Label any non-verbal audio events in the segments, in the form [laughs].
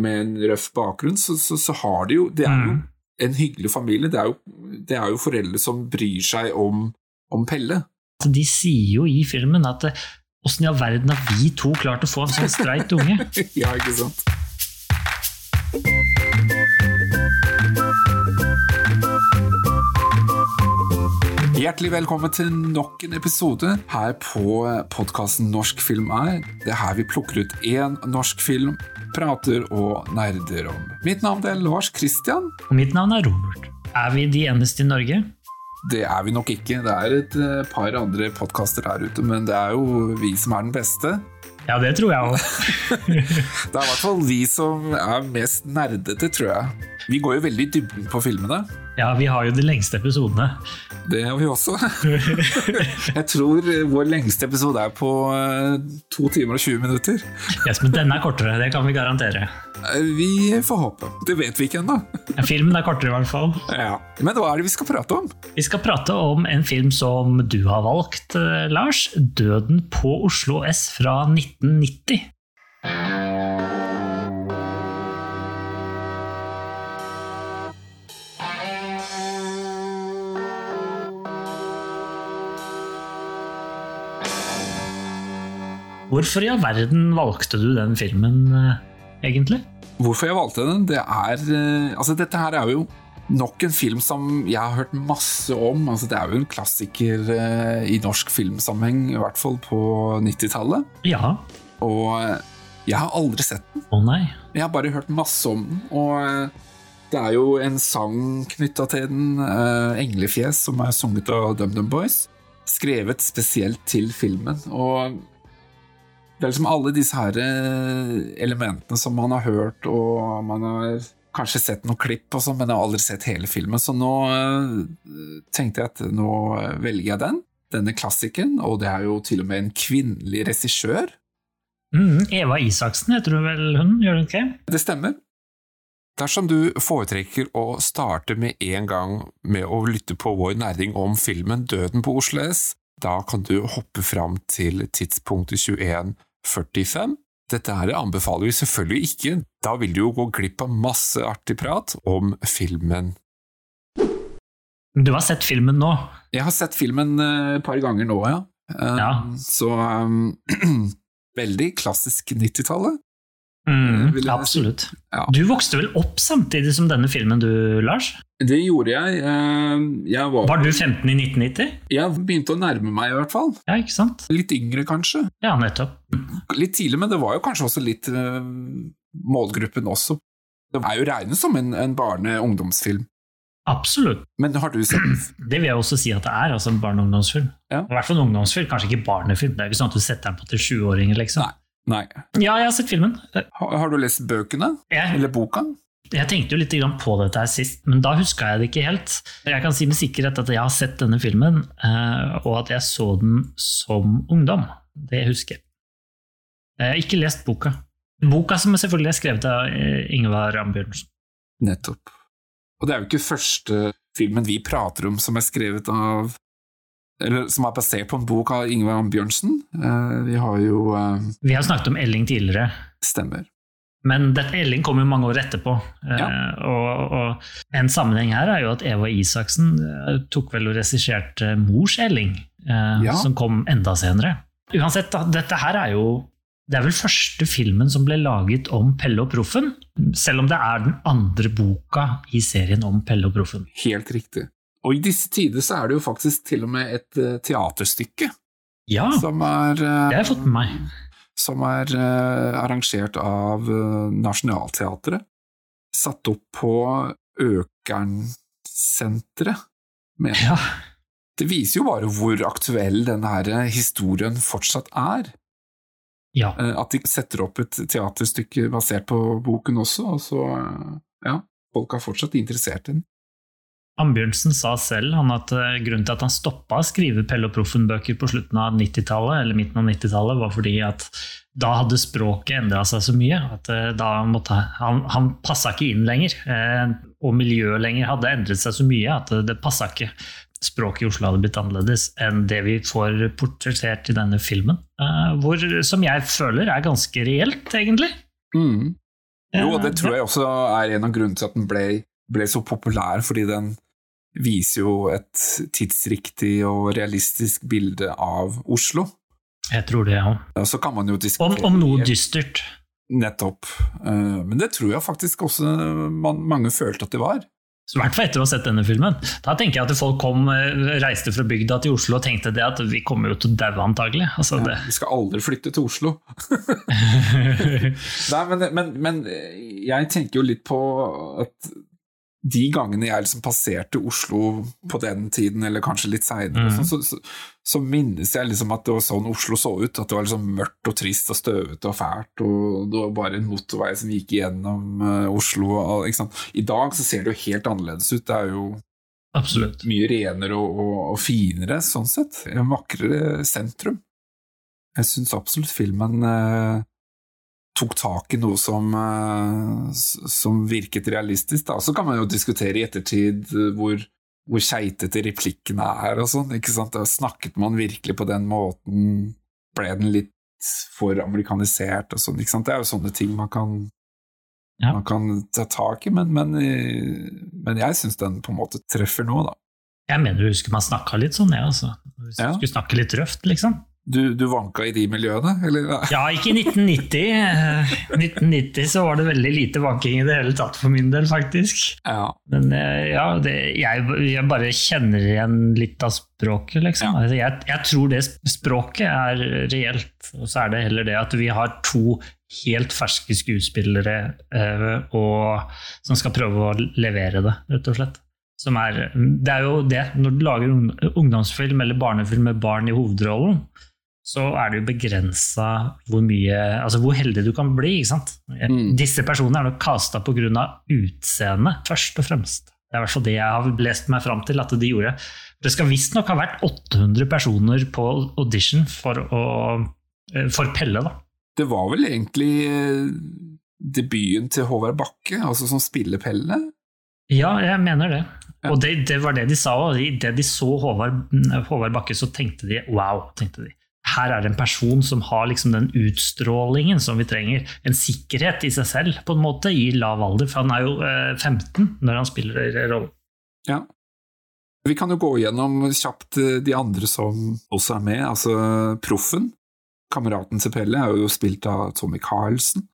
med en røff bakgrunn, så, så, så har de jo Det er jo Mm. en hyggelig familie. Det er jo, det er jo foreldre som bryr seg om, om Pelle. Så De sier jo i filmen at eh, åssen i all verden har vi to klart å få en sånn streit unge? [laughs] ja, ikke sant? Hjertelig velkommen til nok en episode her på podkasten Norsk film er. Det er her vi plukker ut én norsk film, prater og nerder om. Mitt navn er Lars Kristian. Og mitt navn er Robert. Er vi de eneste i Norge? Det er vi nok ikke. Det er et eh, par andre podkaster her ute, men det er jo vi som er den beste. Ja, det tror jeg òg. [laughs] Det er i hvert fall vi som er mest nerdete, tror jeg. Vi går jo veldig i dybden på filmene. Ja, vi har jo de lengste episodene. Det har vi også. [laughs] Jeg tror vår lengste episode er på eh, to timer og 20 minutter. Yes, men denne er kortere, det kan vi garantere. Eh, Vi får håpe. Det vet vi ikke ennå. Filmen er kortere, i hvert fall. Ja. Men hva er det vi skal prate om? Vi skal prate om en film som du har valgt, eh, Lars. 'Døden på Oslo S' fra 1990. Hvorfor i all verden valgte du den filmen, eh, egentlig? Hvorfor jeg valgte den? Det er eh, Altså, dette her er jo nok en film som jeg har hørt masse om. Altså, det er jo en klassiker eh, i norsk filmsammenheng, i hvert fall på 90-tallet. Ja. Og jeg har aldri sett den. Å nei. Jeg har bare hørt masse om den. Og det er jo en sang knytta til den, 'Englefjes', som er sunget av DumDum Boys. Skrevet spesielt til filmen. Og det er liksom alle disse her eh, elementene som man har hørt, og man har kanskje sett noen klipp, og sånn, men jeg har aldri sett hele filmen. Så nå eh, tenkte jeg at nå velger jeg den. Denne klassikeren, og det er jo til og med en kvinnelig regissør. Mm, Eva Isaksen heter hun vel, hun? Gjør hun ikke? Det stemmer. Dersom du foretrekker å starte med en gang med å lytte på vår næring om filmen Døden på Oslo S, da kan du hoppe fram til tidspunktet 21.45. Dette her anbefaler vi selvfølgelig ikke, da vil du jo gå glipp av masse artig prat om filmen. Du har sett filmen nå? Jeg har sett filmen eh, et par ganger nå, ja. Eh, Ja. Så um, [clears throat] veldig klassisk 90-tallet. Mm, absolutt. Si. Ja. Du vokste vel opp samtidig som denne filmen, du, Lars? Det gjorde jeg. Eh, Jeg, var, Var du 15 i 1990? jeg begynte å nærme meg, i hvert fall. Ja, ikke sant? Litt yngre, kanskje. Ja, nettopp. Litt tidlig, men det var jo kanskje også litt uh, målgruppen også. Det er jo regnet som en, en barne-ungdomsfilm. Absolutt. Men har du sett [clears throat] Det vil jeg også si at det er, altså en barne- og ungdomsfilm. Ja. I hvert fall en ungdomsfilm, kanskje ikke barnefilm. Det er jo ikke sånn at du setter den på til sjuåringer, liksom. Nei. Nei. Ja, jeg har sett filmen. Har, har du lest bøkene? Ja. Eller boka? jeg tenkte jo litt på dette her sist, men da huska jeg det ikke helt. Jeg kan si med sikkerhet at jeg har sett denne filmen, eh, og at jeg så den som ungdom. Det husker jeg. Jeg har ikke lest boka. Boka som selvfølgelig er skrevet av eh, Ingvar Ambjørnsen. Nettopp. Og det er jo ikke første filmen vi prater om som er skrevet av Eller som er basert på en bok av Ingvar Bjørnsen. Eh, vi har jo eh, Vi har snakket om Elling tidligere, Stemmer. men dette Elling kom jo mange år etterpå. Ja. Ja. Og, og en sammenheng her er jo at Eva Isaksen uh, tok vel og regisserte Mors Elling, eh, Ja. som kom enda senere. Uansett, da, dette her er jo det er vel første filmen som ble laget om Pelle og Proffen, selv om det er den andre boka i serien om Pelle og Proffen. Helt riktig. Og i disse tider så er det jo faktisk til og med et uh, teaterstykke Ja, som er uh, det har jeg fått med meg. som er uh, arrangert av Nationaltheatret. Satt opp på Økernsenteret. Men Ja, det viser jo bare hvor aktuell denne her historien fortsatt er. ja. At de setter opp et teaterstykke basert på boken også, og så ja, folk er fortsatt interessert i den. Ambjørnsen sa selv at eh, grunnen til at han stoppa å skrive Pelle og Proffen-bøker på slutten av 90-tallet, eller midten av 90-tallet, var fordi at da hadde språket endra seg så mye at eh, da måtte han, han passa ikke inn lenger. eh, Og miljøet lenger hadde endret seg så mye at det, passa ikke. Språket i Oslo hadde blitt annerledes enn det vi får portrettert i denne filmen. Hvor, som jeg føler er ganske reelt, egentlig. Mm. Jo, det tror jeg også er en av grunnene til at den ble, ble så populær, fordi den viser jo et tidsriktig og realistisk bilde av Oslo. Jeg tror det, ja. Og så kan man jo Om, diskutere om noe dystert. Nettopp. Eh, Men det tror jeg faktisk også man, mange følte at det var. I hvert fall etter å ha sett denne filmen. Da tenker jeg at folk kom, eh, reiste fra bygda til Oslo og tenkte det at vi kommer jo til å daue antagelig. Altså ja, Vi skal aldri flytte til Oslo. [laughs] Nei, men, men, men jeg tenker jo litt på at de gangene jeg liksom passerte Oslo på den tiden, eller kanskje litt seinere, mm. så, så, så minnes jeg liksom at det var sånn Oslo så ut. At det var liksom mørkt og trist og støvete og fælt, og det var bare en motorvei som gikk gjennom uh, Oslo. Og? I dag så ser det jo helt annerledes ut. Det er jo Absolutt. mye renere og, og, og finere, sånn sett. En vakrere sentrum. Jeg syns absolutt filmen eh, tok tak i noe som, eh, som virket realistisk. Da. Så kan man jo diskutere i ettertid eh, hvor, hvor keitete replikkene er og sånn. ikke sant? Da snakket man virkelig på den måten? Ble den litt for amerikanisert og sånn? ikke sant? Det er jo sånne ting man kan, Ja. man kan ta tak i, men, men, eh, men jeg syns den på en måte treffer nå, da. Jeg mener du husker man snakka litt sånn, jeg, altså. Hvis Ja. du skulle snakke litt røft, liksom. Du, du vanka i de miljøene, eller? Ja, ikke i 1990. Eh, 1990 så var det veldig lite vanking i det hele tatt for min del, faktisk. Ja. Men eh, ja, det, jeg, jeg bare kjenner igjen litt av språket, liksom. Ja. Altså, jeg, jeg tror det språket er reelt, og så er det heller det at vi har to helt ferske skuespillere eh, og, som skal prøve å levere det, rett og slett. Som er, det er jo det, når du lager ungdomsfilm eller barnefilm med barn i hovedrollen, så er det jo begrensa hvor mye Altså hvor heldig du kan bli, ikke sant. Mm. Disse personene er nok kasta pga. utseendet, først og fremst. Det er i hvert fall det jeg har lest meg fram til at de gjorde. Det skal visstnok ha vært 800 personer på audition for, å, eh, for Pelle, da. Det var vel egentlig eh, debuten til Håvard Bakke, altså som spiller Pelle? Ja, jeg mener det. Og det, det var det de sa, og idet de så Håvard, Håvard Bakke, så tenkte de wow. tenkte de. Her er det en person som har liksom den utstrålingen som vi trenger. En sikkerhet i seg selv, på en måte, i lav alder. For han er jo eh, 15 når han spiller rollen. Ja. Vi kan jo gå gjennom kjapt eh, de andre som også er med. Altså Proffen, kameraten til Pelle, er jo spilt av Tommy Carlsen.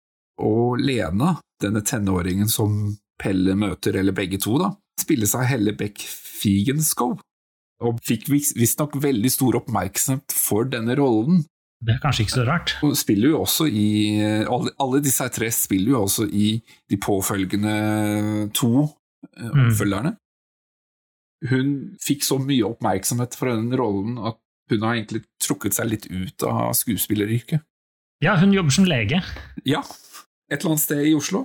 Og Lena, denne tenåringen som Pelle møter, eller begge to, da, spilles av Helle Beck Figenschou. Og fikk vis- visstnok veldig stor oppmerksomhet for denne rollen. Det er kanskje ikke så rart. Og spiller jo også i Alle, disse tre spiller jo også i de påfølgende to oppfølgerne. Mm. oppfølgerne. Hun fikk så mye oppmerksomhet for den rollen at hun har egentlig trukket seg litt ut av skuespilleryrket. Ja, hun jobber som lege. Ja, et eller annet sted i Oslo.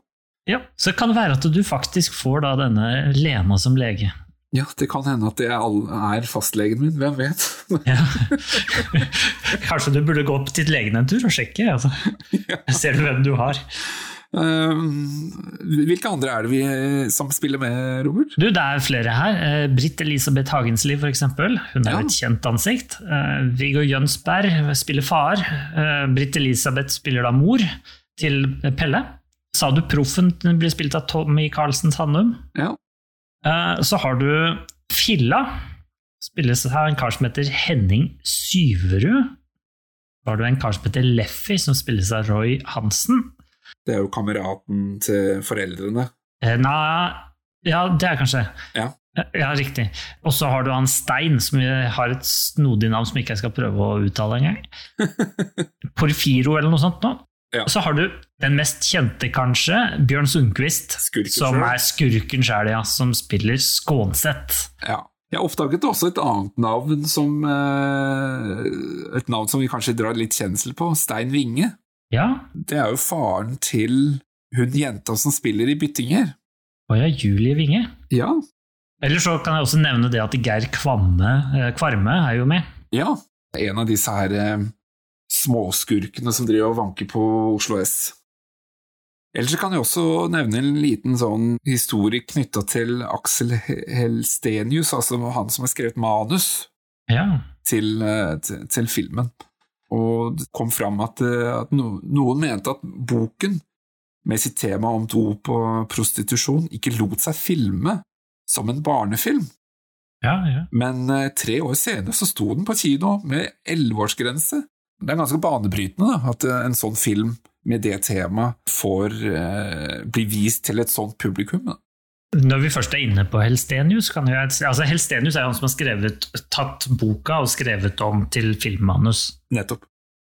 Ja, Så det kan være at du faktisk får da denne Lena som lege. Ja, det kan hende at det er fastlegen min, hvem vet? Ja. [laughs] Kanskje du burde gå opp til legen en tur og sjekke? Altså. [laughs] Ser du hvem du har? Um, hvilke andre er det vi som spiller med, Robert? Du, Det er flere her. Eh, Britt Elisabeth Hagensliv, f.eks. Hun er Ja. et kjent ansikt. Eh, Viggo Jønsberg spiller far. Eh, Britt Elisabeth spiller da mor til Pelle. Sa du Proffen blir spilt av Tommy Carlsen Sandum? Ja. Eh, Så har du Filla. Spilles av en kar som heter Henning Syverud. Så har du en kar som heter Leffy, som spilles av Roy Hansen. Det er jo kameraten til foreldrene. Eh, Nei, ja, det er kanskje Ja. Eh, Ja, riktig. Og så har du han Stein, som har et snodig navn som ikke jeg skal prøve å uttale engang. [laughs] Porfiro eller noe sånt nå. Ja. Så har du den mest kjente, kanskje, Bjørn Sundquist, Skurken som er skurken sjæl, ja, som spiller Skånseth. Ja. Jeg oppdaget også et annet navn som eh, Et navn som vi kanskje drar litt kjensel på. Stein Winge. Ja, Det er jo faren til hun jenta som spiller i Byttinger. Å ja, Julie Winge. Ja. Eller så kan jeg også nevne det at Geir Kvamme, eh, Kvarme er jo med. ja. En av disse her eh, småskurkene som driver og vanker på Oslo S. Ellers så kan jeg også nevne en liten sånn historie knytta til Aksel Helstenius, altså han som har skrevet manus Ja, til, eh, til, til filmen. Og det kom fram at, eh, at noen mente at boken med sitt tema om dop og prostitusjon, ikke lot seg filme som en barnefilm. Ja, ja. Men eh, tre år senere så sto den på kino med elleveårsgrense. Det er ganske banebrytende da, at eh, en sånn film med det temaet får eh, bli vist til et sånt publikum. Da. Når vi først er inne på Helstenius kan jeg, altså Helstenius er han som har skrevet, tatt boka og skrevet om til filmmanus. Nettopp.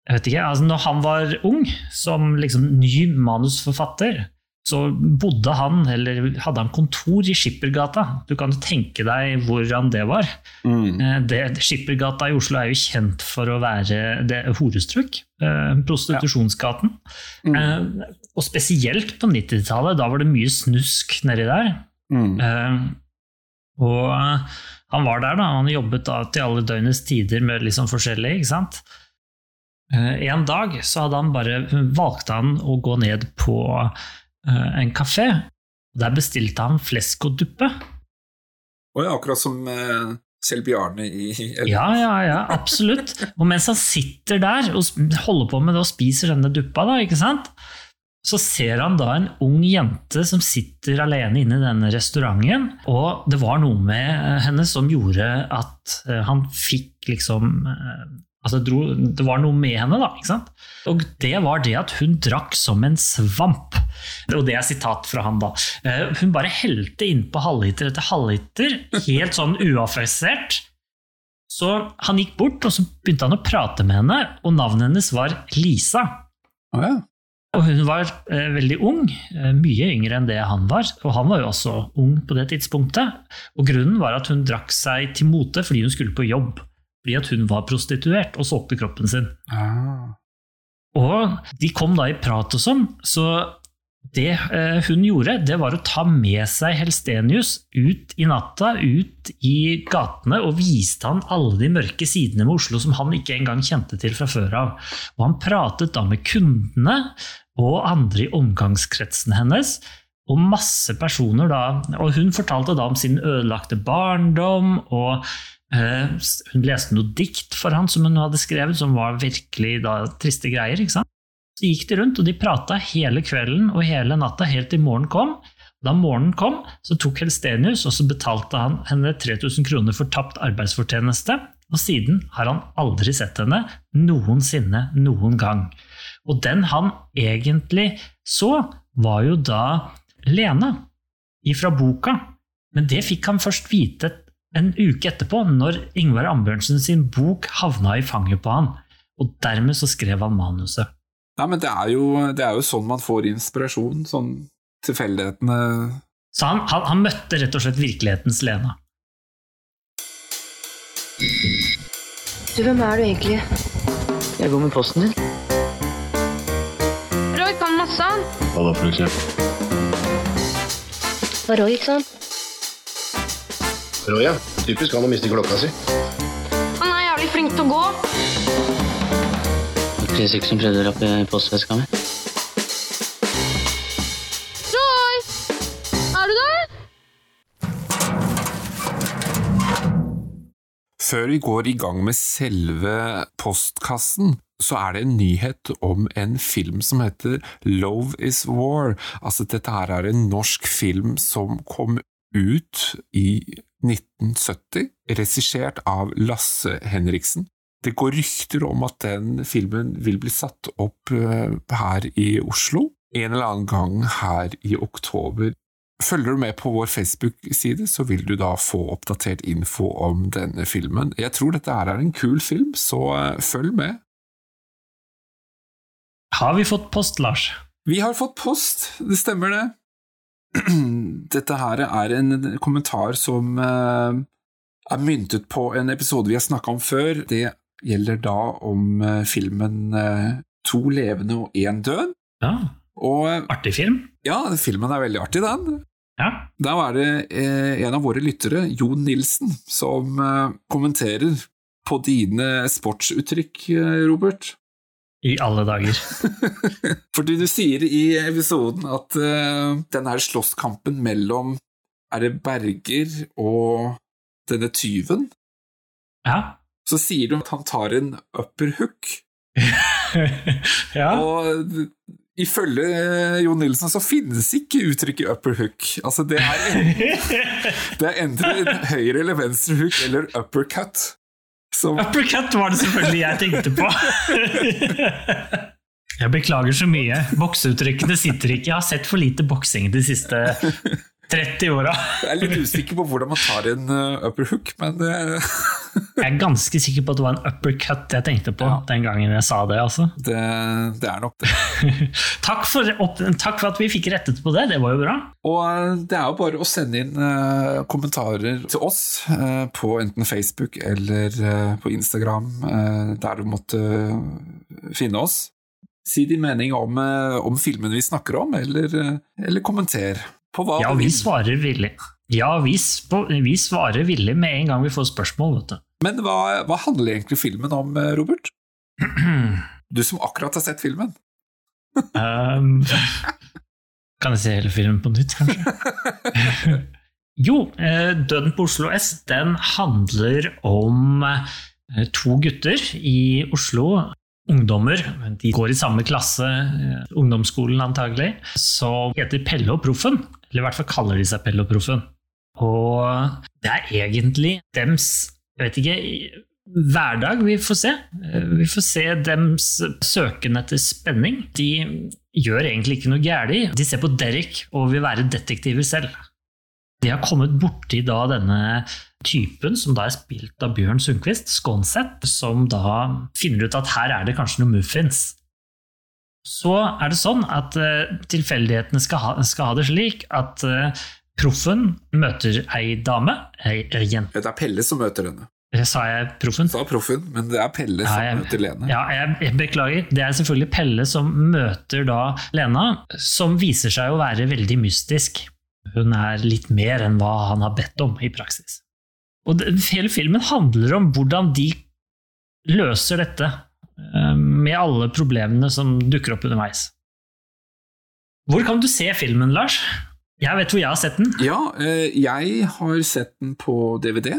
Jeg vet ikke, altså Når han var ung, som liksom ny manusforfatter, så bodde han, eller hadde han kontor i Skippergata. Du kan jo tenke deg hvordan det var. Mm. Eh, Det, Skippergata i Oslo er jo kjent for å være det horestrøk. Prostitusjonsgaten. Prostitusjonsgaten. Mm. Eh, Og spesielt på 90-tallet, da var det mye snusk nedi der. Mm. Eh, og eh, han var der, da. Han jobbet da til alle døgnets tider med liksom forskjellig, ikke sant. Eh, En dag så hadde han bare valgte han å gå ned på eh, en kafé. Der bestilte han flesk og duppe. Og ja, akkurat som uh, selv Bjarne i Ja, ja, ja, absolutt. Og mens han sitter der og holder på med det og spiser denne duppa, da, ikke sant? så ser han da en ung jente som sitter alene inne i denne restauranten, og det var noe med eh, henne som gjorde at eh, han fikk liksom Altså dro, det var noe med henne, da. ikke sant? Og det var det at hun drakk som en svamp. Og det er sitat fra han, da. Eh, Hun bare helte innpå halvliter etter halvliter, helt sånn uaffisert. Så han gikk bort, og så begynte han å prate med henne, og navnet hennes var Lisa. Oh, ja. Og hun var eh, veldig ung, eh, mye yngre enn det han var. Og han var jo også ung på det tidspunktet. Og grunnen var at hun drakk seg til mote fordi hun skulle på jobb. Fordi at hun var prostituert og solgte kroppen sin. Ah. Og de kom da i prat og sånn, så det eh, hun gjorde, det var å ta med seg Helstenius ut i natta, ut i gatene, og viste han alle de mørke sidene med Oslo som han ikke engang kjente til fra før av. Og han pratet da med kundene og andre i omgangskretsen hennes, og masse personer da. Og hun fortalte da om sin ødelagte barndom, og hun leste noe dikt for han som hun hadde skrevet, som var virkelig da triste greier. ikke sant? Så gikk de rundt, og de prata hele kvelden og hele natta helt til morgenen kom. Da morgenen kom, så tok Helstenius og så betalte han henne 3000 kroner for tapt arbeidsfortjeneste. Og siden har han aldri sett henne noensinne noen gang. Og den han egentlig så, var jo da Lena ifra boka. Men det fikk han først vite en uke etterpå, når Ingvar Ambjørnsen sin bok havna i fanget på han. Og dermed så skrev han manuset. Nei, men det er, jo, det er jo sånn man får inspirasjon. Sånn tilfeldighetene Så han, han, han møtte rett og slett virkelighetens Lena. Du, hvem er du egentlig? Jeg går med posten din. Roy kan masse, han. Hva da, for eksempel? Hva Roy, ikke sant? Roy, ja. Typisk han å miste klokka si. Han er jævlig flink til å gå. Det er ikke som prøvde å rappe postveska mi. Joy! Er du der? Før vi går i gang med selve postkassen, så er det en nyhet om en film som heter Love is War. Altså, dette her er en norsk film som kom ut i 1970, regissert av Lasse Henriksen. Det går rykter om at den filmen vil bli satt opp eh, her i Oslo en eller annen gang her i oktober Følger du med på vår Facebook-side, så vil du da få oppdatert info om denne filmen. Jeg tror dette her er en kul film, så eh, følg med. Har vi fått post, Lars? Vi har fått post, det stemmer det. Dette her er en kommentar som eh, er myntet på en episode vi har snakka om før. Det gjelder da om eh, filmen eh, To levende og én død. Ja, Og artig film. ja, filmen er veldig artig, den. Ja. Da er det en av våre lyttere, Jon Nilsen, som kommenterer på dine sportsuttrykk, Robert. I alle dager. [laughs] Fordi du sier i episoden at uh, den her slåsskampen mellom Er det Berger og denne tyven? Ja. Så sier du at han tar en upper hook, [laughs] ja. og ifølge eh, Jon Nilsen så finnes ikke uttrykket upper hook. Altså det er, [laughs] det er enten en høyre eller venstre hook eller uppercut. Som, Uppercut var det selvfølgelig jeg tenkte på. Jeg beklager så mye. Bokseuttrykkene sitter ikke. Jeg har sett for lite boksing de siste 30 åra. jeg er litt usikker på hvordan man tar en eh, upper hook, men [laughs] Jeg er ganske sikker på at det var en uppercut jeg tenkte på Ja. den gangen jeg sa det. altså. det, det er nok det. [laughs] Takk for, opp, takk for at vi fikk rettet på det, det var jo bra. Og eh, det er jo bare å sende inn uh, kommentarer til oss uh, på enten Facebook eller uh, på Instagram, der du måtte finne oss. Si din mening om, om filmen vi snakker om, eller, eller kommenter på hva Ja, vi svarer villig. Ja, vi, vi svarer villig med en gang vi får spørsmål, vet du. Men hva, hva handler egentlig filmen om, eh, Robert? [clears throat] Du som akkurat har sett filmen. Um, kan jeg se hele filmen på nytt, kanskje? [laughs] jo, eh, Døden på Oslo S den handler om eh, to gutter i Oslo. Ungdommer. De går i samme klasse, ungdomsskolen antagelig, som heter Pelle og Proffen. Eller i hvert fall kaller de seg Pelloproffen. og det er egentlig dems jeg vet ikke, hverdag vi får se. Eh, Vi får se dems søken etter spenning. De gjør egentlig ikke noe galt. De ser på Derek og vil være detektiver selv. De har kommet borti da denne typen, som da er spilt av Bjørn Sundquist, Skånseth, som da finner ut at her er det kanskje noe muffins. Så er det sånn at eh, tilfeldighetene skal ha, skal ha det slik at eh, proffen møter ei dame, ei, ei jente. Det er Pelle som møter henne. Sa jeg proffen? Sa proffen, men det er Pelle som Ja, jeg- møter Lene. Ja, jeg, jeg beklager. Det er selvfølgelig Pelle som møter da Lena, som viser seg å være veldig mystisk. Hun er litt mer enn hva han har bedt om i praksis. Og det, hele filmen handler om hvordan de løser dette, eh, med alle problemene som dukker opp underveis. Hvor kan du se filmen, Lars? Jeg vet hvor jeg har sett den. Ja, eh, jeg har sett den på DVD.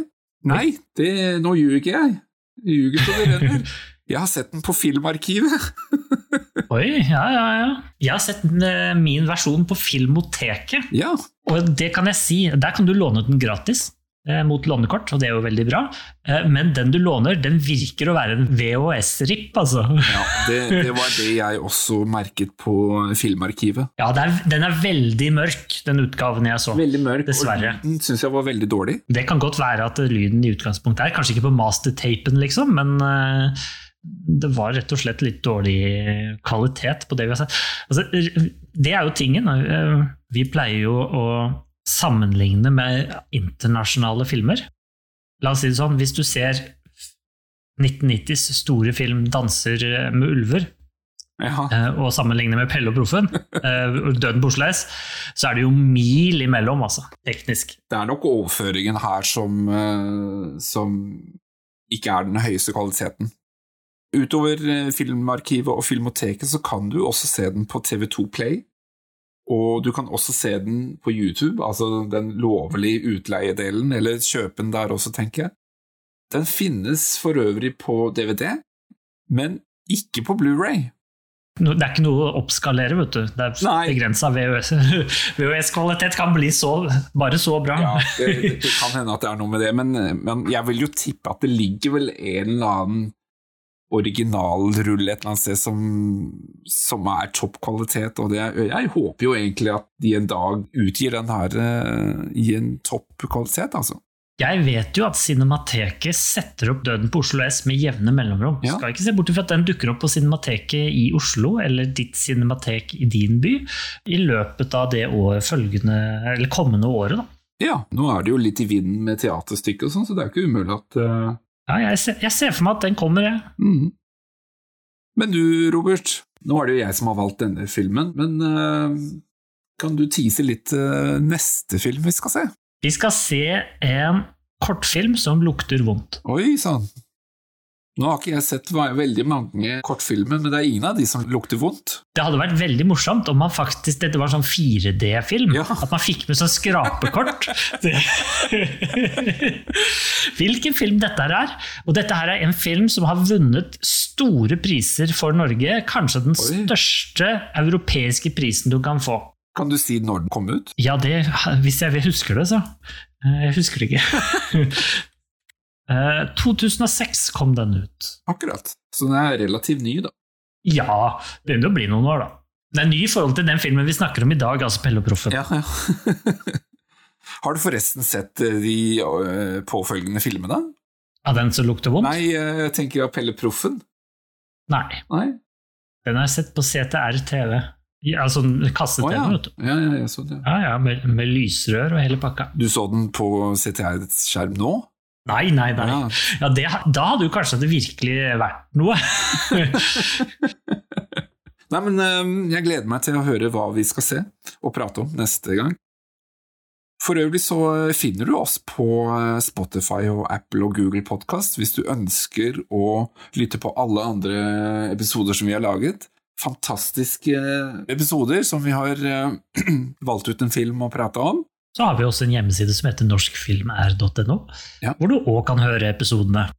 Nei, det, nå ljuger jeg. Ljuger på det renner. Jeg har sett den på Filmarkivet. [laughs] Oi, ja, ja, ja. Jeg har sett eh, min versjon på Filmoteket. Ja, Og det kan jeg si, der kan du låne den gratis mot lånekort, og det er jo veldig bra. Eh, men den du låner, den virker å være en VHS-ripp, altså. ja det, det var det jeg også merket på Filmarkivet. Ja, det er, den er veldig mørk, den utgaven jeg så. Veldig mørk, Dessverre. og den syns jeg var veldig dårlig. Det kan godt være at lyden i utgangspunktet er kanskje ikke på mastertapen, liksom, men eh, det var rett og slett litt dårlig kvalitet på det vi har sett. Altså, det er jo tingen. eh, Vi pleier jo å sammenligne med internasjonale filmer. La oss si det sånn, hvis du ser 1990s store film 'Danser med ulver', Ja, eh, og sammenligner med Pelle og Proffen, [laughs] eh, 'Døden på Oslo S', så er det jo mil imellom, altså, teknisk. det er nok overføringen her som, eh, som ikke er den høyeste kvaliteten. Utover Filmarkivet og Filmoteket så kan du også se den på TV2 Play. Og du kan også se den på YouTube, altså den lovlige utleiedelen, eller kjøpe den der også, tenker jeg. Den finnes for øvrig på DVD, men ikke på Blu-ray. No- Det er ikke noe å oppskalere, vet du. Det er begrensa VHS. [laughs] VHS-kvalitet kan bli så, bare så bra. Ja, det, det, det [laughs] kan hende at det er noe med det, men, men jeg vil jo tippe at det ligger vel en eller annen originalrull et eller annet sted som, som er topp kvalitet, og det, jeg håper jo egentlig at de en dag utgir den her uh, i en topp kvalitet, altså. Jeg vet jo at Cinemateket setter opp Døden på Oslo S med jevne mellomrom. Ja. Skal ikke se bort ifra at den dukker opp på Cinemateket i Oslo, eller ditt cinematek i din by, i løpet av det år, følgende, eller kommende året. Da. Ja, nå er det jo litt i vinden med teaterstykket og sånn, så det er ikke umulig at eh, Ja, jeg, ser, jeg ser for meg at den kommer, jeg. Mm. Men du, Robert, nå er det jo jeg som har valgt denne filmen, men uh, kan du tease litt uh, neste film vi skal se? Vi skal se en kortfilm som lukter vondt. Oi sann. Nå har ikke jeg sett veldig mange kortfilmer, men det er ingen av de som lukter vondt. Det hadde vært veldig morsomt om man faktisk, dette var sånn 4D-film. Ja. At man fikk med sånn skrapekort. [laughs] Hvilken film dette her er. Og dette her er en film som har vunnet store priser for Norge. Kanskje den Oi. største europeiske prisen du kan få. Kan du si når den kom ut? Ja, det, hvis jeg husker det, så. Eh, Jeg husker det ikke. [laughs] Eh, 2006 kom den ut. Akkurat. Så den er relativt ny, da. Ja, begynner å bli noen år, da. Den er ny i forhold til den filmen vi snakker om i dag, altså Pelle og Proffen. Ja, ja. [laughs] Har du forresten sett eh, de eh, påfølgende filmene? Av den som lukter vondt? Nei, eh, jeg tenker av Pelle Proffen. Nei. Nei? Den har jeg sett på CTR-TV. Altså kasse-TV, ja. vet du. Ja, ja, jeg så det. Ja, ja, med, med lysrør og hele pakka. Du så den på CTR-skjerm nå? Nei, nei, nei. Ja. Ja, det, da hadde jo kanskje det virkelig vært noe. [laughs] Nei, men eh, jeg gleder meg til å høre hva vi skal se og prate om neste gang. For øvrig så eh, finner du oss på eh, Spotify og Apple og Google Podcast hvis du ønsker å lytte på alle andre episoder som vi har laget. Fantastiske episoder som vi har eh, [clears throat] valgt ut en film å prate om. Så har vi også en hjemmeside som heter norskfilmr.no, Ja. hvor du òg kan høre episodene.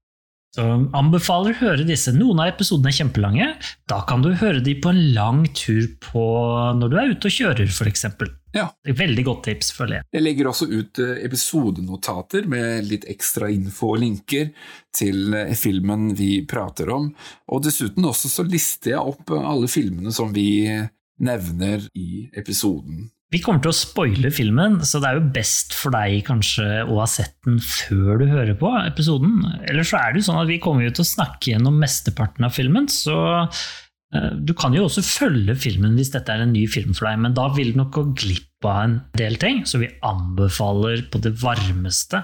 Så anbefaler å høre disse. Noen av episodene er kjempelange. Da kan du høre de på en lang tur på når du er ute og kjører, f.eks. Ja. Det er Veldig godt tips, føler jeg. Jeg legger også ut eh, episodenotater med litt ekstra info og linker til eh, filmen vi prater om, og dessuten også så lister jeg opp alle filmene som vi nevner i episoden. Vi kommer til å spoile filmen, så det er jo best for deg kanskje å ha sett den før du hører på episoden. Eller så er det jo sånn at vi kommer jo til å snakke gjennom mesteparten av filmen, så eh, du kan jo også følge filmen hvis dette er en ny film for deg, men da vil du nok gå glipp av en del ting, så vi anbefaler på det varmeste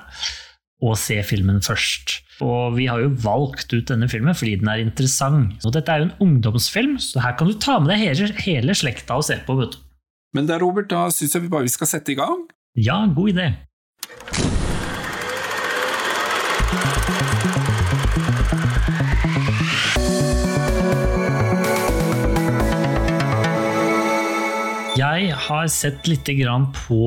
å se filmen først. Og vi har jo valgt ut denne filmen fordi den er interessant. Og dette er jo en ungdomsfilm, så her kan du ta med deg hele, hele slekta og se på, vet du. Men da, Robert, da syns jeg vi bare vi skal sette i gang. Ja, god idé. Jeg har sett lite grann på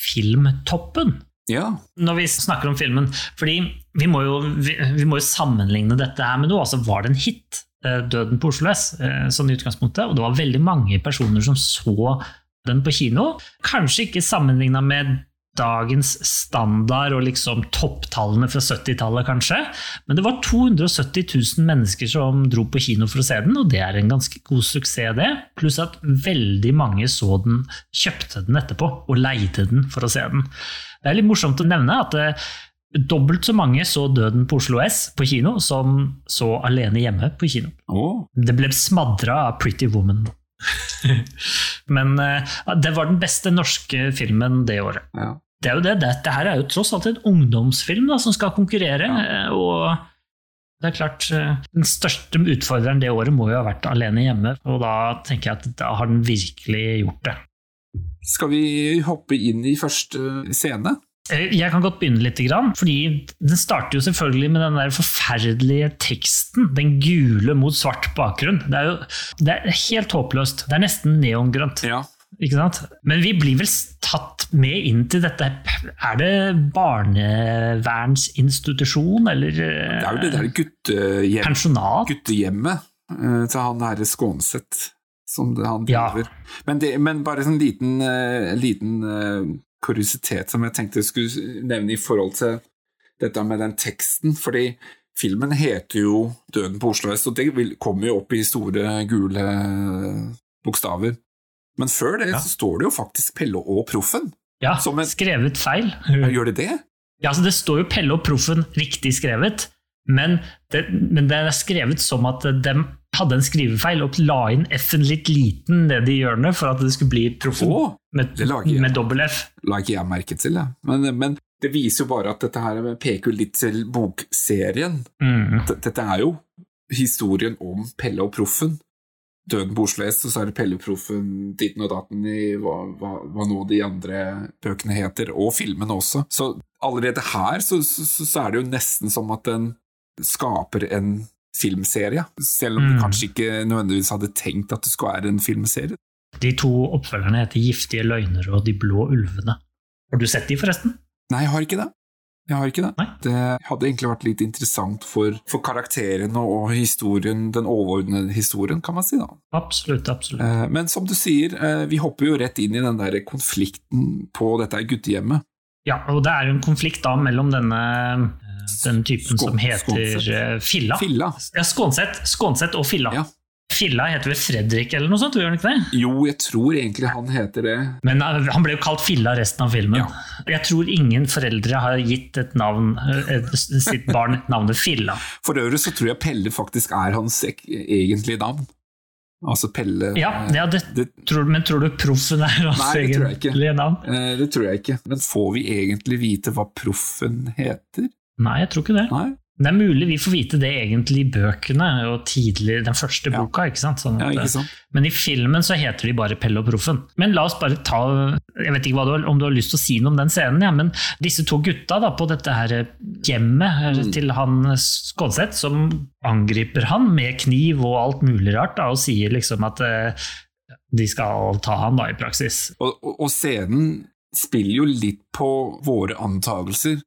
Filmtoppen Ja. når vi snakker om filmen. Fordi vi må jo, vi, vi må jo sammenligne dette her med noe. Altså, var det en hit? eh, 'Døden på Oslo S', eh, sånn i utgangspunktet. Og det var veldig mange personer som så den på kino. Kanskje ikke sammenligna med dagens standard og liksom topptallene fra 70-tallet, kanskje. Men det var 270 000 mennesker som dro på kino for å se den, og det er en ganske god suksess, det. Pluss at veldig mange så den, kjøpte den etterpå og leide den for å se den. Det er litt morsomt å nevne at det, dobbelt så mange så Døden på Oslo S på kino som så Alene hjemme på kino. Oh. Det ble smadra av Pretty Woman. [laughs] Men eh, det var den beste norske filmen det året. ja. Det er jo det. Dette her er jo tross alt en ungdomsfilm da, som skal konkurrere. Ja. Og det er klart, eh, den største utfordreren det året må jo ha vært Alene hjemme. Og da tenker jeg at da har den virkelig gjort det. Skal vi hoppe inn i første scene? Eh, Jeg kan godt begynne litt, fordi den starter jo selvfølgelig med den der forferdelige teksten. Den gule mot svart bakgrunn. Det er jo det er helt håpløst. Det er nesten neongrønt. Ja. Men vi blir vel tatt med inn til dette Er det barnevernsinstitusjon, eller Det er jo det der guttehjem, pensjonat? guttehjemmet eh, til han herre Skånseth som han han Ja. driver. Men, det, men bare en liten, eh, liten kuriositet som jeg tenkte jeg skulle nevne i forhold til dette med den teksten, fordi filmen heter jo Døden på Oslo S, og det kommer jo opp i store gule bokstaver. Men før det Ja. så står det jo faktisk Pelle og Proffen. Ja, Som en- skrevet feil. Gjør det det? Ja, altså Det står jo Pelle og Proffen riktig skrevet, men det, men det er skrevet som at de hadde en skrivefeil og la inn F-en litt liten ned i hjørnet for at det skulle bli Proffen oh, med, jeg. med dobbel F. la ikke jeg merke til, ja. men, men det viser jo bare at dette her peker litt til bokserien. Mm. Dette er jo historien om Pelle og Proffen. Døden på Oslo S, og så er det Pelle og Proffen, ditten og datten i hva, hva, hva nå de andre bøkene heter, og filmen også. Så allerede her så, så, så er det jo nesten som at den skaper en filmserie, selv om Mm. de kanskje ikke nødvendigvis hadde tenkt at det skulle være en filmserie. De to oppfølgerne heter Giftige løgner og De blå ulvene. Har du sett de, forresten? Nei, jeg har ikke det. Jeg har ikke det. Nei. Det hadde egentlig vært litt interessant for, for karakterene og historien, den overordnede historien, kan man si da. Absolutt, absolutt. Eh, Men som du sier, eh, vi hopper jo rett inn i den der konflikten på dette guttehjemmet. Ja, og det er jo en konflikt da mellom denne, denne typen Skå- som heter Skånseth. eh, Filla. Filla. Ja, Skånseth, Skånseth og Filla. Ja. Filla heter vel Fredrik eller noe sånt, gjør han ikke det? Jo, jeg tror egentlig han heter det. Men eh, han ble jo kalt Filla resten av filmen. Ja. Jeg tror ingen foreldre har gitt et navn, eh, sitt barn navnet Filla. For øvrig så tror jeg Pelle faktisk er hans egentlige navn. Altså Pelle Ja, ja det, det, tror, Men tror du Proffen er hans Nei, egentlige navn? Nei, det tror jeg ikke. Men får vi egentlig vite hva proffen heter? Nei, jeg tror ikke det. Nei? Det er mulig vi får vite det egentlig i bøkene og tidlig den første Ja. boka. ikke sant? Sånn Ja, ikke sant? Men i filmen så heter de bare Pelle og Proffen. Men la oss bare ta Jeg vet ikke du, har- om du har lyst til å si noe om den scenen, ja, men disse to gutta da, på dette her hjemmet eh, Mm. til han Skånseth, som angriper han med kniv og alt mulig rart, da, og sier liksom at eh, de skal ta han da, i praksis. Og, og, og scenen spiller jo litt på våre antagelser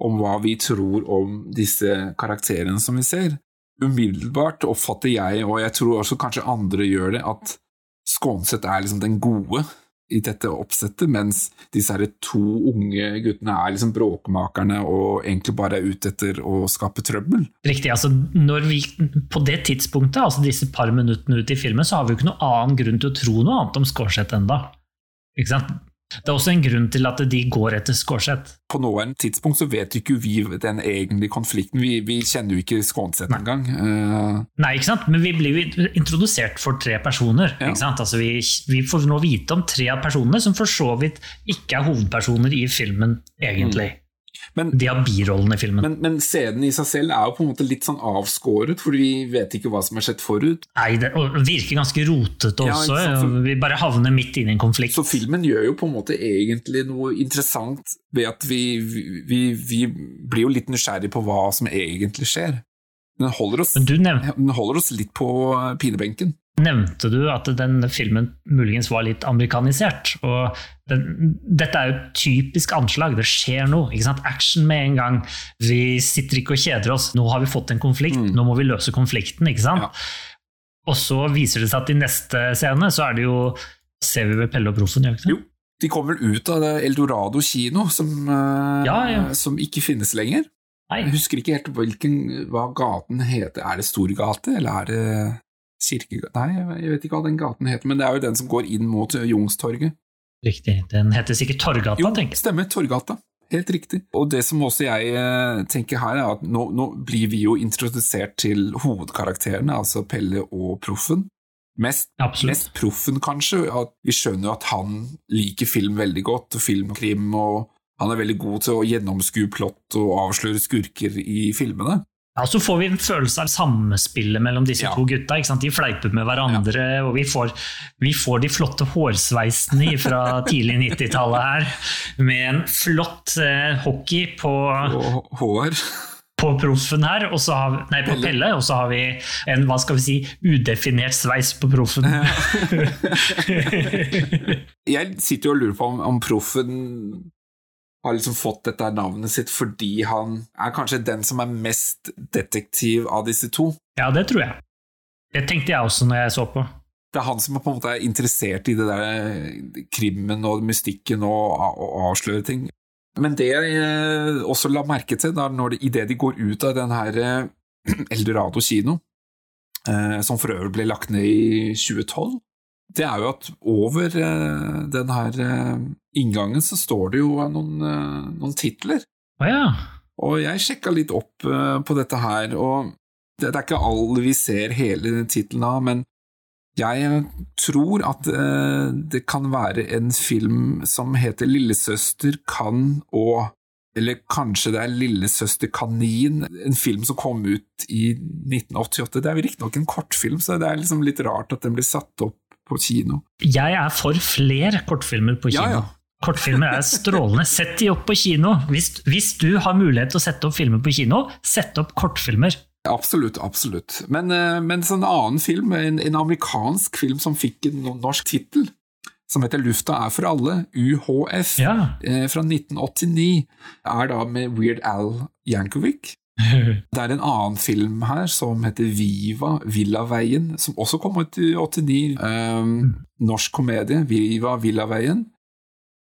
om hva vi tror om disse karakterene som vi ser. Umiddelbart oppfatter jeg, og jeg tror også kanskje andre gjør det, at Skånseth er liksom den gode i dette oppsettet, mens disse her to unge guttene er liksom bråkmakerne og egentlig bare er ute etter å skape trøbbel. Riktig, altså vi, På det tidspunktet, altså disse par minuttene ut i filmen, så har vi jo ikke noen annen grunn til å tro noe annet om Skårseth ennå. Det er også en grunn til at de går etter Skårseth. På nåværende tidspunkt så vet jo ikke vi den egentlige konflikten, vi, vi kjenner jo ikke Skånseth engang. Uh, Nei, ikke sant? Men vi blir jo introdusert for tre personer. Ja. Ikke sant? Altså vi, vi får nå vite om tre av personene som for så vidt ikke er hovedpersoner i filmen, egentlig. Men De har birollen i filmen. Men, men scenen i seg selv er jo på en måte litt sånn avskåret, for vi vet ikke hva som har skjedd forut. Nei, det virker ganske rotete også. Ja, sant? Så- Vi bare havner midt inn i en konflikt. Så filmen gjør jo på en måte egentlig noe interessant ved at vi, vi, vi blir jo litt nysgjerrig på hva som egentlig skjer. Den holder oss, den holder oss litt på pinebenken. nevnte du at den filmen muligens var litt amerikanisert. og Dette er jo et typisk anslag, det skjer noe. ikke sant? Action med en gang. Vi sitter ikke og kjeder oss. Nå har vi fått en konflikt, Mm. nå må vi løse konflikten. ikke sant? Ja. Og så viser det seg at i neste scene så er det jo Ser vi ved Pelle og Proffen, gjør vi ikke det? Jo. De kommer vel ut av Eldorado kino, som, eh, Ja, ja. som ikke finnes lenger. Nei. Jeg husker ikke helt hvilken, hva gaten heter. Er det Storgate, eller er det Kirkegate? Nei, jeg- vet ikke hva den gaten heter, men det er jo den som går inn mot Youngstorget. Riktig. Den heter sikkert Torgata, Jo, tenker jeg. stemmer. Torgata. Helt riktig. Og det som også jeg eh, tenker her, er at nå, nå blir vi jo introdusert til hovedkarakterene, altså Pelle og Proffen. Mest, mest Proffen, kanskje. At vi skjønner jo at han liker film veldig godt, og film og krim, og han er veldig god til å gjennomskue plott og avsløre skurker i filmene. Ja, Så får vi en følelse av samspillet mellom disse Ja. to gutta. De fleiper med hverandre, og vi får, vi får de flotte hårsveisene fra tidlig 90-tallet her. Med en flott eh, hockey på, Og hår. på proffen her, og så har nei, på Pelle. Pelle, og så har vi en hva skal vi si, udefinert sveis på proffen. [laughs] Jeg sitter jo og lurer på om, om Proffen har liksom fått dette navnet sitt fordi han er kanskje den som er mest detektiv av disse to. ja, det tror jeg. Det tenkte jeg også når jeg så på. Det er han som på en måte er interessert i det der krimmen og mystikken og, og avsløre ting. Men det jeg eh, også la merke til da når det, idet de går ut av den her eh, [clears throat] Eldorado kino, eh, som for øvrig ble lagt ned i 2012, det er jo at over eh, den her eh, inngangen så står det jo noen, eh, noen titler. Å ja. Og jeg sjekka litt opp på dette her, og det, det er ikke alle vi ser hele tittelen av, men jeg tror at det kan være en film som heter Lillesøster kan og Eller kanskje det er Lillesøster kanin, en film som kom ut i 1988. Det er riktignok en kortfilm, så det er liksom litt rart at den blir satt opp på kino. Jeg er for flere kortfilmer på kino. Ja, ja. Kortfilmer er strålende. Sett de opp på kino. Hvis, hvis du har mulighet til å sette opp filmer på kino, sett opp kortfilmer. Absolutt, absolutt. Men, eh, men en annen film, en, en amerikansk film som fikk en norsk tittel, som heter Lufta er for alle, UHF, Ja. eh, fra 1989, er da med Weird Al Yankovic. [laughs] Det er en annen film her som heter Viva Villaveien, som også kom ut i 89. Um, norsk komedie, Viva Villaveien.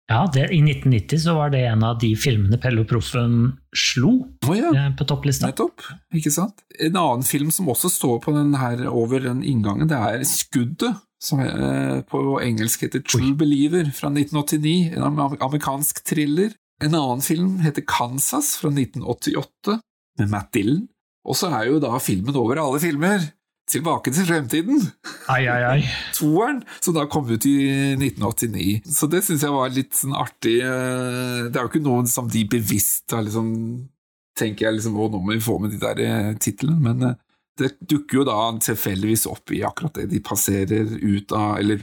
Ja, det, I 1990 så var det en av de filmene Pelle og Proffen slo oh, ja, eh, på topplista. nettopp. Ikke sant? En annen film som også står på den her over den inngangen, det er Skuddet. Som eh, på engelsk heter True Believer fra 1989. En amerikansk thriller. En annen film heter Kansas fra 1988 med Matt Dillon. Og så er jo da filmen over alle filmer. Tilbake til fremtiden. Ai, ai, ai. [laughs] toeren, som da kom ut i 1989. Så det syns jeg var litt sånn artig. eh, Det er jo ikke noen som de bevisst har liksom Tenker jeg liksom å, nå må vi få med de der eh, titlene, men eh, det dukker jo da tilfeldigvis opp i akkurat det de passerer ut av Eller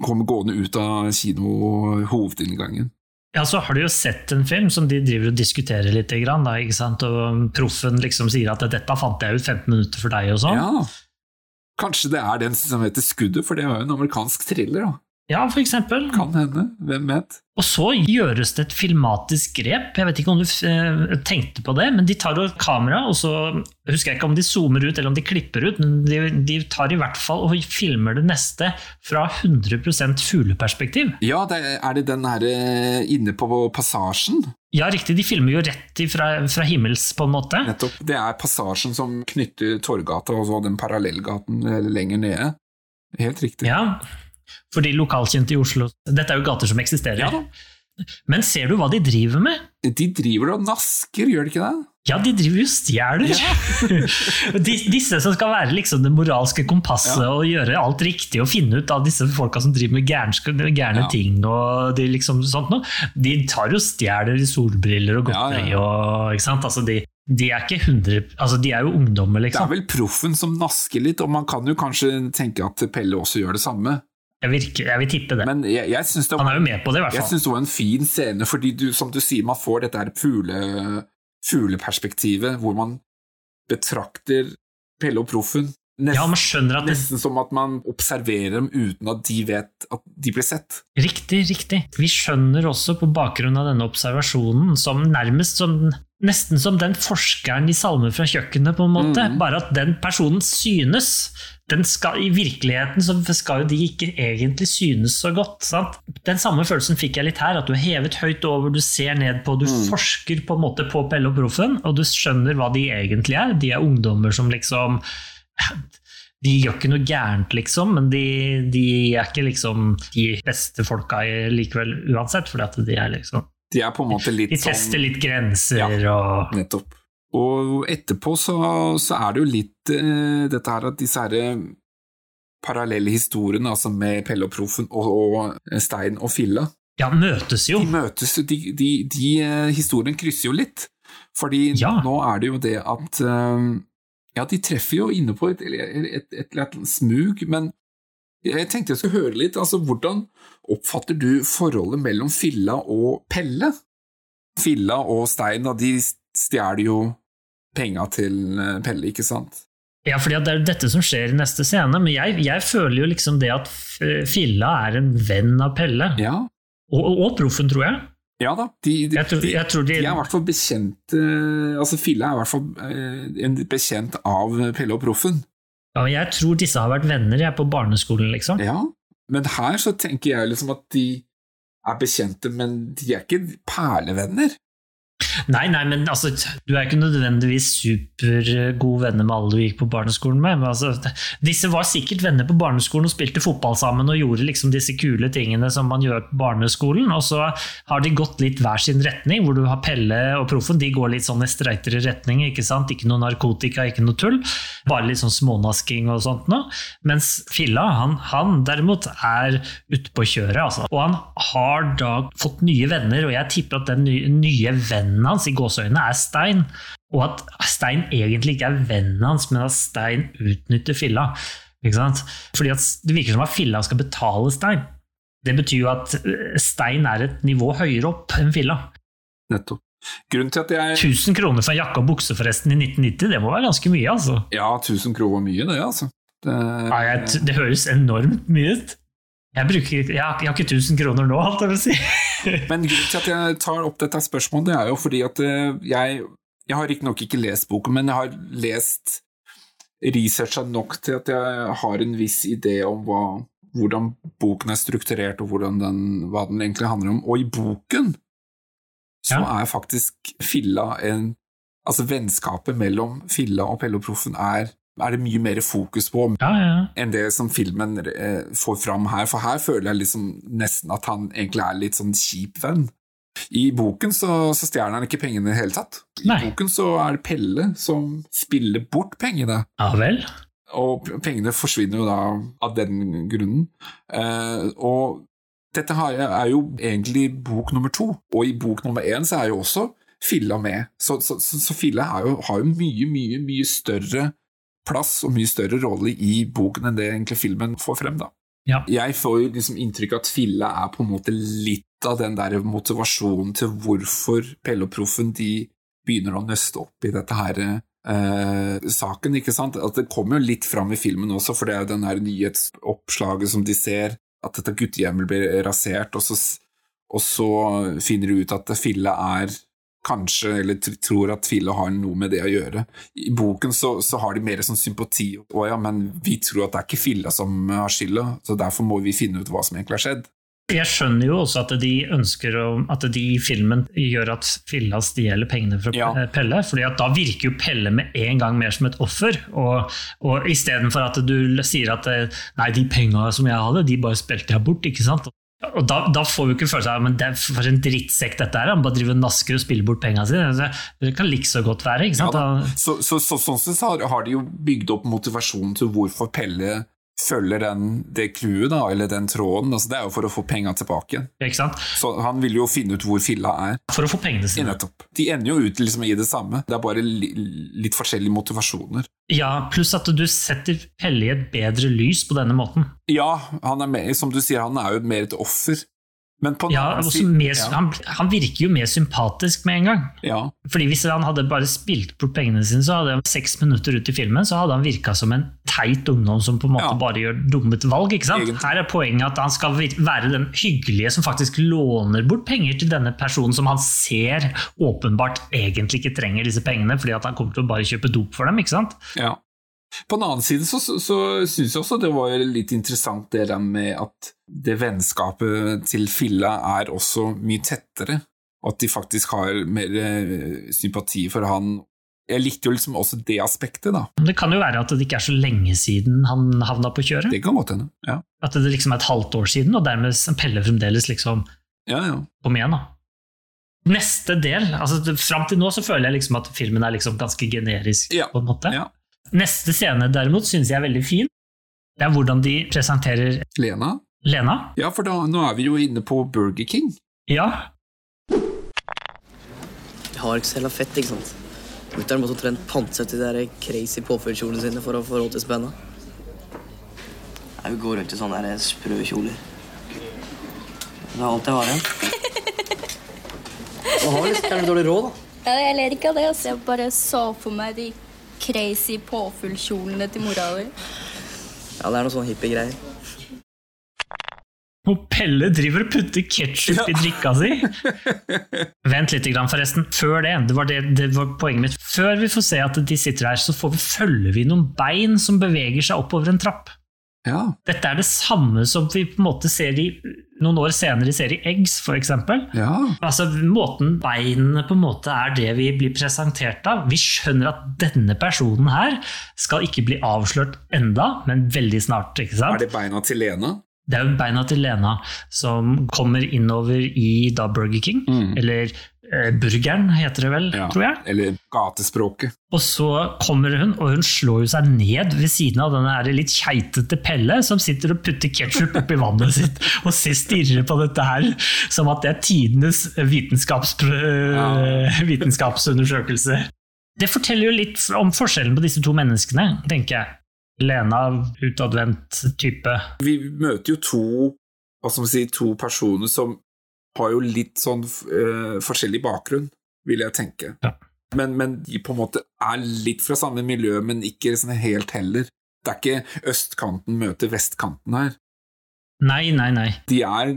kommer gående ut av kino-hovedinngangen. Ja, så har du jo sett en film som de driver og diskuterer litt, grann, da, og proffen liksom sier at 'dette fant jeg ut 15 minutter for deg', og sånn. Ja. Kanskje det er den som heter Skuddet, for det var jo en amerikansk thriller. da. Ja, for eksempel. Kan hende. Hvem vet? Og så gjøres det et filmatisk grep. Jeg vet ikke om du eh, tenkte på det, men de tar jo kamera, og så husker jeg ikke om de zoomer ut eller om de klipper ut, men de, de tar i hvert fall og filmer det neste fra 100 fugleperspektiv. Ja, det er, er det den her eh, inne på passasjen? Ja, riktig, de filmer jo rett fra, fra himmels, på en måte. Nettopp. Det er passasjen som knytter Torgata og så den parallellgaten eh, lenger nede. Helt riktig. Ja, for de lokalkjente i Oslo. Dette er jo gater som eksisterer. Ja. Men ser du hva de driver med? De driver og nasker, gjør de ikke det? Ja, de driver jo stjeler! Ja. [laughs] disse som skal være liksom det moralske kompasset Ja. og gjøre alt riktig og finne ut av disse folka som driver med gærne ting og de liksom sånt noe, de tar jo stjeler i solbriller og godteri og ikke sant? Altså, de, de er ikke 100 Altså, de er jo ungdommer, Det er liksom. vel proffen som nasker litt, og man kan jo kanskje tenke at Pelle også gjør det samme. Jeg, virker, jeg vil tippe det. Men jeg, jeg det, Han er jo med på det, i hvert fall. jeg syns det var en fin scene, fordi du, som du sier, man får dette her fugle, fugleperspektivet, hvor man betrakter Pelle og proffen. Nesten, Ja, man skjønner at det nesten som at man observerer dem uten at de vet at de blir sett. Riktig, riktig. Vi skjønner også på bakgrunn av denne observasjonen, som nærmest som Nesten som den forskeren i Salmer fra kjøkkenet, på en måte. Mm. Bare at den personen synes. Den skal, I virkeligheten så skal jo de ikke egentlig synes så godt. Sant? Den samme følelsen fikk jeg litt her, at du er hevet høyt over, du ser ned på, du forsker på en måte på Pelle og Proffen, og du skjønner hva de egentlig er. De er ungdommer som liksom de gjør ikke noe gærent, liksom, men de, de er ikke liksom de beste folka likevel uansett, fordi at de er liksom De er på en måte litt De sånn tester litt grenser Ja. og Nettopp. Og etterpå så, så er det jo litt eh, dette her at disse her eh, parallelle historiene, altså med Pelle og Proffen og, og Stein og Filla, Ja, møtes jo. de møtes, de, de, de eh, historiene krysser jo litt. Fordi Ja. nå er det jo det at eh, Ja, de treffer jo inne på et eller annet smug, men jeg tenkte jeg skulle høre litt, altså hvordan oppfatter du forholdet mellom Filla og Pelle? Filla og Stein, da, de stjeler jo penga til eh, Pelle, ikke sant? Ja, fordi det er dette som skjer i neste scene, men jeg, jeg føler jo liksom det at Filla er en venn av Pelle. Ja, Og, og, og Proffen, tror jeg. ja da. De, de, Jeg tror, jeg tror de, de er i hvert fall bekjent Altså, Filla er i hvert fall eh, bekjent av Pelle og Proffen. ja, men jeg tror disse har vært venner jeg, på barneskolen, liksom. Ja, men her så tenker jeg liksom at de er bekjente, men de er ikke perlevenner. Nei, nei, men altså, du er ikke nødvendigvis supergode venner med alle du gikk på barneskolen med. Altså, disse var sikkert venner på barneskolen og spilte fotball sammen og gjorde liksom disse kule tingene som man gjør på barneskolen. Og så har de gått litt hver sin retning, hvor du har Pelle og Proffen. De går litt sånn i streitere retning, ikke sant? Ikke noe narkotika, ikke noe tull. Bare litt sånn smånasking og sånt noe. Mens Filla, han, han derimot er ute på kjøret, altså. Og han har da fått nye venner, og jeg tipper at den nye, nye vennen hans i gåseøynene er Stein. Og at Stein egentlig ikke er vennen hans, men at Stein utnytter Filla. Fordi Det virker som at Filla skal betale Stein. Det betyr jo at eh, Stein er et nivå høyere opp enn Filla. Nettopp. Grunnen til at jeg 1000 kroner for jakke og bukse forresten i 1990, det må være ganske mye, altså. Ja, 1000 kroner var mye, det, altså. Det, Ja, jeg, det høres enormt mye ut. Jeg, bruker, jeg, har, jeg har ikke 1000 kroner nå, alt jeg vil si. [laughs] Men grunnen til at jeg tar opp dette spørsmålet, det er jo fordi at eh, jeg Jeg har riktignok ikke lest boken, men jeg har lest researcha nok til at jeg har en viss idé om hva, hvordan boken er strukturert, og den, hva den egentlig handler om. Og i boken så Ja. er faktisk Filla en Altså vennskapet mellom Filla og pelloproffen er, er det mye mer fokus på Ja, ja. enn det som filmen eh, får fram her. For her føler jeg liksom nesten at han egentlig er litt sånn kjip venn. I boken så, så stjeler han ikke pengene i det hele tatt. I Nei. boken så er det Pelle som spiller bort pengene. ja vel. Og pengene forsvinner jo da av den grunnen. Eh, og dette har er jo egentlig bok nummer to, og i bok nummer én så er jo også Filla med. Så, så, så, så Filla jo, har jo mye, mye, mye større plass og mye større rolle i boken enn det egentlig filmen får frem. da. Ja. Jeg får jo liksom inntrykk av at Filla er på en måte litt av den der motivasjonen til hvorfor Pelle og Proffen de begynner å nøste opp i dette her eh, saken, ikke sant? At det kommer jo litt fram i filmen også, for det er jo den her nyhetsoppslaget som de ser, at dette guttehjemmet blir rasert, og så, og så finner de ut at Fille er kanskje, eller tror at Fille har noe med det å gjøre. I boken så, så har de mer sånn sympati. Å ja, men vi tror at det er ikke Fille som har skylda, så derfor må vi finne ut hva som egentlig har skjedd. Jeg skjønner jo også at de ønsker å, at de i filmen gjør at Filla stjeler pengene fra Ja. Pelle, fordi at da virker jo Pelle med en gang mer som et offer. Og, og istedenfor at du sier at eh, nei, de penga som jeg hadde, de bare spilte jeg bort. ikke sant? Og da, da får vi ikke følelsen av men det er for en drittsekk dette er. Han bare driver og nasker og spiller bort pengene sine. Det, kan like så godt være. ikke sant? Da- så, så, så, sånn sett har, har de jo bygd opp motivasjonen til hvorfor Pelle følger den, det clouet, eller den tråden. Altså, det er jo for å få penga tilbake ikke sant? Så han vil jo finne ut hvor filla er. For å få pengene sine. Nettopp. De ender jo ut liksom i det samme. Det er bare li, litt forskjellige motivasjoner. Ja, Pluss at du setter Pelle i et bedre lys på denne måten. Ja, han er med, som du sier, han er jo mer et offer. Men på Ja, mer, han, han virker jo mer sympatisk med en gang. ja, Fordi Hvis han hadde bare spilt bort pengene sine, så hadde han seks minutter ut i filmen, så hadde han virka som en teit ungdom som på en måte Ja. bare gjør dummet valg. ikke sant? Egentlig. Her er poenget at han skal være den hyggelige som faktisk låner bort penger til denne personen som han ser åpenbart egentlig ikke trenger disse pengene, fordi at han kommer til å bare kjøpe dop for dem. ikke sant? ja. På den annen side så, så, syns jeg også det var litt interessant det der med at det vennskapet til Filla er også mye tettere, og at de faktisk har mer eh, sympati for han. Jeg likte jo liksom også det aspektet, da. Det kan jo være at det ikke er så lenge siden han havna på kjøret. Det kan godt hende. Ja, At det liksom er et halvt år siden, og dermed Pelle fremdeles liksom ja. ja. Kom igjen, da. Neste del altså Fram til nå så føler jeg liksom at filmen er liksom ganske generisk. Ja, på en måte. ja. Neste scene derimot syns jeg er veldig fin. Det er hvordan de presenterer Lena? Lena. Ja, for da, nå er vi jo inne på Burger King. Ja, Jeg har ikke så heller fett, ikke sant? Mutter'n måtte omtrent pantsette de der crazy påførkjolene sine for å få råd til spenna. Vi går rundt i sånne der sprø kjoler. Det er alt jeg har igjen. [laughs] Du har litt dårlig råd, da. Ja, jeg ler ikke av det. Altså. Jeg bare så for meg de crazy påfuglkjolene til mora di. Ja, det er noe sånn hippiegreier. og Pelle driver og putter ketsjup i drikka si. [laughs] Vent litt, grann, forresten. Før det, det var, det, det var poenget mitt. Før vi får se at de sitter her, så får vi, følger vi noen bein som beveger seg oppover en trapp. Ja, Dette er det samme som vi på en måte ser i, noen år senere ser i Eggs, f.eks. ja. Altså, måten beinene på en måte er det vi blir presentert av. Vi skjønner at denne personen her skal ikke bli avslørt enda, men veldig snart. ikke sant? Er det beina til Lena? Det er jo beina til Lena som kommer innover i da Burger King, Mm. eller Burgeren heter det vel, Ja. tror jeg. Eller gatespråket. Og så kommer hun, og hun slår jo seg ned ved siden av denne her litt keitete Pelle, som sitter og putter ketsjup oppi vannet [laughs] sitt, og ser stirrer på dette her som at det er tidenes vitenskaps, vitenskapsundersøkelse. Det forteller jo litt om forskjellen på disse to menneskene, tenker jeg. Lena, utadvendt type. Vi møter jo to hva skal man si, to personer som har jo litt sånn uh, forskjellig bakgrunn, vil jeg tenke. Ja. Men, men de på en måte er litt fra samme miljø, men ikke sånn helt heller. Det er ikke østkanten møter vestkanten her. Nei, nei, nei. De er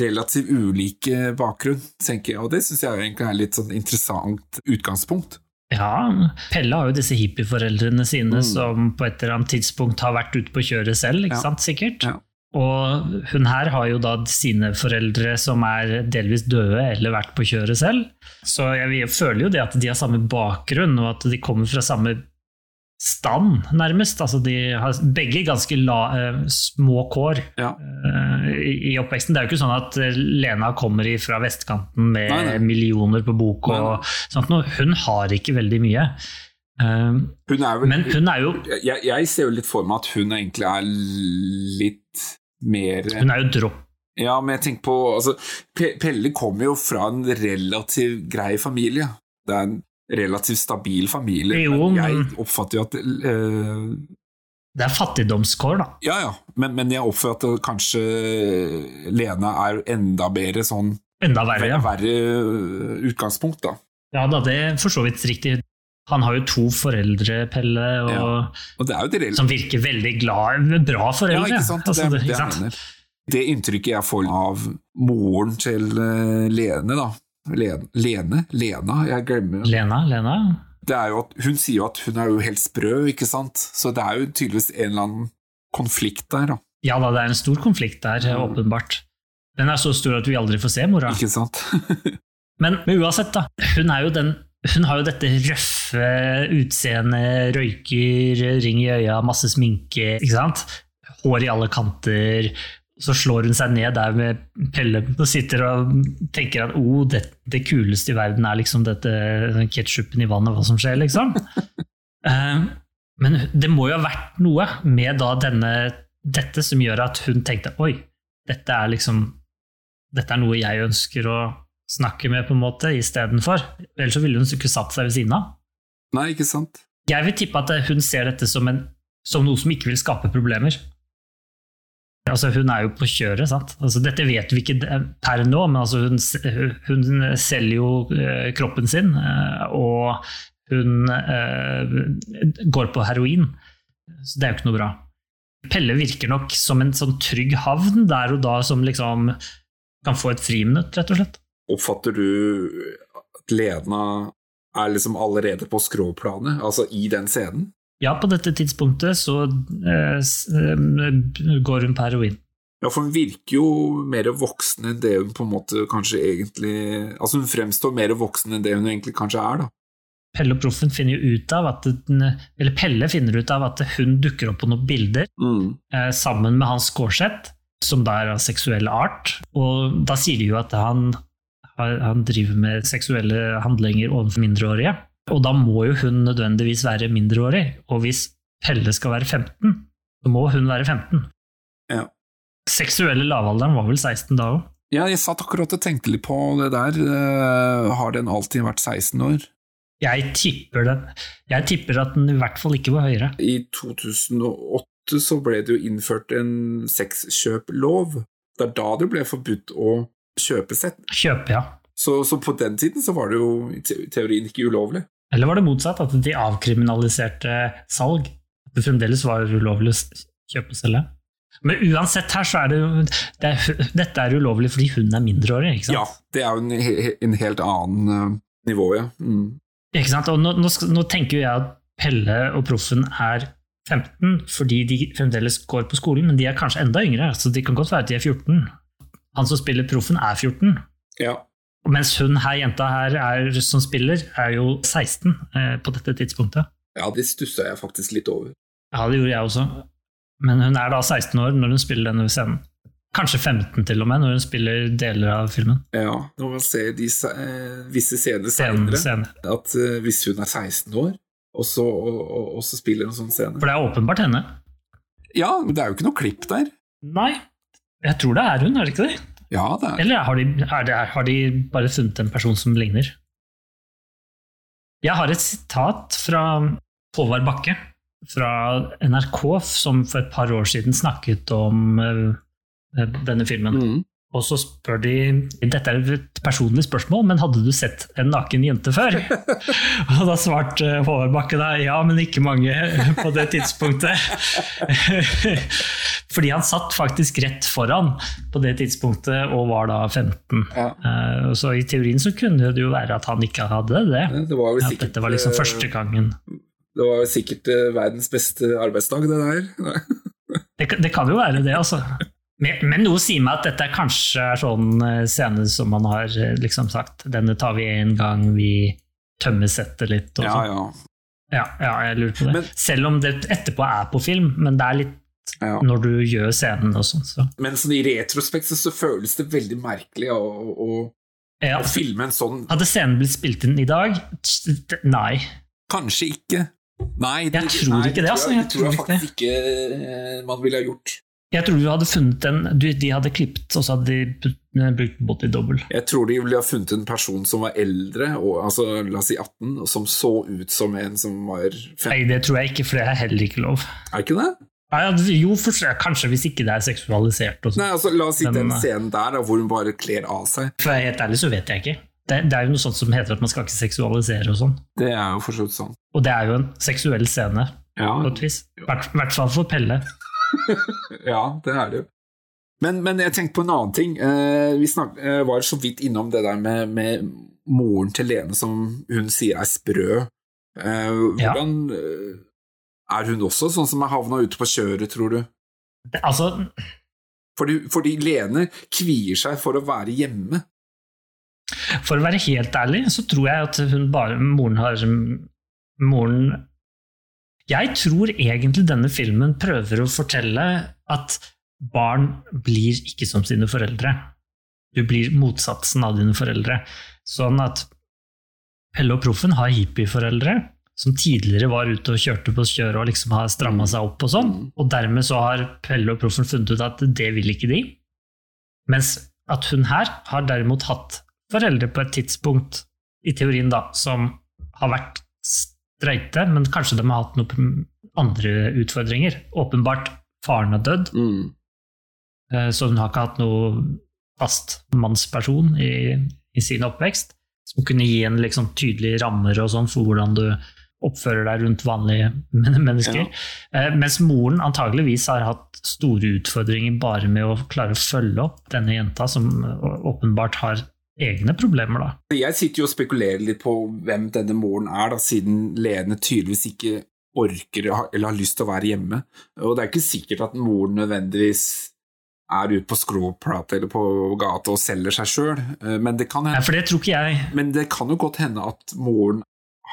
relativt ulike bakgrunn, tenker jeg, og det syns jeg egentlig er litt sånn interessant utgangspunkt. Ja, Pelle har jo disse hippieforeldrene sine Mm. som på et eller annet tidspunkt har vært ute på kjøret selv, ikke Ja. sant, sikkert? Ja. Og hun her har jo da sine foreldre som er delvis døde eller vært på kjøret selv. Så jeg føler jo det at de har samme bakgrunn, og at de kommer fra samme stand, nærmest. Altså de har begge ganske la, eh, små kår Ja. eh, i, oppveksten. Det er jo ikke sånn at eh, Lena kommer fra vestkanten med Nei, nei. millioner på bok Nei, og sånt noe. Hun har ikke veldig mye. Hun vel men hun er jo jeg, jeg ser jo litt for meg at hun egentlig er litt mer hun er jo dropp. Ja, men jeg tenker på altså, Pelle kommer jo fra en relativt grei familie. Det er en relativt stabil familie. Jo, men jeg oppfatter jo at uh, Det er fattigdomskår, da. Ja, ja, men, men jeg oppfatter at kanskje Lena er enda bedre sånn Enda verre. Ja, verre øh, utgangspunkt, da. ja da, det er for så vidt riktig. Han har jo to foreldre, Pelle, og, Ja. Og det jo det reelle som virker veldig glad. Bra Ja, foreldre. ikke sant? Altså, det, det- ikke sant? det inntrykket jeg får av moren til eh, Lene, da Lene? Lene? Lena? Jeg glemmer Lena, Lena. det er jo at, Hun sier jo at hun er jo helt sprø, ikke sant? Så det er jo tydeligvis en eller annen konflikt der, da. Ja da, det er en stor konflikt der, Mm. åpenbart. Den er så stor at vi aldri får se mora. Ikke sant? Men, [laughs] men uansett, da. Hun, er jo den, hun har jo dette røffe utseendet, røyker, ring i øya, masse sminke, ikke sant? Hår i alle kanter. Så slår hun seg ned der med Pelle og sitter og tenker at oh, det, det kuleste i verden er liksom dette ketsjupen i vannet, hva som skjer, liksom. [laughs] Eh, Men det må jo ha vært noe med da denne, dette som gjør at hun tenkte oi, dette er liksom dette er noe jeg ønsker å snakke med, på en måte, istedenfor. Ellers så ville hun ikke satt seg ved siden av. Nei, ikke sant? Jeg vil tippe at hun ser dette som, en, som noe som ikke vil skape problemer. Altså, hun er jo på kjøret, sant. Altså, dette vet vi ikke per nå, men altså, hun, hun selger jo eh, kroppen sin, eh, og hun eh, går på heroin. Så det er jo ikke noe bra. Pelle virker nok som en sånn trygg havn der og da som liksom kan få et friminutt, rett og slett. Oppfatter du at Lena er liksom allerede på skråplanet, altså i den scenen? Ja, på dette tidspunktet så eh, eh, går hun på heroin. Ja, for hun virker jo mer voksen enn det hun på en måte kanskje egentlig Altså hun fremstår mer voksen enn det hun egentlig kanskje er, da. Pelle og Proffen finner jo ut av at den, eller Pelle finner ut av at hun dukker opp på noen bilder Mm. eh, sammen med Hans Skårseth, som da er av seksuell art. Og da sier de jo at han, han driver med seksuelle handlinger overfor mindreårige. Og da må jo hun nødvendigvis være mindreårig. Og hvis Pelle skal være 15, så må hun være 15. Ja. Seksuelle lavalderen var vel 16 da òg? Ja, jeg satt akkurat og tenkte litt på det der. Eh, har den alltid vært 16 år? Jeg tipper, den. jeg tipper at den i hvert fall ikke var høyere. I 2008 så ble det jo innført en sexkjøplov. Det er da det ble forbudt å kjøpe sett. Kjøpe, ja. Så, så på den tiden så var det jo i teorien ikke ulovlig. Eller var det motsatt, at de avkriminaliserte salg? At det fremdeles var ulovlig å kjøpe og selge? Men uansett her, så er det jo det er, Dette er ulovlig fordi hun er mindreårig, ikke sant? Ja, det er jo en, en helt annen eh, nivå, ja. Mm. Ikke sant? Og nå, nå, nå tenker jo jeg at Pelle og Proffen er 15 fordi de fremdeles går på skolen, men de er kanskje enda yngre, så de kan godt være at de er 14. Han som spiller Proffen, er 14. Ja. Mens hun her, jenta her er, som spiller, er jo 16 eh, på dette tidspunktet. ja, det stussa jeg faktisk litt over. Ja, det gjorde jeg også. Men hun er da 16 år når hun spiller denne scenen. Kanskje 15 til og med, når hun spiller deler av filmen. Ja, når man ser de, eh, visse scener senere, scene. at eh, hvis hun er 16 år, og så, og, og, og så spiller hun sånn scene For det er åpenbart henne. Ja, men det er jo ikke noe klipp der. Nei, jeg tror det er hun, er det ikke det? Ja, det er Eller har de, er det, har de bare funnet en person som ligner? Jeg har et sitat fra Håvard Bakke fra NRK, som for et par år siden snakket om eh, denne filmen. Mm. Og så spør de Dette er et personlig spørsmål, men hadde du sett en naken jente før? [laughs] og da svarte Håvard Bakke da ja, men ikke mange på det tidspunktet. [laughs] Fordi han satt faktisk rett foran på det tidspunktet og var da 15. Ja. Eh, Så i teorien så kunne det jo være at han ikke hadde det. Det var sikkert, At dette var liksom eh, første gangen. Det var sikkert eh, verdens beste arbeidsdag, det der. Det, det kan jo være det, altså. Men, noe sier meg at dette er kanskje er sånn eh, scene som man har eh, liksom sagt. Denne tar vi en gang vi tømmer settet litt. Og Ja, sånn. ja. ja, ja, jeg lurer på det. Men- Selv om det etterpå er på film, men det er litt ja. når du gjør scenen og sånn. Så. Men sånn i retrospekt så, føles det veldig merkelig å, å, Ja. å filme en sånn Hadde scenen blitt spilt inn i dag? Nei. Kanskje ikke. Nei, Jeg tror nei, ikke det, altså. Tror jeg, Jeg tror jeg tror ikke faktisk ikke eh, man ville ha gjort. Jeg tror du hadde funnet en du, De hadde klippet, og så hadde de put- brukt body double. Jeg tror de ville ha funnet en person som var eldre, og, altså la oss si 18, og som så ut som en som var 15. Nei, det tror jeg ikke, for det er heller ikke lov. Er ikke det? Nei, jo, for, kanskje hvis ikke det er seksualisert. Og sånn. Nei, altså La oss si den eh, scenen der hvor hun bare kler av seg. For jeg er helt ærlig så vet jeg ikke. Det, det er jo noe sånt som heter at man skal ikke seksualisere og sånn. Det er jo for sånn. Og det er jo en seksuell scene, Ja, på et vis. I hvert fall for Pelle. [laughs] ja det er det jo. Men, men jeg tenkte på en annen ting. Eh, vi snak, eh, var så vidt innom det der med, med moren til Lene som hun sier er sprø. Eh, Ja. hvordan eh, Er hun også sånn som er havna ute på kjøret, tror du? Altså, Fordi, fordi Lene kvier seg for å være hjemme. for å være helt ærlig, så tror jeg at hun bare Moren har Moren Jeg tror egentlig denne filmen prøver å fortelle at barn blir ikke som sine foreldre. Du blir motsatsen av dine foreldre. Sånn at Pelle og Proffen har hippieforeldre som tidligere var ute og kjørte på kjøret og liksom har stramma seg opp og sånn. Og dermed så har Pelle og Proffen funnet ut at det vil ikke de. Mens at hun her har derimot hatt foreldre på et tidspunkt, i teorien da, som har vært streite, men kanskje de har hatt noen andre utfordringer. Åpenbart, faren har dødd, mm. så hun har ikke hatt noe fast mannsperson i, i sin oppvekst, som kunne gi en liksom tydelige rammer og sånn for hvordan du oppfører deg rundt vanlige mennesker. Ja. mens moren antageligvis har hatt store utfordringer bare med å klare å følge opp denne jenta, som eh, åpenbart har egne problemer, da. Jeg sitter jo og spekulerer litt på hvem denne moren er, da, siden Lene tydeligvis ikke orker eller har lyst til å være hjemme. Og det er ikke sikkert at moren nødvendigvis er ute på skråplata eller på gata og selger seg sjøl, men, det kan Nei, hende- for det tror ikke jeg. men det kan jo godt hende at moren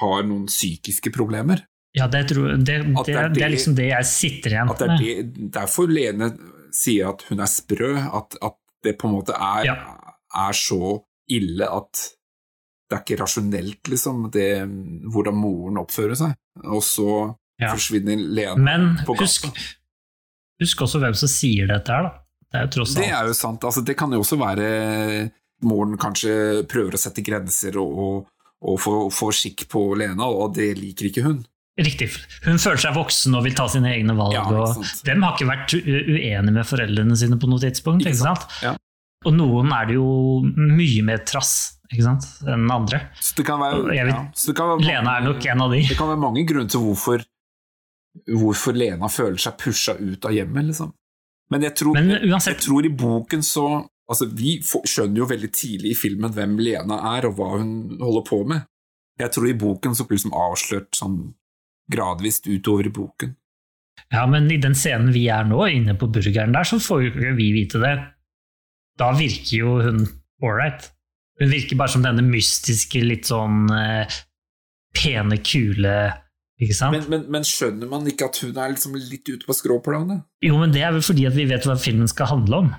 har noen psykiske problemer. Ja, det, tror, det, det, det er er liksom det jeg sitter igjen At det er med. det, derfor Lene sier at hun er sprø, at, at det på en måte er, Ja. er så ille at det er ikke rasjonelt, liksom, det, hvordan moren oppfører seg. Og så Ja. forsvinner Lene Men på gata. husk, husk også hvem som sier dette her, da. Det er jo tross Det er jo sant. Altså, det kan jo også være moren kanskje prøver å sette grenser og, og, og få, få skikk på Lena, og det liker ikke hun. Riktig. Hun føler seg voksen og vil ta sine egne valg. Ja, og. Dem har ikke vært uenige med foreldrene sine på noe tidspunkt. Ikke sant? Ja. Og noen er det jo mye mer trass ikke sant? enn andre. Så det kan være, vet- ja, det kan være Lena er nok en av de. Det kan være mange grunner til hvorfor, hvorfor Lena føler seg pusha ut av hjemmet, liksom. Men jeg tror, Men uansett- jeg tror i boken så Altså, vi skjønner jo veldig tidlig i filmen hvem Lena er, og hva hun holder på med. Jeg tror i boken så blir det liksom avslørt sånn gradvis utover i boken. Ja, men i den scenen vi er nå, inne på burgeren der, så får jo ikke vi vite det. Da virker jo hun ålreit. Hun virker bare som denne mystiske, litt sånn eh, pene, kule Ikke sant? Men, men, men skjønner man ikke at hun er liksom litt ute på skråplanet? jo, men det er vel fordi at vi vet hva filmen skal handle om.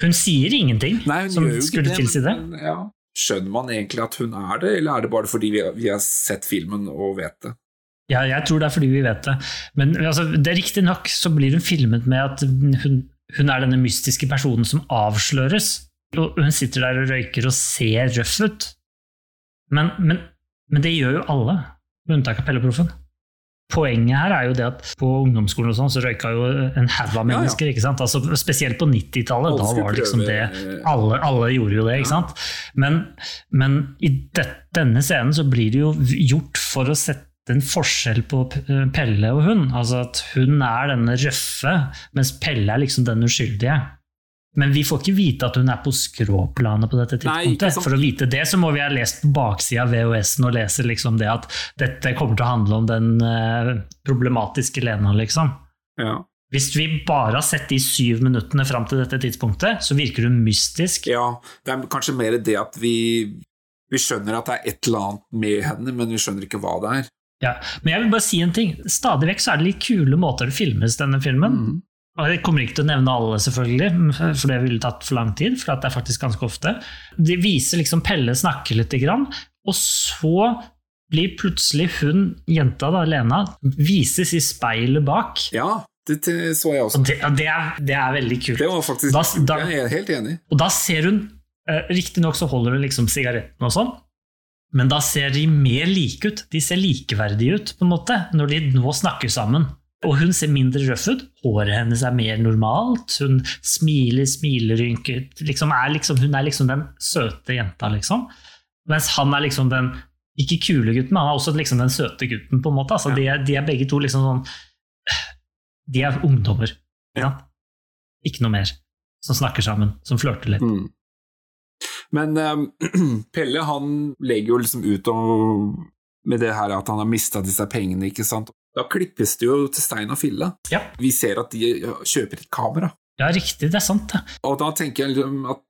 Hun sier ingenting Nei, hun som skulle tilsi det. men, ja. Skjønner man egentlig at hun er det, eller er det bare fordi vi, vi har sett filmen og vet det? Ja, jeg tror det er fordi vi vet det. Men altså, det er riktig nok så blir hun filmet med at hun, hun er denne mystiske personen som avsløres. Og hun sitter der og røyker og ser røff ut. Men, men, men det gjør jo alle, med unntak av Pelleproffen. Poenget her er jo det at på ungdomsskolen og sånn, så røyka jo en haug av Ja, ja. mennesker. ikke sant? Altså, spesielt på 90-tallet. Da var det liksom det alle, alle gjorde jo det, ikke sant? Men, men i det, denne scenen så blir det jo gjort for å sette en forskjell på Pelle og hun. Altså at hun er denne røffe, mens Pelle er liksom den uskyldige. Men vi får ikke vite at hun er på skråplanet på dette tidspunktet. Nei, For å vite det, så må vi ha lest på baksida av VHS-en og lese liksom det at dette kommer til å handle om den eh, problematiske Lena, liksom. Ja. Hvis vi bare har sett de syv minuttene fram til dette tidspunktet, så virker hun mystisk. ja, det er kanskje mer det at vi, vi skjønner at det er et eller annet med henne, men vi skjønner ikke hva det er. Ja, men jeg vil bare si en ting. Stadig vekk så er det litt kule måter det filmes, denne filmen. Mm. Og Jeg kommer ikke til å nevne alle, selvfølgelig, for det ville tatt for lang tid. for det er faktisk ganske ofte. De viser liksom Pelle snakke litt, og så blir plutselig hun, jenta da, Lena, vises i speilet bak. Ja, det, det så jeg også. Og det, og det, er, det er veldig kult. Det var faktisk Da- da- Jeg er helt enig. Og da ser hun eh, Riktignok så holder hun liksom sigaretten og sånn, men da ser de mer like ut. De ser likeverdige ut, på en måte, når de nå snakker sammen. Og hun ser mindre røff ut. Håret hennes er mer normalt. Hun smiler, smilerynket. Liksom er liksom, hun er liksom den søte jenta, liksom. Mens han er liksom den ikke kule gutten, men han er også liksom den søte gutten, på en måte. Altså, de, er, de er begge to liksom sånn De er ungdommer. Ikke, ikke noe mer. Som snakker sammen, som flørter litt. Mm. Men eh, [clears throat] Pelle han legger jo liksom ut om, med det her at han har mista disse pengene, ikke sant. Da klippes det jo til stein og fille. Ja. Vi ser at de kjøper et kamera. Ja, riktig, det er sant. det. Og da tenker jeg liksom at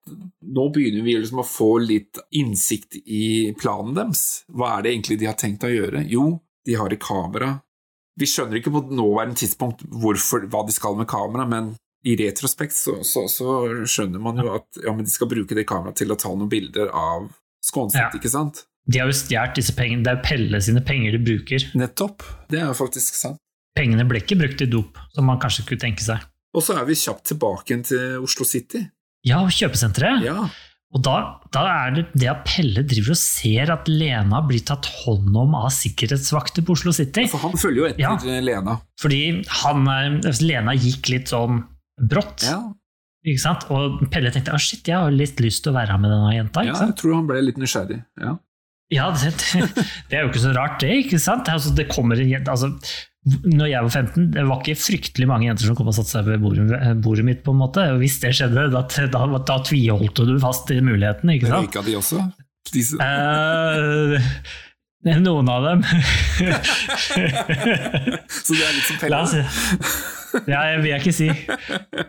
nå begynner vi liksom å få litt innsikt i planen deres. Hva er det egentlig de har tenkt å gjøre? Jo, de har et kamera. Vi skjønner ikke på nåværende tidspunkt hvorfor, hva de skal med kamera, men i retrospekt så, så, så skjønner man jo at ja, men de skal bruke det kameraet til å ta noen bilder av Skånset, Ja. ikke sant? De har jo stjålet disse pengene. Det er Pelle sine penger de bruker. Nettopp. Det er jo faktisk sant. Pengene ble ikke brukt i dop, som man kanskje kunne tenke seg. Og så er vi kjapt tilbake igjen til Oslo City. Ja, kjøpesenteret. Ja, Og da, da er det det at Pelle driver og ser at Lena blir tatt hånd om av sikkerhetsvakter på Oslo City. for han følger jo etter Ja. Lena. Fordi han, er- Lena gikk litt sånn brått. Ja, Ikke sant? Og Pelle tenkte å shit, jeg har litt lyst til å være med denne jenta. ja, Ikke sant? jeg tror han ble litt nysgjerrig. Ja. Ja, det, [laughs] det er jo ikke så rart, det. ikke sant? Altså, det kommer en jente, altså, når jeg var 15, det var ikke fryktelig mange jenter som kom og satte seg ved bordet, bordet mitt. på en måte. Og hvis det skjedde, da, da, da tviholdte du fast i muligheten. ikke sant? Røyka de også? De, s- Eh, noen av dem. [laughs] så det er litt som Pelle? Ja, jeg vil jeg ikke si.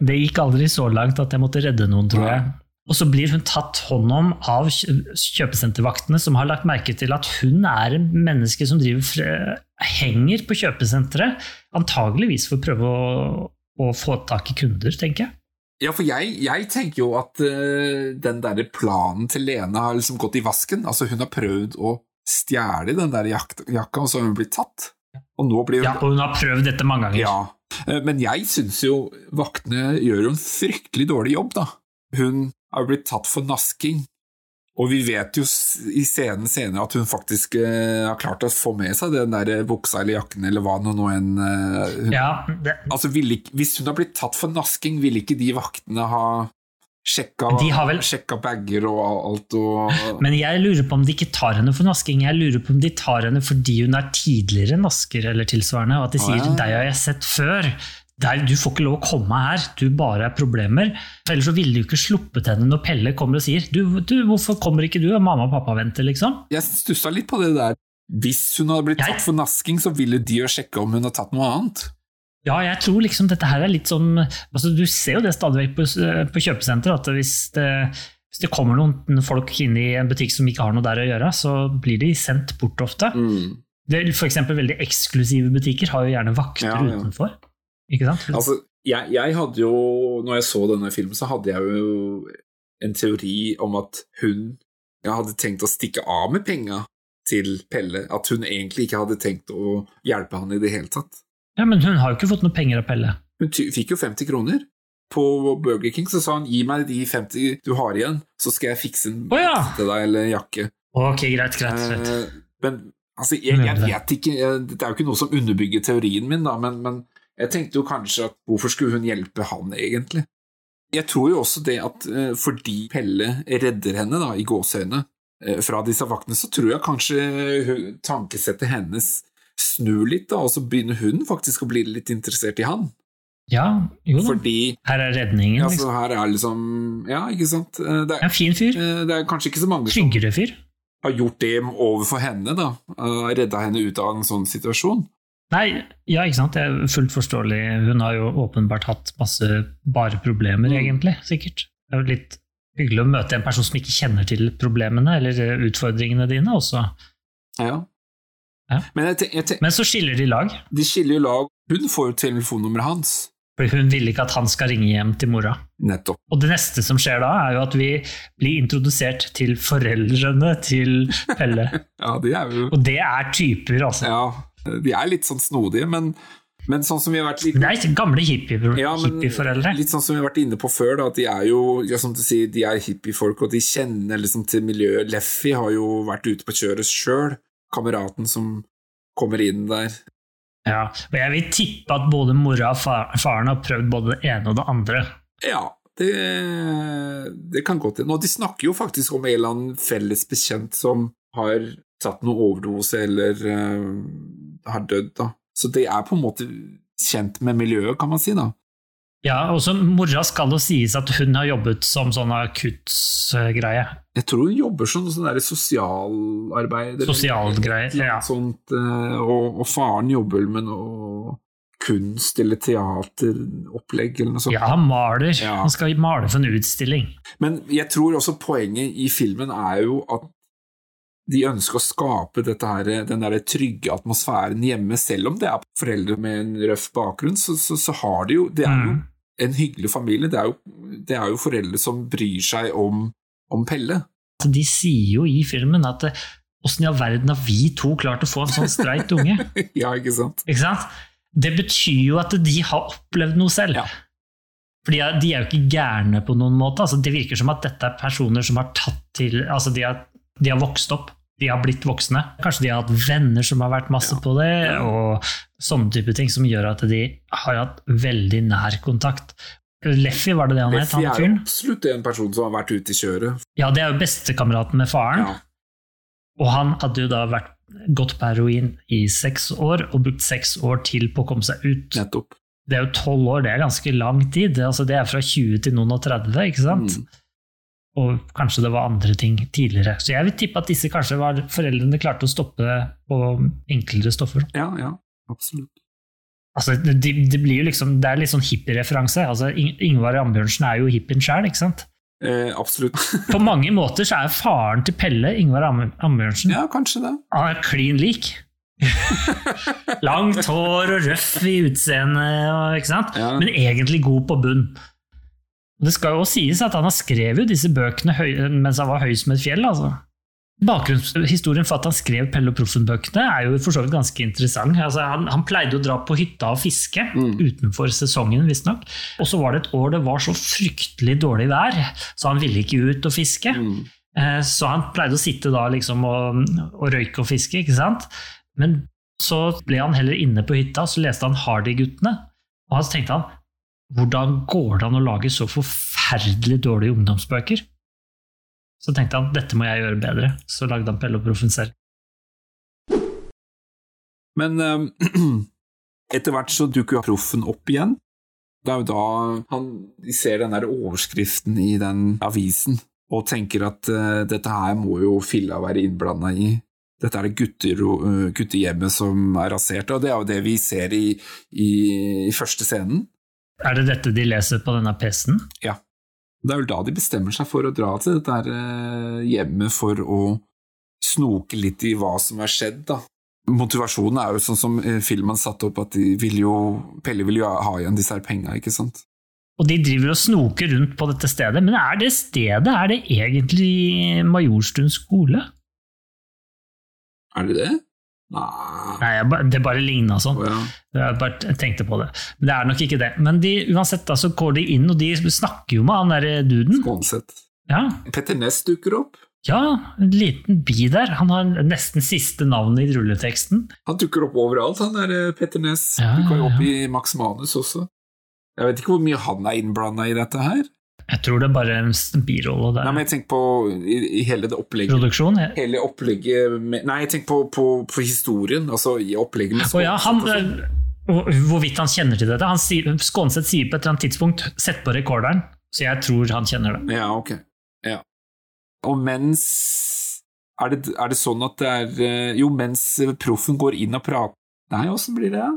Det gikk aldri så langt at jeg måtte redde noen, tror jeg. Og så blir hun tatt hånd om av kjøpesentervaktene, som har lagt merke til at hun er en menneske som driver henger på kjøpesenteret, antageligvis for å prøve å, å få tak i kunder, tenker jeg. Ja, for jeg, jeg tenker jo at uh, den der planen til Lene har liksom gått i vasken. Altså, hun har prøvd å stjele den der jak jakka, og så har hun blitt tatt. Og nå blir hun Ja, og hun har prøvd dette mange ganger. Ja. Eh, Men jeg syns jo vaktene gjør jo en fryktelig dårlig jobb, da. Hun har blitt tatt for nasking, og vi vet jo i scenen senere at hun faktisk eh, har klart å få med seg den der buksa eller jakken eller hva nå enn eh, hun Ja, det, Altså, Hvis hun har blitt tatt for nasking, ville ikke de vaktene ha sjekka, De har vel- sjekka bager og alt og Men jeg lurer på om de ikke tar henne for nasking. Jeg lurer på om de tar henne fordi hun er tidligere nasker eller tilsvarende, og at de sier sier ja. 'deg har jeg sett før'. Der, du får ikke lov å komme her, du bare er problemer. Ellers så ville de jo ikke sluppet henne når Pelle kommer og sier du, du, 'hvorfor kommer ikke du?' og mamma og pappa venter, liksom. Jeg stussa litt på det der. Hvis hun hadde blitt Jeg- tatt for nasking, så ville de jo sjekke om hun har tatt noe annet. Ja, jeg tror liksom dette her er litt sånn altså Du ser jo det stadig vekk på, på kjøpesenter, at hvis det, hvis det kommer noen folk inn i en butikk som ikke har noe der å gjøre, så blir de sendt bort ofte. Det, for eksempel veldig eksklusive butikker har jo gjerne vakter Ja, ja. utenfor. Ikke sant? Altså, jeg, jeg hadde jo, når jeg så denne filmen, så hadde jeg jo en teori om at hun jeg hadde tenkt å stikke av med penga til Pelle. At hun egentlig ikke hadde tenkt å hjelpe han i det hele tatt. Ja, Men hun har jo ikke fått noe penger av Pelle. Hun fikk jo 50 kroner. På Burger King så sa han gi meg de 50 du har igjen, så skal jeg fikse en oh, ja! til deg eller en jakke. Ok, greit, greit. greit. Eh, men Altså, jeg, jeg vet ikke, jeg- det er jo ikke noe som underbygger teorien min, da, men, men jeg tenkte jo kanskje at hvorfor skulle hun hjelpe han, egentlig? Jeg tror jo også det at eh, fordi Pelle redder henne, da, i gåseøyne, eh, fra disse vaktene, så tror jeg kanskje tankesettet hennes snur litt, da, og så begynner hun faktisk å bli litt interessert i han. Ja, jo da. Fordi Her er redningen. ja, Liksom. så her er liksom Ja, ikke sant? Eh, Det En ja, fin fyr. eh, det er kanskje ikke så mange Tryggere fyr. har gjort det overfor henne, da. eh, Redda henne ut av en sånn situasjon. Nei, ja, ikke sant. Det er fullt forståelig. Hun har jo åpenbart hatt masse bare problemer, Mm. egentlig. Sikkert. Det er jo litt hyggelig å møte en person som ikke kjenner til problemene eller utfordringene dine også. Ja. Ja. Men jeg tenk, jeg tenk, Men så skiller de lag. de skiller jo lag. Hun får jo telefonnummeret hans. Fordi hun vil ikke at han skal ringe hjem til mora. Nettopp. Og det neste som skjer da, er jo at vi blir introdusert til foreldrene til Pelle. [laughs] Ja, de er jo Og det er typer, altså. Ja, de er litt sånn snodige, men, men sånn som vi har vært litt Det er gamle hippie- ja, hippieforeldre. Litt sånn som vi har vært inne på før, da, at de er jo ja, som du sier, de er hippiefolk, og de kjenner liksom til miljøet. Leffy har jo vært ute på kjøret sjøl, kameraten som kommer inn der. Ja, og jeg vil tippe at både mora og fa- faren har prøvd både det ene og det andre. Ja, det, det kan godt hende. Og de snakker jo faktisk om en eller annen felles bekjent som har tatt noe overdose eller uh, har dødd, da. Så det er på en måte kjent med miljøet, kan man si, da. Ja, også Mora skal jo sies at hun har jobbet som sånn akuttgreie. Jeg tror hun jobber som sånn der sosialarbeider. Sosialgreier, Ja. sånt, eh, og, og faren jobber med noe kunst- eller teateropplegg eller noe sånt. ja, han maler. Ja. Han skal male for en utstilling. Men jeg tror også poenget i filmen er jo at de ønsker å skape dette her, den der trygge atmosfæren hjemme, selv om det er foreldre med en røff bakgrunn, så, så, så har de jo Det er jo Mm. En hyggelig familie. Det er jo, det er jo foreldre som bryr seg om, om Pelle. De sier jo i filmen at eh, åssen i all verden har vi to klart å få en sånn streit unge? [laughs] ja, ikke sant? Ikke sant? Det betyr jo at de har opplevd noe selv. Ja. For de de er jo ikke gærne på noen måte. Altså, det virker som at dette er personer som har tatt til Altså, de har, de har vokst opp. De har blitt voksne. Kanskje de har hatt venner som har vært masse på det, og sånne type ting som gjør at de har hatt veldig nær kontakt. Leffy, var det det han het? Leffy er fyren? absolutt en person som har vært ute i kjøret. Ja, det er jo bestekameraten med faren. Ja. Og han hadde jo da vært gått på heroin i seks år, og brukt seks år til på å komme seg ut. Nettopp. Det er jo tolv år, det er ganske lang tid. Altså, det er fra 20 til noen og 30, ikke sant? Mm. Og kanskje det var andre ting tidligere. Så jeg vil tippe at disse kanskje var foreldrene klarte å stoppe på enklere stoffer. Ja, ja, absolutt. Altså, det, det blir jo liksom, det er litt sånn hippie-referanse. Altså, Ingvar Ambjørnsen er jo hippien sjæl, ikke sant? Eh, absolutt. [laughs] På mange måter så er faren til Pelle, Ingvar Am- Ambjørnsen, ja, kanskje det. Han er klin lik. [laughs] Langt hår og røff i utseendet, ikke sant? Ja. men egentlig god på bunn. Det skal jo også sies at han har skrevet disse bøkene mens han var høy som et fjell. altså. Bakgrunnshistorien for at han skrev Pelle og Proffen-bøkene er jo for så vidt ganske interessant. Altså, han, han pleide å dra på hytta og fiske, utenfor sesongen visstnok. Og så var det et år det var så fryktelig dårlig vær, så han ville ikke ut og fiske. Eh, Så han pleide å sitte da liksom og, og røyke og fiske, ikke sant? Men så ble han heller inne på hytta, så leste han Hardy-guttene. Og så tenkte han, hvordan går det an å lage så forferdelig dårlige ungdomsbøker? Så tenkte han, dette må jeg gjøre bedre. Så lagde han Pelle og Proffen selv. Men eh, [clears throat] etter hvert så dukker jo proffen opp igjen. Det er jo da han ser den der overskriften i den avisen og tenker at eh, dette her må jo filla være innblanda i. Dette er det eh, guttehjemmet som er rasert, og det er jo det vi ser i, i, i første scenen. Er det dette de leser på denne PC-en? Det er vel da de bestemmer seg for å dra til dette her, eh, hjemmet for å snoke litt i hva som har skjedd, da. Motivasjonen er jo sånn som eh, filmen satte opp, at de vil jo, Pelle vil jo ha igjen disse her penga, ikke sant? Og de driver og snoker rundt på dette stedet, men er det stedet er det egentlig Majorstuen skole? Er det det? Nei det bare ligna sånn. Oh, ja. Jeg bare tenkte på det. Men det er nok ikke det. Men de, uansett, da, så går de inn, og de snakker jo med han derre duden. Skånsett. Ja, Petter Ness dukker opp. Ja, en liten bi der. Han har nesten siste navnet i rulleteksten. Han dukker opp overalt, han der eh, Petter Næss. Ja, Dukker jo opp ja. i Max Manus også. Jeg vet ikke hvor mye han er innblanda i dette her. Jeg tror det er bare en birolle der. Nei, men jeg tenker på i, i hele det opplegget. Produksjon? Ja. Hele opplegget med, Nei, jeg tenker på, på, på historien. Altså i opplegget med ja, han, sånn. eh, hvor- Hvorvidt han kjenner til dette? Han sier, Skånseth sier på et eller annet tidspunkt 'sett på rekorderen', så jeg tror han kjenner det. Ja, ok. Ja. Og mens er det, er det sånn at det er eh, Jo, mens proffen går inn og prater Nei, åssen blir det?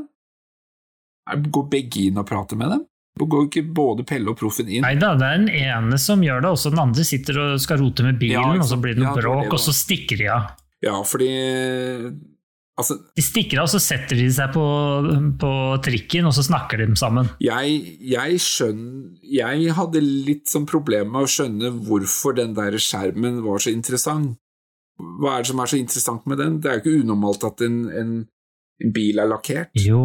Går begge inn og prater med dem? Går ikke både Pelle og proffen inn? Nei da, det er den ene som gjør det, og så den andre sitter og skal rote med bilen, Ja, og så blir det noe ja, bråk, det og så stikker de av. Ja, fordi Altså, De stikker av, og så setter de seg på, på trikken, og så snakker de sammen. jeg, jeg skjønner Jeg hadde litt sånn problem med å skjønne hvorfor den der skjermen var så interessant. Hva er det som er så interessant med den? Det er jo ikke unormalt at en, en, en bil er lakkert. Jo,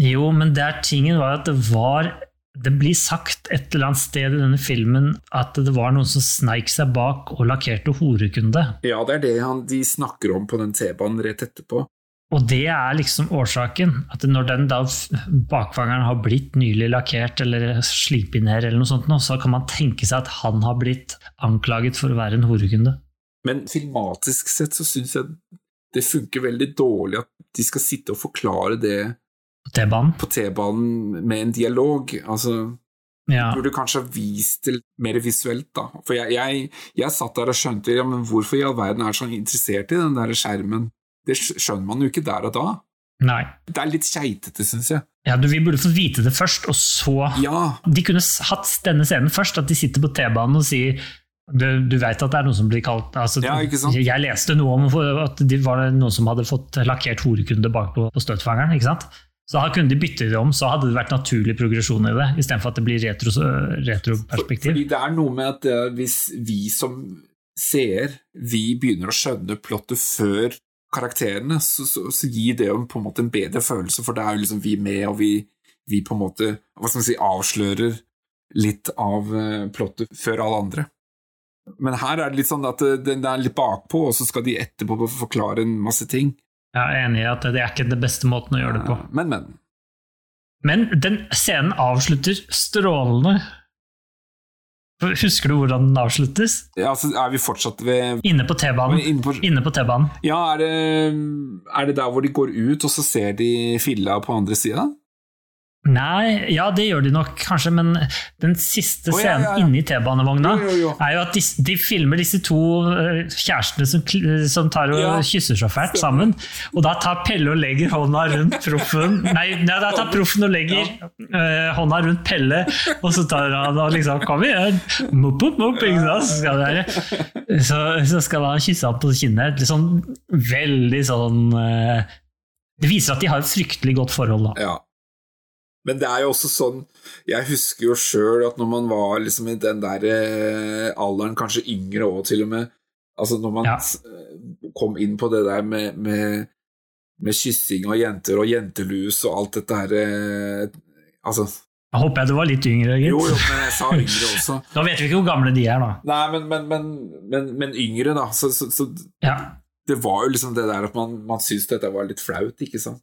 jo men der tingen var at det var Det blir sagt et eller annet sted i denne filmen at det var noen som sneik seg bak og lakkerte horekunde. Ja, det er det han, de snakker om på den T-banen rett etterpå. Og det er liksom årsaken. At når den da bakfangeren har blitt nylig lakkert eller slipet ned, eller noe sånt, nå, så kan man tenke seg at han har blitt anklaget for å være en horekunde. Men filmatisk sett så syns jeg det funker veldig dårlig at de skal sitte og forklare det På T-banen. på T-banen med en dialog. Altså, Ja. burde kanskje ha vist det mer visuelt, da. For jeg, jeg, jeg satt der og skjønte ja, men hvorfor i all verden er så interessert i den der skjermen. Det skjønner man jo ikke der og da. Nei. Det er litt keitete, syns jeg. Ja, du, vi burde fått vite det først, og så Ja, De kunne hatt denne scenen først, at de sitter på T-banen og sier du, du vet at det er noe som blir kalt altså, Ja? Jeg leste noe om at det var noen som hadde fått lakkert horekunde bak på, på støtfangeren. ikke sant? Så da kunne de bytte det om, så hadde det vært naturlig progresjon i det, istedenfor at det blir retro, retroperspektiv. fordi det er noe med at eh, hvis vi som seer, vi begynner å skjønne plottet før karakterene, så, så, så gir det jo på en måte en bedre følelse, for da er jo liksom vi med, og vi, vi på en måte hva skal man si, avslører litt av eh, plottet før alle andre. Men her er det litt sånn at den er litt bakpå, og så skal de etterpå forklare en masse ting. Jeg er enig i at det er ikke den beste måten å gjøre det på. Men, men. Men den scenen avslutter strålende. Husker du hvordan den avsluttes? Ja, altså, er vi fortsatt ved Inne på T-banen. Inne på- Inne på T-banen. Ja, er det, er det der hvor de går ut, og så ser de filla på andre sida? Nei, ja det gjør de nok kanskje, men den siste oh, ja, scenen ja, scenen inni T-banevogna er jo at de, de filmer disse to eh, kjærestene som, som tar og Ja, kysser så fælt sammen. Og da tar Pelle og legger hånda rundt proffen Nei, nei da tar proffen og legger eh, hånda rundt Pelle, og så tar han og liksom Kom igjen! Mop, mop, mop? Så skal, det, så, så skal han kysse ham på kinnet. Sånn veldig sånn Det viser at de har et fryktelig godt forhold, da. Men det er jo også sånn Jeg husker jo sjøl at når man var liksom i den der eh, alderen, kanskje yngre òg til og med Altså når man Ja. eh, kom inn på det der med, med, med kyssing av jenter og jentelus og alt dette her eh, Altså Jeg håper jeg du var litt yngre, gitt. Jo, jo, men jeg sa yngre [laughs] også. Da vet vi ikke hvor gamle de er, da. Nei, men, men, men, men, men yngre, da. Så, så, så Ja. det var jo liksom det der at man, man syntes dette var litt flaut, ikke sant?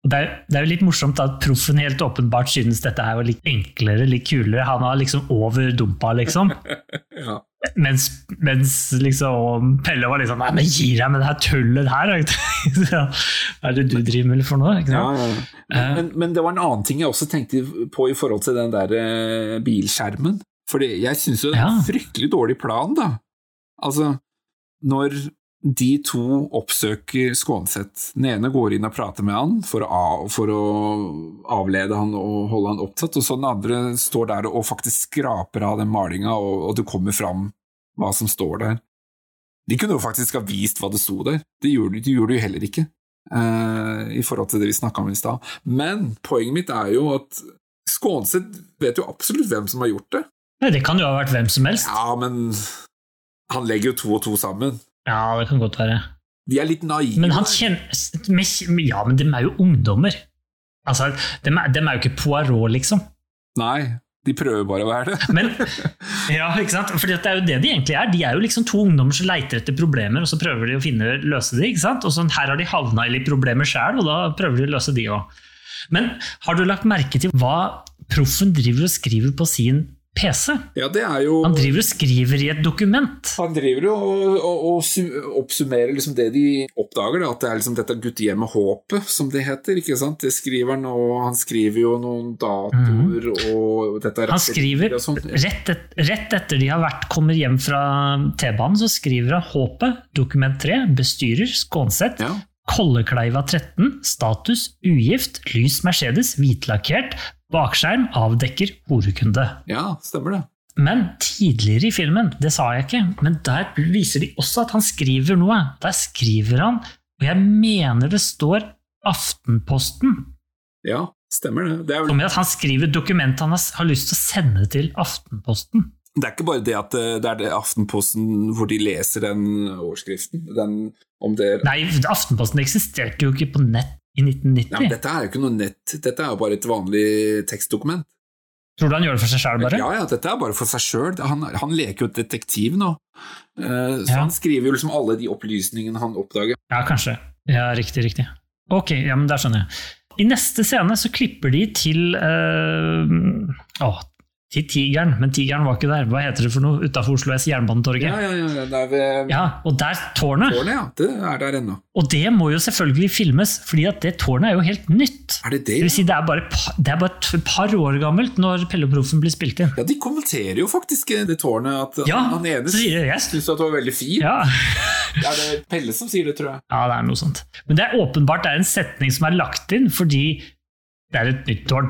Det er, det er jo litt morsomt at proffen helt åpenbart synes dette her var litt enklere, litt kulere. Han var liksom over dumpa, liksom. [laughs] Ja. Mens, mens liksom Pelle var liksom Nei, men gi deg med det her tullet her! [laughs] Hva er det du driver med for noe? Ja, ja, Men, Men, men det var en annen ting jeg også tenkte på i forhold til den der eh, bilskjermen. For jeg syns jo det er en fryktelig dårlig plan, da. Altså, når de to oppsøker Skånseth Den ene går inn og prater med han for å, for å avlede han og holde han opptatt, og så den andre står der og faktisk skraper av den malinga, og, og det kommer fram hva som står der. De kunne jo faktisk ha vist hva det sto der. Det gjorde de gjorde de jo heller ikke eh, i forhold til det vi snakka om i stad. Men poenget mitt er jo at Skånseth vet jo absolutt hvem som har gjort det. Nei, Det kan jo ha vært hvem som helst. Ja, men han legger jo to og to sammen. Ja, det kan godt være. De er litt naive. Men han kjenner Ja, men de er jo ungdommer. Altså, de er, de er jo ikke Poirot, liksom. Nei, De prøver bare å være det. Men, ja, ikke sant? Fordi det er jo det de egentlig er. De er jo liksom to ungdommer som leiter etter problemer, og så prøver de å finne, løse de. ikke sant? Og sånn, Her har de havna i litt problemer sjøl, og da prøver de å løse de òg. Men har du lagt merke til hva proffen driver og skriver på sin PC? Ja, det er jo Han driver og skriver i et dokument. Han driver jo og, og, og oppsummerer liksom det de oppdager, da, at det er liksom dette guttehjemmet Håpet, som det heter. ikke sant? Det skriver han, og han skriver jo noen datoer og dette. Han skriver rett, et, rett etter de har vært, kommer hjem fra T-banen, så skriver han Håpet, dokument 3, bestyrer, Skånseth. Ja. Kollekleiva 13, status, ugift, lys Mercedes, hvitlakkert, bakskjerm, avdekker, horekunde. ja, stemmer det. Men tidligere i filmen, det sa jeg ikke, men der viser de også at han skriver noe. Der skriver han, og jeg mener det står Aftenposten, Ja, stemmer det. Det er, vel, i at han skriver dokument han har, lyst til å sende til Aftenposten. det er ikke bare det at eh, det er Aftenposten hvor de leser den overskriften. Den, om det Nei, Aftenposten eksisterte jo ikke på nett i 1990. Ja, men Dette er jo ikke noe nett, dette er jo bare et vanlig tekstdokument. Tror du han gjør det for seg sjøl, bare? Ja, ja, dette er bare for seg sjøl. Han, han leker jo detektiv nå. Eh, så Ja. han skriver jo liksom alle de opplysningene han oppdager. Ja, kanskje. Ja, riktig, riktig. Ok, ja, men der skjønner jeg. I neste scene så klipper de til uh, Åh, til Tigeren, men Tigeren var ikke der. Hva heter det for noe utafor Oslo S? Jernbanetorget? Ja, ja, ja, det er ved Ja, og der tårnet. tårnet, ja. Det er der ennå. Og det må jo selvfølgelig filmes, fordi at det tårnet er jo helt nytt. Er det det? Det vil si, det er bare, det er bare et par år gammelt når Pelle og Proffen blir spilt inn. Ja, de kommenterer jo faktisk det tårnet, at Ja, han ene sier at det var veldig fint. Ja. Er det Pelle som sier det, tror jeg? ja, det er noe sånt. Men det er åpenbart det er en setning som er lagt inn fordi det er et nytt tårn.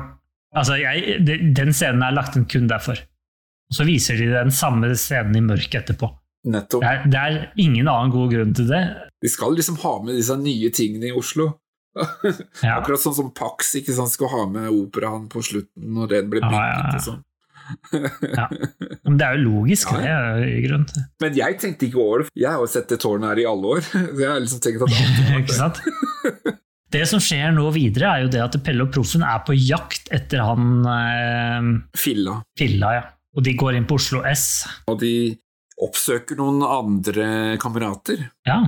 Altså, jeg, Den scenen er lagt inn kun derfor. Og så viser de den samme scenen i mørket etterpå. Nettopp. Det er, det er ingen annen god grunn til det. De skal liksom ha med disse nye tingene i Oslo. [laughs] Ja. Akkurat sånn som Pax ikke sant, skal ha med operaen på slutten når den blir Ja, bygget. ja, ja. og sånn. [laughs] Ja. Men det er jo logisk, Ja, det er i grunnen. Men jeg tenkte ikke over det. Jeg har jo sett det tårnet her i alle år. [laughs] Så jeg har liksom tenkt at det Ikke sant? Det som skjer nå videre, er jo det at Pelle og Proffen er på jakt etter han eh, Filla. Filla, ja. Og de går inn på Oslo S. Og de oppsøker noen andre kamerater. Ja.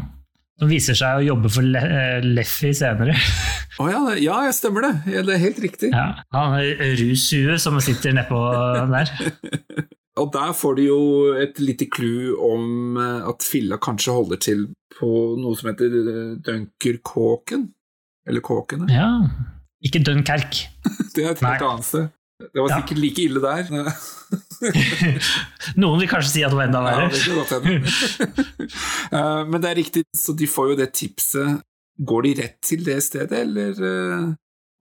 Som viser seg å jobbe for Le eh, Leffy senere. [laughs] Å ja, ja, jeg stemmer det. Ja, det er helt riktig. Ja. Han rushuet som sitter nedpå der. [laughs] Og der får de jo et lite clou om eh, at Filla kanskje holder til på noe som heter eh, Dunkerkåken. Eller Kåkene. Ja. Ikke Dunkerque. [laughs] Det er et helt annet sted. Det var Ja. sikkert like ille der. [laughs] Noen vil kanskje si at det var enda Ja, verre. godt. [laughs] Eh, Men det er riktig, så de får jo det tipset. Går de rett til det stedet, eller eh,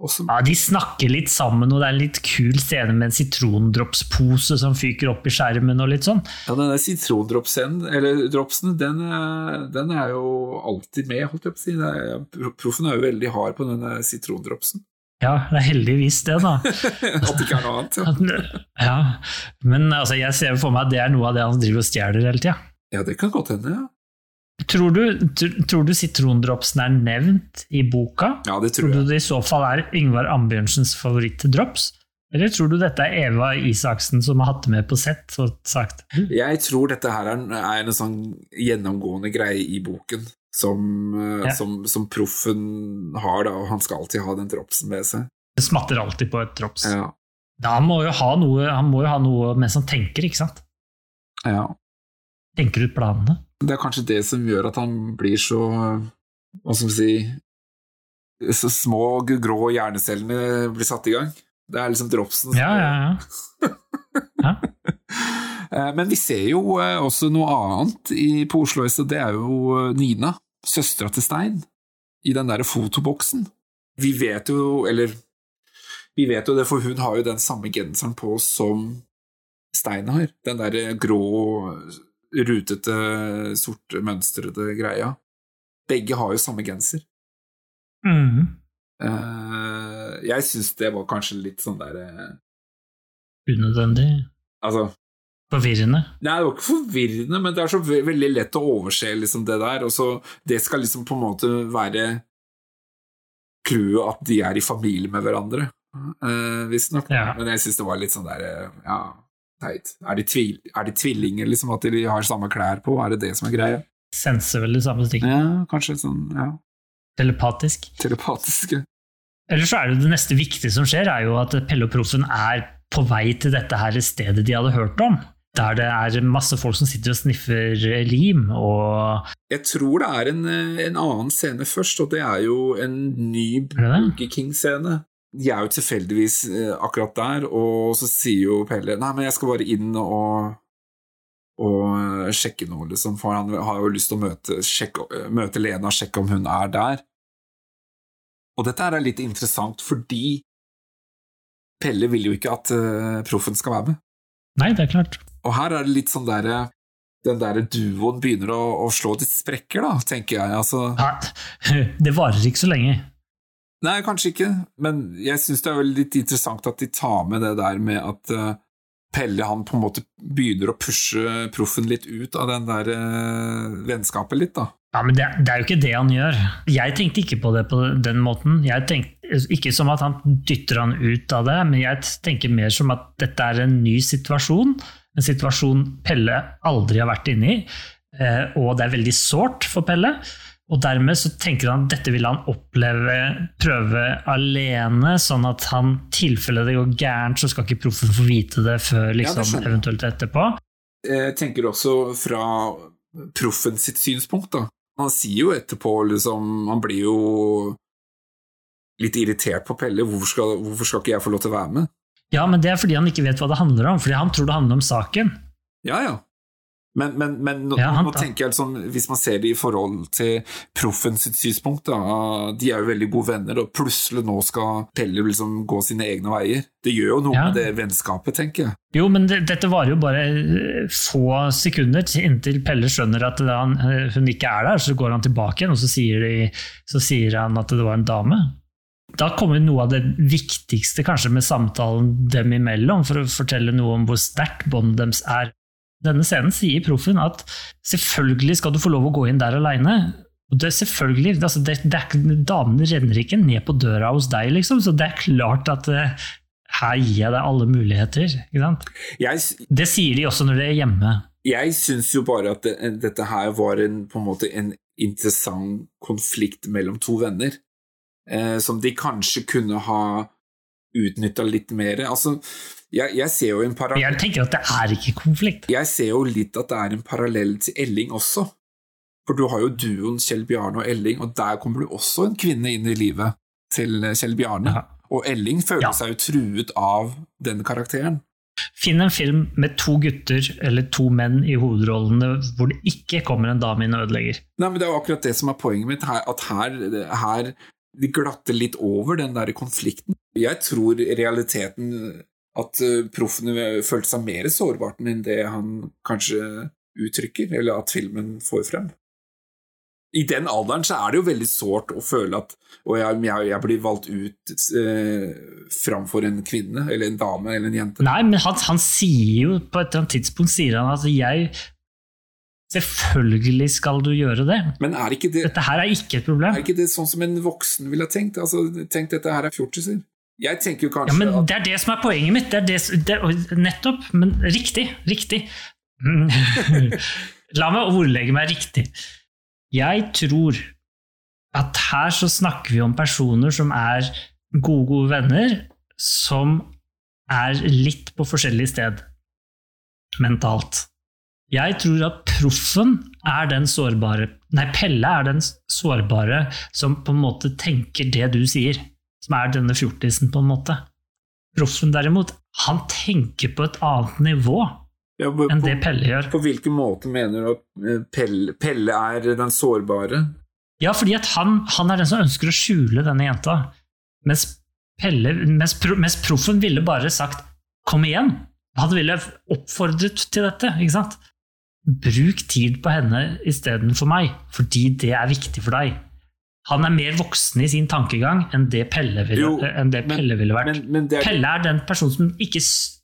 også Ja, De snakker litt sammen, og det er en litt kul scene med en sitrondropspose som fyker opp i skjermen og litt sånn. Ja, den der sitrondropsen, eller dropsen, den, er- den er jo alltid med, holdt jeg på å si. Er- Proffen er jo veldig hard på den der sitrondropsen. Ja, det er heldigvis det, da. [laughs] At det ikke er noe annet. Ja, Ja, Men altså, jeg ser for meg at det er noe av det han driver og stjeler hele tida. ja det kan godt hende, ja. Tror du, tr- tror du sitrondropsen er nevnt i boka? Ja, det Tror tror du jeg. det i så fall er Yngvar Ambjørnsens favorittdrops? Eller tror du dette er Eva Isaksen som har hatt det med på sett og sagt Jeg tror dette her er en, er en sånn gjennomgående greie i boken. Som, eh, Ja. som, som proffen har, da, og han skal alltid ha den dropsen med seg. Det smatter alltid på et drops. Ja. Da han må noe, han må jo ha noe mens han tenker, ikke sant? ja. Tenker ut planene. Det er kanskje det som gjør at han blir så Hva skal vi si Så små, grå hjernecellene blir satt i gang. Det er liksom dropsen. Ja, Ja, ja, ja. [laughs] Eh, Men vi ser jo eh, også noe annet i, på Oslo S, og det er jo eh, Nina, søstera til Stein, i den derre fotoboksen. Vi vet jo, eller Vi vet jo det, for hun har jo den samme genseren på som Stein har. Den derre grå, rutete, sorte, mønstrede greia. Begge har jo samme genser. Mm. Uh, jeg syns det var kanskje litt sånn der uh, Unødvendig. Altså Forvirrende. Nei, det var ikke forvirrende, men det er så ve veldig lett å overse liksom det der. Og så Det skal liksom på en måte være clouet at de er i familie med hverandre. uh, visstnok. Ja. Men jeg syns det var litt sånn der uh, Ja, teit. Er de, tvil, er de tvillinger, liksom? At de har samme klær på? Er det det som er greia? Senser vel det samme ting. Ja, kanskje sånn ja, Telepatisk. telepatiske. Eller så er det det neste viktige som skjer, er jo at Pelle og Proffen er på vei til dette her stedet de hadde hørt om. Der det er masse folk som sitter og sniffer lim, og Jeg tror det er en, eh, en annen scene først, og det er jo en ny Er? Burger King-scene. De er jo tilfeldigvis eh, akkurat der, og så sier jo Pelle Nei, men jeg skal bare inn og og eh, sjekke noe, liksom, for han har jo lyst til å møte, sjekke, eh, møte Lena og sjekke om hun er der. Og dette er litt interessant, fordi Pelle vil jo ikke at uh, proffen skal være med. Nei, det er klart. Og her er det litt sånn derre Den derre duoen begynner å, å slå litt sprekker, da, tenker jeg. Altså, Ja, [laughs] det varer ikke så lenge. Nei, kanskje ikke, men jeg syns det er veldig litt interessant at de tar med det der med at eh, Pelle han på en måte begynner å pushe proffen litt ut av den der eh, vennskapet litt, da. Ja, men det, det er jo ikke det han gjør. Jeg tenkte ikke på det på den måten. Jeg tenkte Ikke som at han dytter han ut av det, men jeg tenker mer som at dette er en ny situasjon. En situasjon Pelle aldri har vært inne i, eh, og det er veldig sårt for Pelle. Og dermed så tenker han at dette vil han oppleve, prøve alene, sånn at han tilfelle det går gærent, så skal ikke proffen få vite det før Ja, det liksom, eventuelt etterpå. Jeg tenker også fra proffen sitt synspunkt, da. Han sier jo etterpå, liksom Han blir jo litt irritert på Pelle. Hvorfor skal, hvorfor skal ikke jeg få lov til å være med? Ja, men det er fordi han ikke vet hva det handler om, fordi han tror det handler om saken. Ja, ja. Men, men, men nå, Ja, han- nå tenker jeg liksom, hvis man ser det i forhold til proffen sitt synspunkt, da, de er jo veldig gode venner, og plutselig nå skal Pelle liksom gå sine egne veier. Det gjør jo noe Ja. med det vennskapet, tenker jeg. Jo, men det, dette varer jo bare eh, få sekunder inntil Pelle skjønner at han, eh, hun ikke er der, så går han tilbake igjen, og så sier, de, så sier han at det var en dame. Da kommer noe av det viktigste kanskje med samtalen dem imellom, for å fortelle noe om hvor sterkt båndet deres er. Denne scenen sier proffen at selvfølgelig skal du få lov å gå inn der aleine. Det er selvfølgelig, altså det, det er, Damene renner ikke ned på døra hos deg, liksom, så det er klart at uh, her gir jeg deg alle muligheter. Jeg, Det sier de også når de er hjemme. jeg syns jo bare at det, dette her var en, på en måte en interessant konflikt mellom to venner, eh, som de kanskje kunne ha utnytta litt mer. Altså, jeg, jeg ser jo en parallell Jeg tenker at det er ikke konflikt. Jeg ser jo litt at det er en parallell til Elling også. For du har jo duoen Kjell Bjarne og Elling, og der kommer du også en kvinne inn i livet til Kjell Bjarne. Ja. Og Elling føler Ja. seg jo truet av den karakteren. Finn en film med to gutter eller to menn i hovedrollene hvor det ikke kommer en dame inn og ødelegger. Nei, men Det er jo akkurat det som er poenget mitt, her, at her, her de glatter litt over den der konflikten. Jeg tror realiteten at uh, proffene følte seg mer sårbart enn det han kanskje uttrykker, eller at filmen får frem. I den alderen så er det jo veldig sårt å føle at og jeg, jeg, jeg blir valgt ut eh, framfor en kvinne, eller en dame, eller en jente. Nei, men han, han sier jo på et eller annet tidspunkt sier han at jeg Selvfølgelig skal du gjøre det. Men er ikke det, Dette her er ikke et problem. er ikke det sånn som en voksen ville ha tenkt? Altså, tenk, dette her er fjortiser. Jeg tenker jo Ja, men Det er det som er poenget mitt. Det er det, det, nettopp. Men riktig. Riktig. [laughs] La meg ordlegge meg riktig. Jeg tror at her så snakker vi om personer som er gode, gode venner, som er litt på forskjellig sted mentalt. Jeg tror at proffen er den sårbare Nei, Pelle er den sårbare som på en måte tenker det du sier. Som er denne fjortisen, på en måte. Proffen derimot, han tenker på et annet nivå ja, på, enn det Pelle gjør. på hvilken måte mener du at eh, Pelle, Pelle er den sårbare? Ja, fordi at han, han er den som ønsker å skjule denne jenta. Mens, Pelle, mens, mens proffen ville bare sagt 'kom igjen'. Han ville oppfordret til dette. ikke sant? Bruk tid på henne istedenfor meg, fordi det er viktig for deg. Han er mer voksen i sin tankegang enn det Pelle ville, Jo, enn det men- Pelle ville vært. Men, men er, Pelle er den personen som ikke,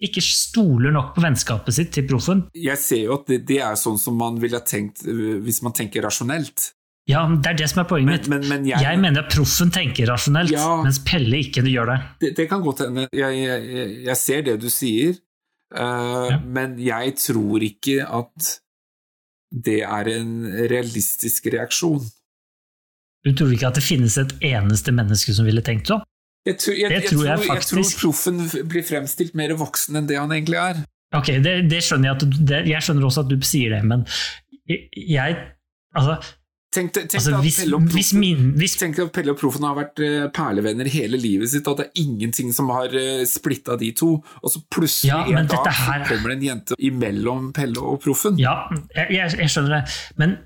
ikke stoler nok på vennskapet sitt til proffen. jeg ser jo at det, det er sånn som man ville tenkt eh, hvis man tenker rasjonelt. Ja, Det er det som er poenget mitt. Men, men, men Jeg, jeg, mener at proffen tenker rasjonelt, Ja. mens Pelle ikke gjør det. det, det kan godt hende. Jeg, jeg, jeg ser det du sier, uh, Ja. men jeg tror ikke at det er en realistisk reaksjon. Du tror ikke at det finnes et eneste menneske som ville tenkt sånn? Jeg tror, jeg, Det jeg, tror tror, jeg jeg, tror proffen blir fremstilt mer voksen enn det han egentlig er. Ok, det, det skjønner jeg at det, Jeg skjønner også at du sier det, men jeg, jeg Altså, Tenk, tenk altså at hvis, Pelle og Proffen- min hvis, Tenk at Pelle og Proffen har vært uh, perlevenner hele livet sitt, og det er ingenting som har uh, splitta de to, og så plutselig Ja, en dag her- kommer det en jente imellom Pelle og Proffen. Ja, jeg, jeg, jeg skjønner det, men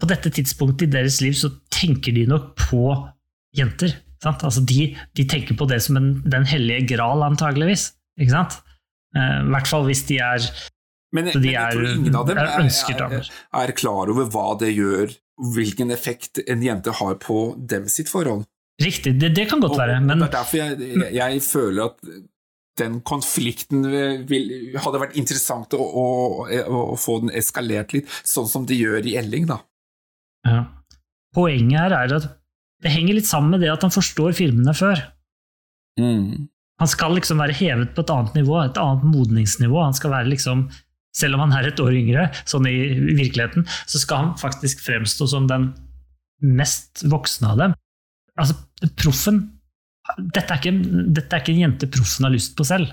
på dette tidspunktet i deres liv så tenker de nok på jenter. Sant? Altså de, de tenker på det som en, den hellige gral, antageligvis. Ikke sant? Uh, I hvert fall hvis de er Men, de men jeg er- tror ingen av dem er er, er, klar over hva det gjør, hvilken effekt en jente har på dem sitt forhold. Riktig, det, det kan godt Og- være, men Det er derfor jeg, jeg, jeg føler at den konflikten vil, hadde vært interessant å, å, å få den eskalert litt, sånn som de gjør i Elling, da. Ja. Poenget her er at det henger litt sammen med det at han forstår filmene før. Han skal liksom være hevet på et annet nivå, et annet modningsnivå. Han skal være liksom, Selv om han er et år yngre, sånn i virkeligheten, så skal han faktisk fremstå som den mest voksne av dem. Altså, proffen Dette er ikke, dette er ikke en jente proffen har lyst på selv.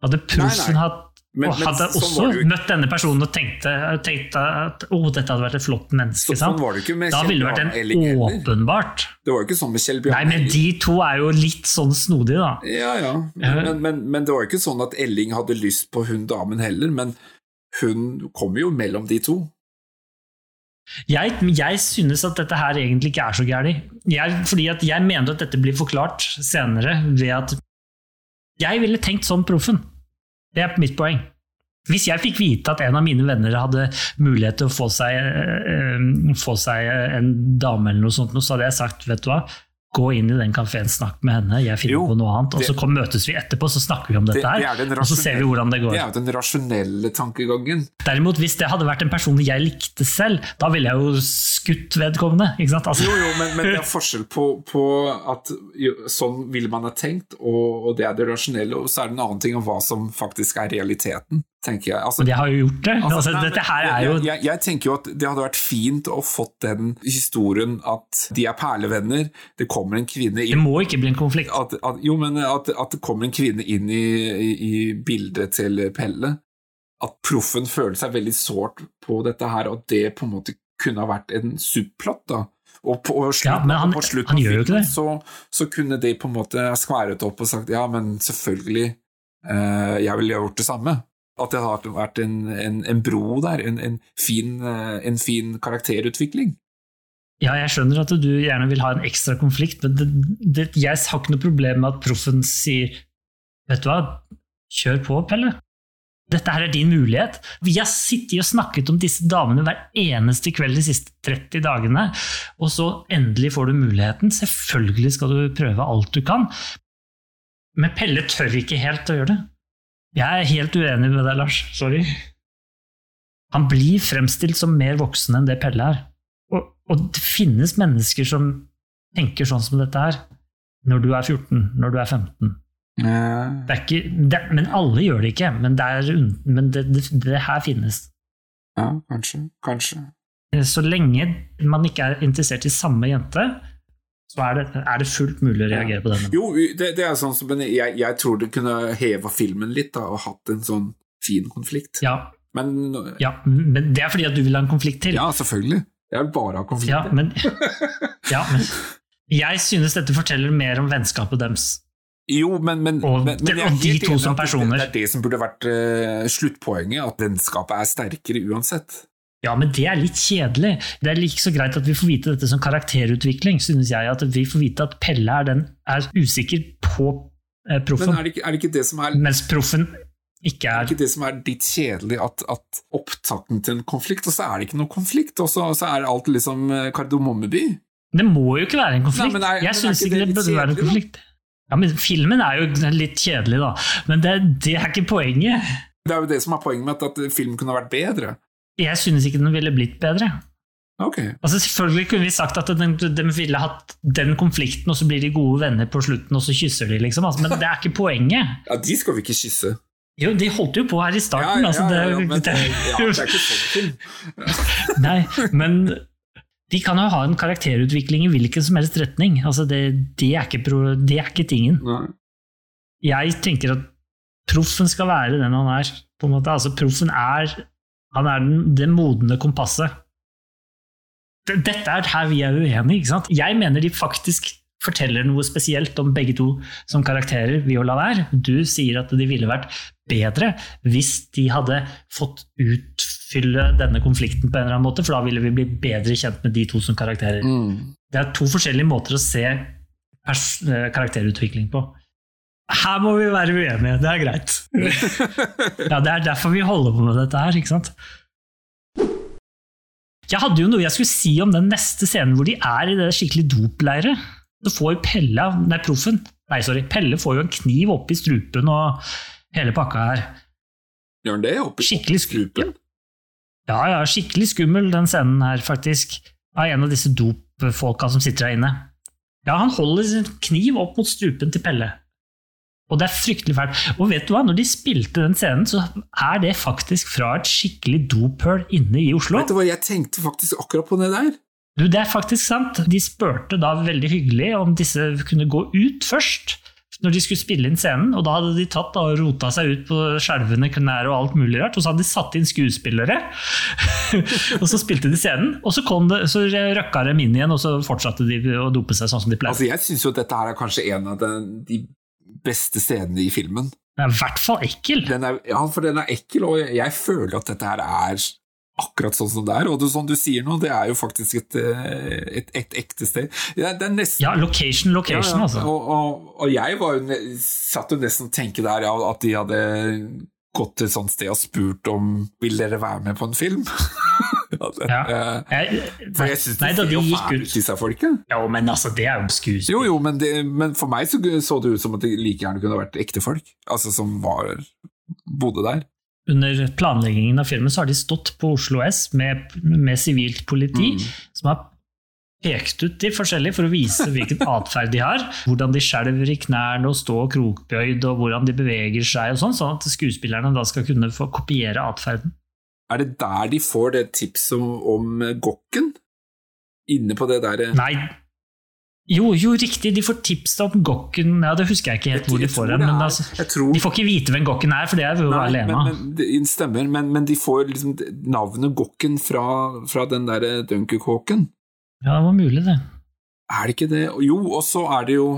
Hadde proffen hatt Men- og hadde sånn også ikke. møtt denne personen og tenkte, tenkte at oh, dette hadde vært et flott menneske, Så, sånn da ville det vært en Elling åpenbart Det var jo ikke sånn med Kjell Nei, men de to er jo litt sånn snodige, da. Ja, ja. Ja. Men, men, men det var jo ikke sånn at Elling hadde lyst på hun damen heller, men hun kom jo mellom de to. Jeg, jeg synes at dette her egentlig ikke er så gærent. Fordi at jeg mener at dette blir forklart senere ved at Jeg ville tenkt sånn proffen. Det er mitt poeng. Hvis jeg fikk vite at en av mine venner hadde mulighet til å få seg, eh, få seg en dame, eller noe sånt, så hadde jeg sagt vet du hva, gå inn i den kafeen, snakk med henne, jeg finner Jo, på noe annet, og så kom, møtes vi etterpå, så snakker vi om dette Det- det her, og så ser vi hvordan det går. Det er jo den rasjonelle tankegangen. Derimot, hvis det hadde vært en person jeg likte selv, da ville jeg jo skutt vedkommende. ikke sant? Altså, Jo, jo, men, men det er forskjell på, på at jo, sånn ville man ha tenkt, og, og det er det rasjonelle, og så er det en annen ting om hva som faktisk er realiteten, tenker jeg. Altså, jeg har jo gjort det. Altså, Altså, nei, dette her er jo jeg, jeg, jeg tenker jo at det hadde vært fint å fått den historien at de er perlevenner, det kommer en kvinne inn Det må ikke bli en konflikt. at, at, Jo, men at, at det kommer en kvinne inn i, i, i bildet til Pelle. At proffen føler seg veldig sårt på dette her, og det på en måte kunne ha vært en subplott. da. Og på, og slutt, Ja, men han- på slutten han gjør jo ikke det. Så, så kunne de på en måte skværet opp og sagt ja, men selvfølgelig, eh, jeg ville gjort det samme. At det har vært en, en, en bro der, en, en, fin, eh, en fin karakterutvikling. Ja, jeg skjønner at du gjerne vil ha en ekstra konflikt, men det, det, jeg har ikke noe problem med at proffen sier Vet du hva, kjør på, Pelle. Dette her er din mulighet. Vi har sittet og snakket om disse damene hver eneste kveld de siste 30 dagene, og så endelig får du muligheten. Selvfølgelig skal du prøve alt du kan, men Pelle tør ikke helt å gjøre det. Jeg er helt uenig med deg, Lars. Sorry. Han blir fremstilt som mer voksen enn det Pelle er. Og, og det finnes mennesker som tenker sånn som dette her, når du er 14, når du er 15. Det er ikke, det, men alle gjør det ikke, men det, er, men det, det, det her finnes. Ja, kanskje. Kanskje. Så lenge man ikke er interessert i samme jente, så er det, er det fullt mulig å reagere på denne. Jo, det, det er sånn som men jeg, jeg tror det kunne heva filmen litt da, og hatt en sånn fin konflikt. Ja, Men ja, men det er fordi at du vil ha en konflikt til. ja, selvfølgelig. Jeg vil bare ha Ja, konflikter. men, [laughs] ja, men jeg synes dette forteller mer om vennskapet deres. jo, men, men, Og men, men og de to som at det- personer. Det er det som burde vært uh, sluttpoenget, at vennskapet er sterkere uansett. Ja, men det er litt kjedelig. Det er like så greit at vi får vite dette som karakterutvikling, synes jeg. At vi får vite at Pelle er, den, er usikker på eh, Men er det ikke, er det, ikke det som er mens proffen ikke er er det ikke det som er litt kjedelig, at, at opptakten til en konflikt, og så er det ikke noen konflikt, og så, så er alt liksom eh, kardemommeby? Det må jo ikke være en konflikt. Nei, er- jeg synes syns ikke det det burde være en konflikt. da? Ja, men Filmen er jo litt kjedelig, da. Men det, det er ikke poenget. Det er jo det som er poenget med at, at filmen kunne vært bedre. Jeg synes ikke den ville blitt bedre. Okay. Altså Selvfølgelig kunne vi sagt at de, ville hatt den konflikten, og så blir de gode venner på slutten, og så kysser de, liksom. Altså, men det er ikke poenget. [laughs] Ja, de skal vi ikke kysse. Jo, de holdt jo på her i starten. altså, det, men det, ja, det er ikke sånn film. [laughs] Nei, men de kan jo ha en karakterutvikling i hvilken som helst retning. Altså, det, det, er ikke, pro- det er ikke tingen. Nei. Jeg tenker at proffen skal være den han er. På en måte. Altså, proffen er, han er den, det modne kompasset. Dette er her vi er uenige. ikke sant? Jeg mener de faktisk forteller noe spesielt om begge to som karakterer, Viola der. Du sier at de ville vært bedre hvis de hadde fått utfylle denne konflikten på en eller annen måte, for da ville vi bli bedre kjent med de to som karakterer. Mm. Det er to forskjellige måter å se eh, karakterutvikling på. Her må vi være uenige, det er greit. Ja, Det er derfor vi holder på med dette her, ikke sant? Jeg hadde jo noe jeg skulle si om den neste scenen hvor de er i det skikkelig dopleiret. Så får Pelle, nei, proffen, nei, sorry, Pelle får jo en kniv opp i strupen og hele pakka her. Gjør han det? Oppi Skikkelig strupen? Ja, ja, skikkelig skummel den scenen her, faktisk. Av en av disse dopfolka som sitter der inne. Ja, han holder sin kniv opp mot strupen til Pelle. Og det er fryktelig fælt. Og vet du hva, når de spilte den scenen, så er det faktisk fra et skikkelig dopøl inne i Oslo. Vet du hva, jeg tenkte faktisk akkurat på det der. Du, det er faktisk sant. De spurte da veldig hyggelig om disse kunne gå ut først, når de skulle spille inn scenen, og da hadde de tatt og rota seg ut på skjelvende knær og alt mulig rart, og så hadde de satt inn skuespillere, [laughs] og så spilte de scenen, og så, kom det, så røkka dem inn igjen, og så fortsatte de å dope seg sånn som de pleide. Altså, Jeg syns jo at dette her er kanskje en av de beste scenene i filmen. Den er i hvert fall ekkel. Den er, ja, for den er ekkel, og jeg, føler at dette her er akkurat sånn som det er. Og det, som du sier nå, det er jo faktisk et, eh, et, et ekte sted. Er nesten Ja, location, location, Ja, ja. altså. Og, og, og jeg var jo, satt jo nesten og tenkte der ja, at de hadde gått til et sånt sted og spurt om vil dere være med på en film. [laughs] ja, [laughs] Ja. eh, Jeg, for jeg syns det ser jo fælt ut, disse folka. Jo, men altså, det er jo skuespill. Jo, jo, men, det, men for meg så, så det ut som at det like gjerne kunne vært ekte folk. Altså som var bodde der. Under planleggingen av filmen så har de stått på Oslo S med, med sivilt politi, Mm. som har pekt ut de forskjellige for å vise hvilken [laughs] atferd de har. Hvordan de skjelver i knærne og står krokbøyd, og hvordan de beveger seg, og sånn, sånn at skuespillerne da skal kunne få kopiere atferden. Er det der de får det tipset om, om gokken? Inne på det der Nei, jo, jo, riktig, de får tips om Gokken Ja, det husker jeg ikke helt hvor de får den, men altså, tror- de får ikke vite hvem Gokken er, for det er jo Nei, alene. Men, men, det stemmer, men, men de får liksom navnet Gokken fra, fra den der Dunkerkåken. Ja, det var mulig, det. Er det ikke det? Jo, og så er det jo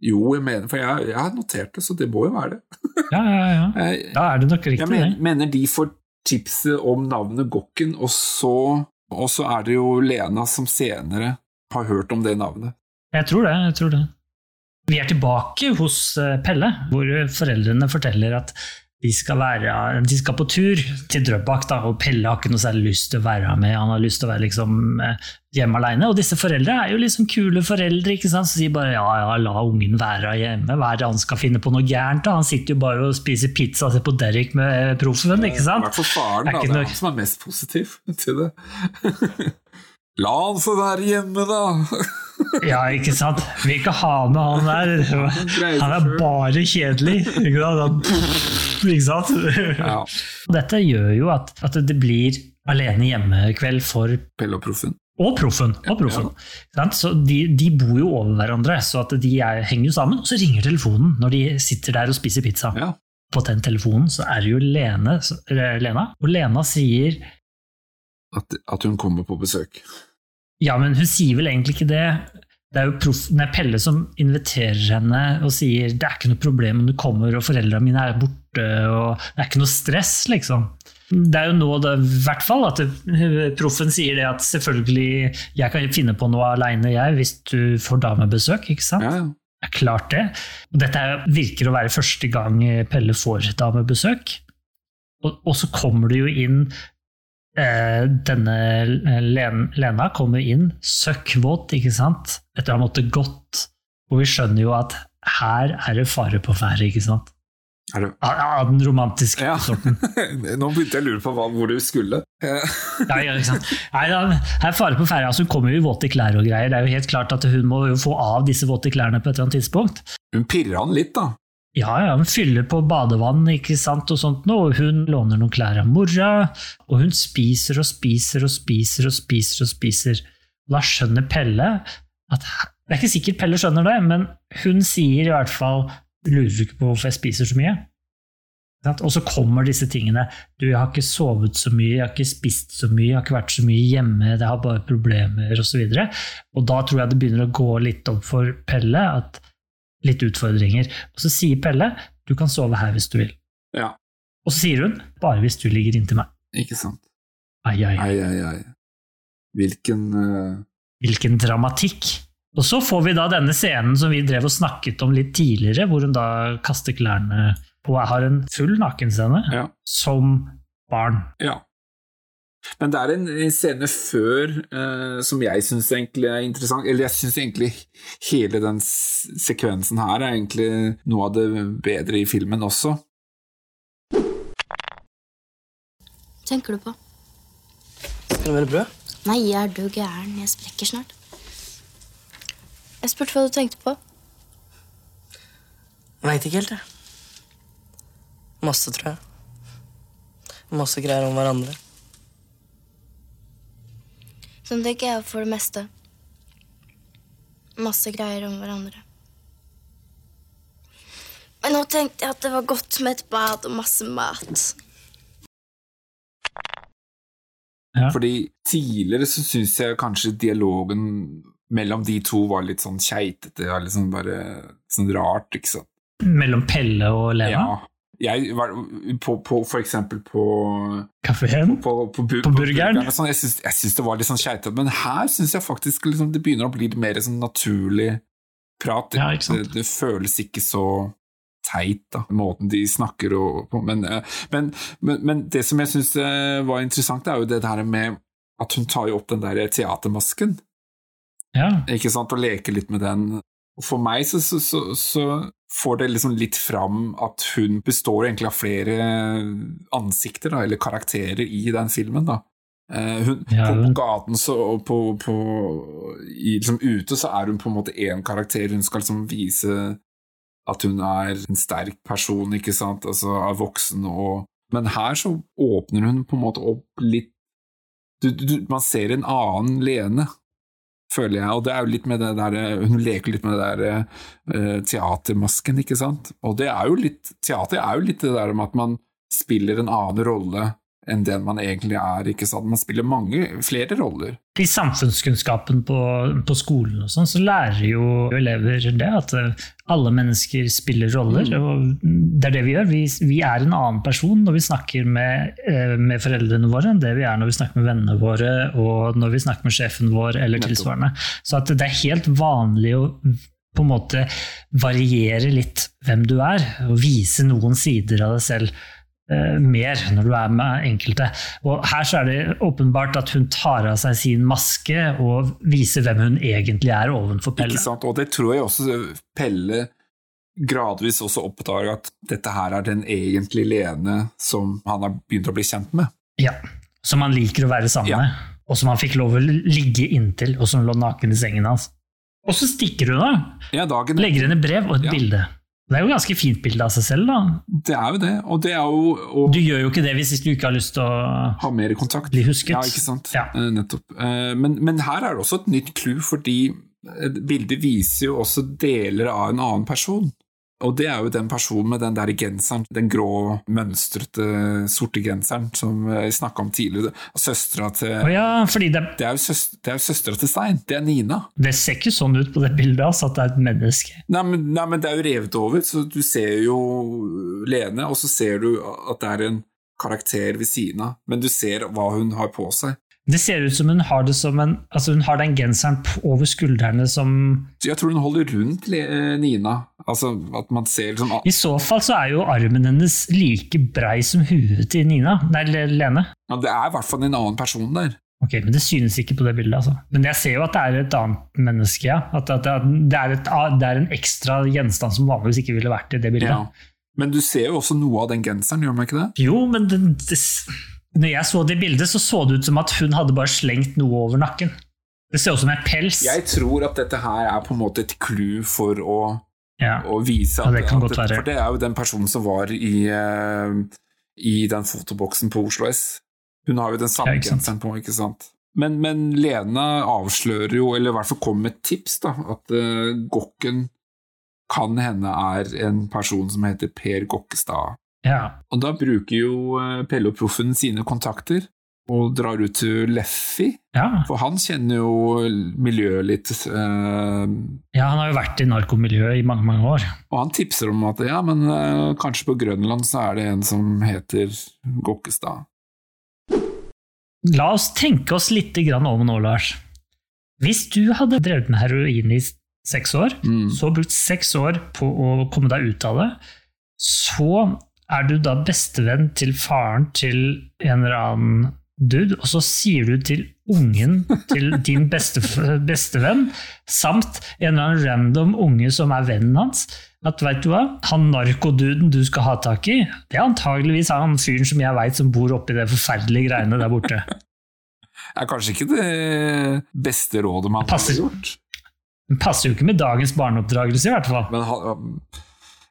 Jo, jeg mener, for jeg, jeg har notert det, så det må jo være det. Ja, ja, ja. [laughs] Da er det nok jeg riktig, mener, det. mener de får tipset om navnet Gokken, og så, og så er det jo Lena som senere har hørt om det navnet. Jeg tror det. jeg tror det. Vi er tilbake hos eh, Pelle, hvor foreldrene forteller at de skal, være, de skal på tur til Drøbak, da, og Pelle har ikke noe særlig lyst til å være med. Han har lyst til å være liksom, eh, hjemme alene. Og disse foreldre er jo liksom kule foreldre, ikke sant? så sier bare ja, ja, la ungen være hjemme. Hva er det han skal finne på noe gærent? da? Han sitter jo bare og spiser pizza og ser på Derek med proffen, ikke I sant? hvert fall faren, da. Det er han som er mest positiv til det. [laughs] La han få være hjemme, da! [laughs] Ja, ikke sant? Vil ikke ha med han der. Han er bare kjedelig. Ikke sant? Ikke sant? Ja, Dette gjør jo at, at det blir alene hjemme-kveld for Pelle og Proffen. og proffen. Og proffen. Ja. Så de, de bor jo over hverandre, så at de er, henger jo sammen. Og så ringer telefonen når de sitter der og spiser pizza. Ja. På den telefonen så er det jo Lene, Lena, og Lena sier At, at hun kommer på besøk. Ja, men hun sier vel egentlig ikke det. Det er jo prof, er Pelle som inviterer henne og sier det er ikke noe problem om du kommer og foreldrene mine er borte, og det er ikke noe stress, liksom. Det er jo nå det, i hvert fall at det, [laughs] proffen sier det at selvfølgelig jeg kan finne på noe aleine, jeg, hvis du får damebesøk, ikke sant? Ja, ja. Det er klart det. Og dette er, virker å være første gang Pelle får damebesøk. Og, og så kommer det jo inn Denne Lena kommer inn søkkvåt, ikke sant? Etter å ha måttet gått. Og vi skjønner jo at her er det fare på ferde, ikke sant? Er det Av av den romantiske Ja. sorten. [laughs] Nå begynte jeg å lure på hva, hvor du skulle. Eh, Ja, ja, ikke sant? Nei, da, her er fare på ferde. Altså, hun kommer jo i våte klær og greier. Det er jo helt klart at Hun må jo få av disse våte klærne på et eller annet tidspunkt. Hun pirrer han litt, da. Ja, ja, Hun fyller på badevann ikke sant, og sånt nå, og hun låner noen klær av mora. Og hun spiser og spiser og spiser og spiser. Og spiser. Da skjønner Pelle at Det er ikke sikkert Pelle skjønner det, men hun sier i hvert fall Lurer du ikke på hvorfor jeg spiser så mye? Og så kommer disse tingene. Du, jeg har ikke sovet så mye, jeg har ikke spist så mye, jeg har ikke vært så mye hjemme, jeg har bare problemer, osv. Og, så og da tror jeg det begynner å gå litt opp for Pelle at litt utfordringer. Og så sier Pelle du kan sove her hvis du vil. Ja, Og så sier hun bare hvis du ligger inntil meg. ikke sant. Ai, ai, ai. Ai, ai. Hvilken uh... Hvilken dramatikk! Og så får vi da denne scenen som vi drev og snakket om litt tidligere, hvor hun da kaster klærne og har en full nakenscene Ja. som barn. Ja. Men det er en en scene før eh, som jeg syns egentlig er interessant. Eller jeg syns egentlig hele den s- sekvensen her er egentlig noe av det bedre i filmen også. Tenker du på? Skal det være brød? Nei, er du gæren? Jeg sprekker snart. Jeg spurte hva du tenkte på. Veit ikke helt, jeg. Masse, tror jeg. Masse greier om hverandre. Sånn tenker jeg for det meste. Masse greier om hverandre. Men nå tenkte jeg at det var godt med et bad og masse mat. Ja. Fordi tidligere så syns jeg kanskje dialogen mellom de to var litt sånn keitete, og sånn bare sånn rart, ikke sant. Mellom Pelle og Lena. Ja. Jeg var på, på for eksempel på Kafeen. på, på, bu- På burgeren? burgeren Sånn, jeg, syns, det var litt sånn keitete, men her syns jeg faktisk liksom, det begynner å bli litt mer sånn naturlig prat. Ja, ikke? Det, det føles ikke så teit, da, måten de snakker på. Men, eh, men, men, men det som jeg syns var interessant, er jo det der med at hun tar jo opp den der teatermasken, Ja. ikke sant, og leker litt med den. Og For meg så, så, så, så får det liksom litt fram at hun består egentlig av flere ansikter, da, eller karakterer, i den filmen. da. Eh, hun, Ja, på, på gaten så, og på, på, i, liksom ute så er hun på en måte én karakter. Hun skal liksom vise at hun er en sterk person, ikke sant, altså er voksen og Men her så åpner hun på en måte opp litt du, du, Man ser en annen Lene, føler jeg, og det er jo litt med det der Hun leker litt med det der uh, teatermasken, ikke sant, og det er jo litt Teater er jo litt det der med at man spiller en annen rolle enn den man egentlig er, ikke sant, man spiller mange, flere roller. I samfunnskunnskapen på, på skolen og sånn, så lærer jo elever det at eh, alle mennesker spiller roller. Mm. og Det er det vi gjør. Vi, vi er en annen person når vi snakker med, eh, med foreldrene våre enn det vi er når vi snakker med vennene våre og når vi snakker med sjefen vår eller tilsvarende. Så det er helt vanlig å på en måte variere litt hvem du er, og vise noen sider av deg selv mer når du er med enkelte. Og her så er det åpenbart at hun tar av seg sin maske og viser hvem hun egentlig er ovenfor Pelle. Ikke sant? Og det tror jeg også Pelle gradvis også oppdager at dette her er den egentlige Lene som han har begynt å bli kjent med. Ja, Som han liker å være sammen Ja. med, og som han fikk lov å ligge inntil, og som lå naken i sengen hans. Og så stikker hun av! Ja, dagen Legger henne brev og et Ja. bilde. Det er jo et ganske fint bilde av seg selv, da. Det er jo det, og det er jo og Du gjør jo ikke det hvis du ikke har lyst til å ha mer kontakt. bli husket. Ja, ikke sant. Ja. Eh, Nettopp. Eh, Men, men her er det også et nytt clou, fordi eh, bildet viser jo også deler av en annen person. Og det er jo den personen med den der genseren, den grå, mønstrete, sorte genseren som jeg snakka om tidligere. Søstera til oh ja, fordi det, Det er jo søs- det er jo søstera til Stein. Det er Nina. det ser ikke sånn ut på det bildet, altså, at det er et menneske. Nei men, nei, men det er jo revet over, så du ser jo Lene, og så ser du at det er en karakter ved siden av, men du ser hva hun har på seg. Det ser ut som hun har det som en Altså hun har den genseren over skuldrene som jeg tror hun holder rundt eh, Nina, altså at man ser liksom I så fall så er jo armen hennes like brei som huet til Nina. Nei, Lene. ja, Det er i hvert fall en annen person der. Ok, men det synes ikke på det bildet, altså. Men jeg ser jo at det er et annet menneske, ja. At, at det, er, det, er et, det er en ekstra gjenstand som vanligvis ikke ville vært i det bildet. Ja. Men du ser jo også noe av den genseren, gjør man ikke det? Jo, men det, det, når jeg så det bildet, så så det ut som at hun hadde bare slengt noe over nakken. Det ser ut som en pels. Jeg tror at dette her er på en måte et clou for å, Ja. å vise Ja, at, det kan godt være. For det er jo den personen som var i, eh, i den fotoboksen på Oslo S. Hun har jo den samme Ja, genseren på, ikke sant? Men, men Lena avslører jo, eller i hvert fall kommer med et tips, da, at uh, Gokken kan hende er en person som heter Per Gokkestad. Ja. Og da bruker jo eh, Pelle og Proffen sine kontakter og drar ut til Leffi, Ja. for han kjenner jo miljøet litt. eh, ja, han har jo vært i narkomiljøet i mange, mange år. og han tipser om at ja, men eh, kanskje på Grønland så er det en som heter Gokkestad. La oss tenke oss litt grann om nå, Lars. Hvis du hadde drevet med heroin i seks år, Mm. så brukt seks år på å komme deg ut av det, så er du da bestevenn til faren til en eller annen dude, og så sier du til ungen til din beste, [laughs] bestevenn, samt en eller annen random unge som er vennen hans, at vet du hva, han narkoduden du skal ha tak i, det er antageligvis han fyren som jeg veit som bor oppi det forferdelige greiene der borte. Det [laughs] er kanskje ikke det beste rådet man Passer. har gjort. Den passer jo ikke med dagens barneoppdragelse, i hvert fall. Men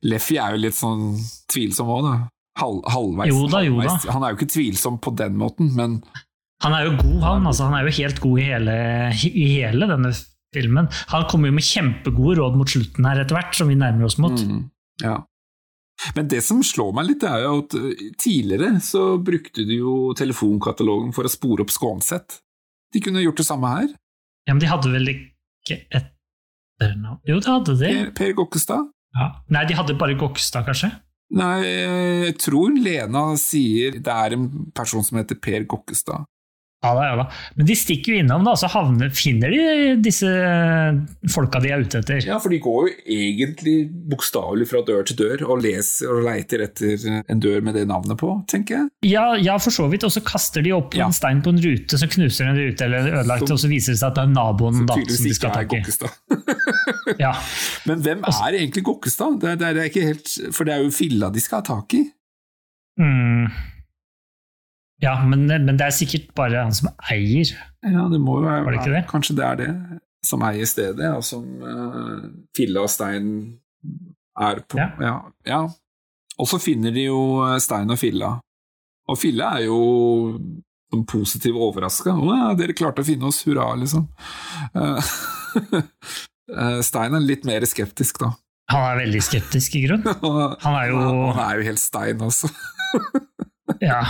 Leffi er jo litt sånn tvilsom òg, da. Halv, halvveis. Jo da, jo da. halvveis. Han er jo ikke tvilsom på den måten, men Han er jo god, han. Altså, han er jo helt god i hele, i hele denne filmen. Han kommer jo med kjempegode råd mot slutten her etter hvert, som vi nærmer oss mot. Mm, ja. Men det som slår meg litt, er jo at eh, tidligere så brukte de jo telefonkatalogen for å spore opp Skånseth. De kunne gjort det samme her. Ja, Men de hadde vel ikke etternavn Jo, de hadde det. Per, per Gokkestad. Ja. Nei, de hadde bare Gokstad, kanskje? Nei, jeg tror Lena sier det er en person som heter Per Gokkestad. Ja da, ja da. Men de stikker jo innom, da, så havner, finner de disse folka de er ute etter. Ja, for de går jo egentlig bokstavelig fra dør til dør og leser og leiter etter en dør med det navnet på, tenker jeg. Ja, ja, for så vidt. Og så kaster de opp Ja. en stein på en rute, så knuser en rute eller ødelagt, og så viser det seg at det er naboen da, som de skal er tak i. [laughs] Ja. [laughs] Men hvem er egentlig Gokkestad? Det, er- det er ikke helt, for det er jo filla de skal ha tak i. Mm. Ja, men, men det er sikkert bare han som eier. Ja, det må jo være det det? Kanskje det er det som eier stedet, og som uh, Filla og Stein er på. Ja. Ja. ja. Og så finner de jo eh, Stein og Filla. Og Filla er jo sånn positiv overraska. 'Å ja, dere klarte å finne oss, hurra', liksom. [laughs] Eh, Stein er litt mer skeptisk, da. Han er veldig skeptisk, i grunn. [laughs] Han er jo Han er jo helt stein også. [laughs] Ja,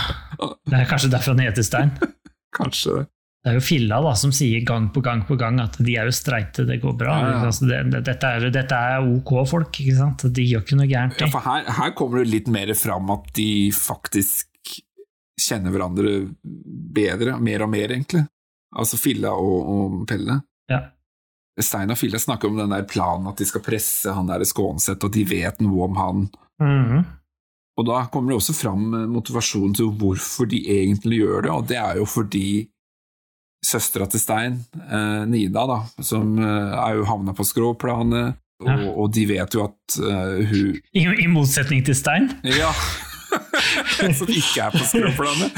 det er kanskje derfor han heter Stein. [laughs] Kanskje det. Det er jo Filla da, som sier gang på gang på gang at de er jo streite, det går bra. Ja, ja. Altså, det, det, dette, er, dette er ok folk, ikke sant? De gjør ikke noe gærent. Ja, for her, her kommer det litt mer fram at de faktisk kjenner hverandre bedre, mer og mer, egentlig. Altså Filla og, og Pelle. Ja. Stein og Filla snakker om den der planen at de skal presse han der Skånseth, og de vet noe om han. Mhm. Og da kommer det også fram eh, motivasjonen til hvorfor de egentlig gjør det, og det er jo fordi søstera til Stein, eh, Nida, da, som eh, er jo havna på skråplanet, og, Ja. og de vet jo at eh, hun I, I motsetning til Stein. Ja. [laughs] Som ikke er på skråplanet.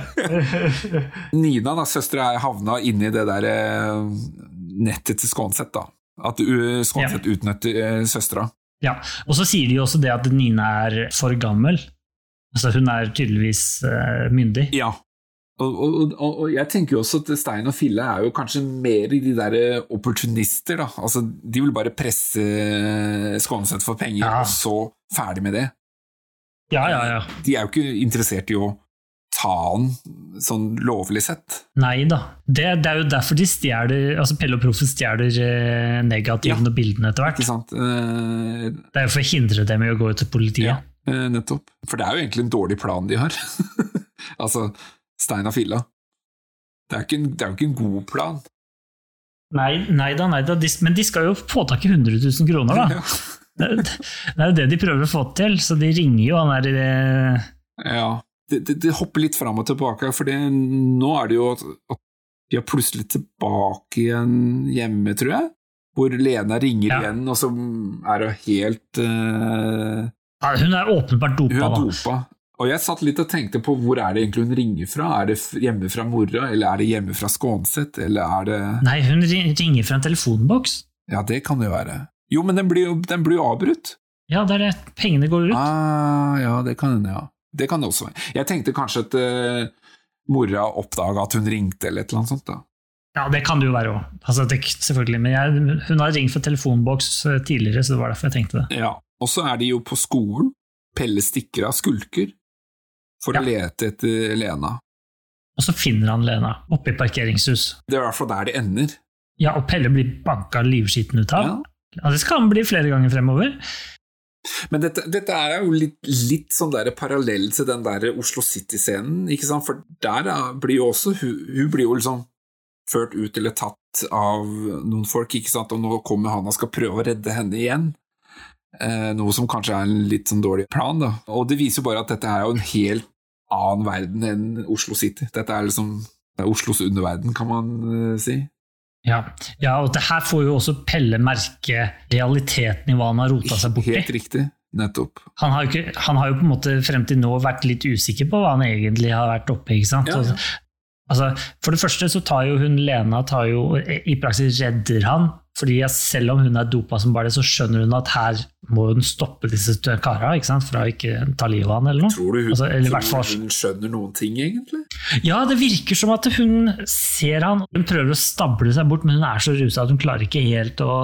[laughs] Nina, da, søstera, er havna inni det der eh, nettet til Skånseth, da. At Skånseth ja. utnytter søstera. Ja, Og så sier de jo også det at Nina er for gammel. Altså Hun er tydeligvis eh, myndig. Ja. Og, og, og, og jeg tenker jo også at Stein og Fille er jo kanskje mer i de der opportunister, da. Altså, de vil bare presse Skånseth for penger, Ja. og så ferdig med det. Ja, ja, ja. De er jo ikke interessert i å han sånn lovlig sett. Nei da. Det, det er jo derfor de stjeler altså Pelle og Proffen stjeler eh, negativen Ja. og bildene etter hvert. Eh, Det er jo for å hindre dem i å gå ut til politiet. Ja, uh, nettopp. For det er jo egentlig en dårlig plan de har. [laughs] altså, Stein og Filla. Det er, jo ikke det ikke en god plan. Nei, nei da, nei da. De, men de skal jo få tak i 100 000 kroner, da. [laughs] Det, det er jo det de prøver å få til, så de ringer jo han der eh, Ja. Det, det, det hopper litt fram og tilbake, for nå er det jo at, at vi er plutselig tilbake igjen hjemme, tror jeg. Hvor Lena ringer Ja. igjen, og så er det helt uh, Ja, hun er åpenbart dopa. Hun er dopa. Og jeg satt litt og tenkte på hvor er det egentlig hun ringer fra? Er det hjemme fra mora, eller er det hjemme fra Skånset, eller er det Nei, hun ringer fra en telefonboks. Ja, det kan det jo være. Jo, men den blir jo, den blir jo avbrutt. Ja, det er det. Pengene går ut. Ah, ja, det kan hende, ja. Det kan det også være. Jeg tenkte kanskje at uh, mora oppdaga at hun ringte, eller et eller annet sånt. da. Ja, det kan det jo være òg. Altså, selvfølgelig. Men jeg, hun har ringt fra telefonboks eh, tidligere, så det var derfor jeg tenkte det. Ja. Og så er de jo på skolen. Pelle stikker av skulker for Ja. å lete etter Lena. Og så finner han Lena oppe i parkeringshus. Det er i hvert fall der det ender. Ja, og Pelle blir banka livskiten ut av. Ja. Ja, det skal han bli flere ganger fremover. Men dette, dette er jo litt, litt sånn der parallell til den der Oslo City-scenen, ikke sant? For der er- blir jo også hun, hun blir jo liksom ført ut eller tatt av noen folk, ikke sant? Og nå kommer han og skal prøve å redde henne igjen. Eh, noe som kanskje er en litt sånn dårlig plan, da. Og det viser jo bare at dette er jo en helt annen verden enn Oslo City. Dette er liksom det er Oslos underverden, kan man eh, si. Ja. ja, og det her får jo også Pelle merke realiteten i hva han har rota seg borti. Helt riktig. Nettopp. Han har, ikke, han har jo på en måte frem til nå vært litt usikker på hva han egentlig har vært oppe i. ikke sant? Ja, ja. Altså, for det første så tar jo hun Lena tar jo, i praksis redder han, fordi selv om hun er dopa som bare det, så skjønner hun at her må hun stoppe disse kara ikke sant? fra å ikke ta livet av han eller noe. Tror du hun, Altså, eller i hvert tror fall- du hun skjønner noen ting, egentlig? Ja, det virker som at hun ser han, hun prøver å stable seg bort, men hun er så rusa at hun klarer ikke helt å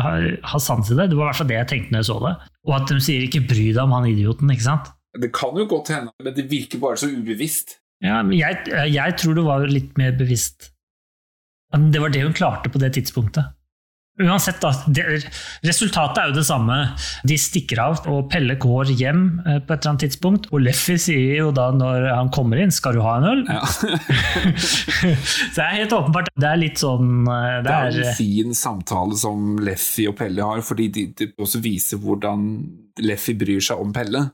ha, ha sans i det. Det var i hvert fall det jeg tenkte når jeg så det. Og at hun sier 'ikke bry deg om han idioten', ikke sant? Det kan jo godt hende, men det virker bare så ubevisst. Ja, men jeg, jeg tror du var litt mer bevisst. Det var det hun klarte på det tidspunktet. Uansett, da. Det, resultatet er jo det samme. De stikker av, og Pelle går hjem eh, på et eller annet tidspunkt. Og Leffy sier jo da når han kommer inn 'skal du ha en øl'? Ja. [laughs] [laughs] Så det er helt åpenbart. Det er litt sånn eh, Det Det er er en fin samtale som Leffy og Pelle har, fordi de, de også viser hvordan Leffy bryr seg om Pelle.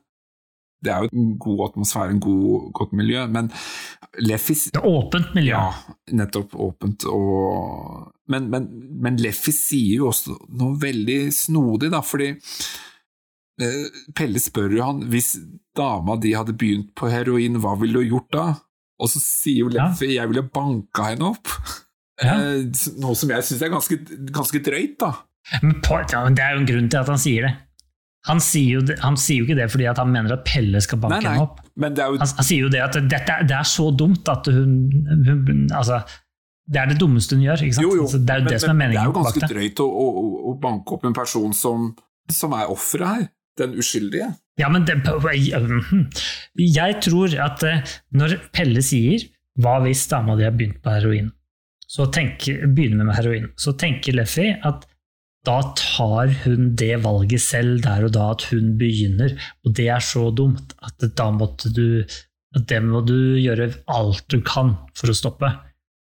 Det er jo en god atmosfære, en god, godt miljø, men Leffy Det er åpent miljø. Ja, nettopp åpent og Men, men, men Leffy sier jo også noe veldig snodig, da, fordi eh, Pelle spør jo han hvis dama di hadde begynt på heroin, hva ville du gjort da? Og så sier jo Ja. Leffy jeg ville banka henne opp. Ja. Eh, Noe som jeg syns er ganske, ganske drøyt, da. Ja, men det er jo en grunn til at han sier det. Han sier jo, han sier jo ikke det fordi at han mener at Pelle skal banke henne opp. men det jo Han, han sier jo det at dette, det er så dumt at hun, hun Altså, det er det dummeste hun gjør. ikke sant? Jo, jo, Altså, det er jo men, det som er men det er jo ganske drøyt å, å, å banke opp en person som, som er offeret her. Den uskyldige. Ja, men det, jeg tror at eh, når Pelle sier 'hva hvis dama di har begynt på heroin', så tenker, begynner med heroin, så tenker Leffy at da tar hun det valget selv der og da, at hun begynner. Og det er så dumt at da måtte du det må du gjøre alt du kan for å stoppe.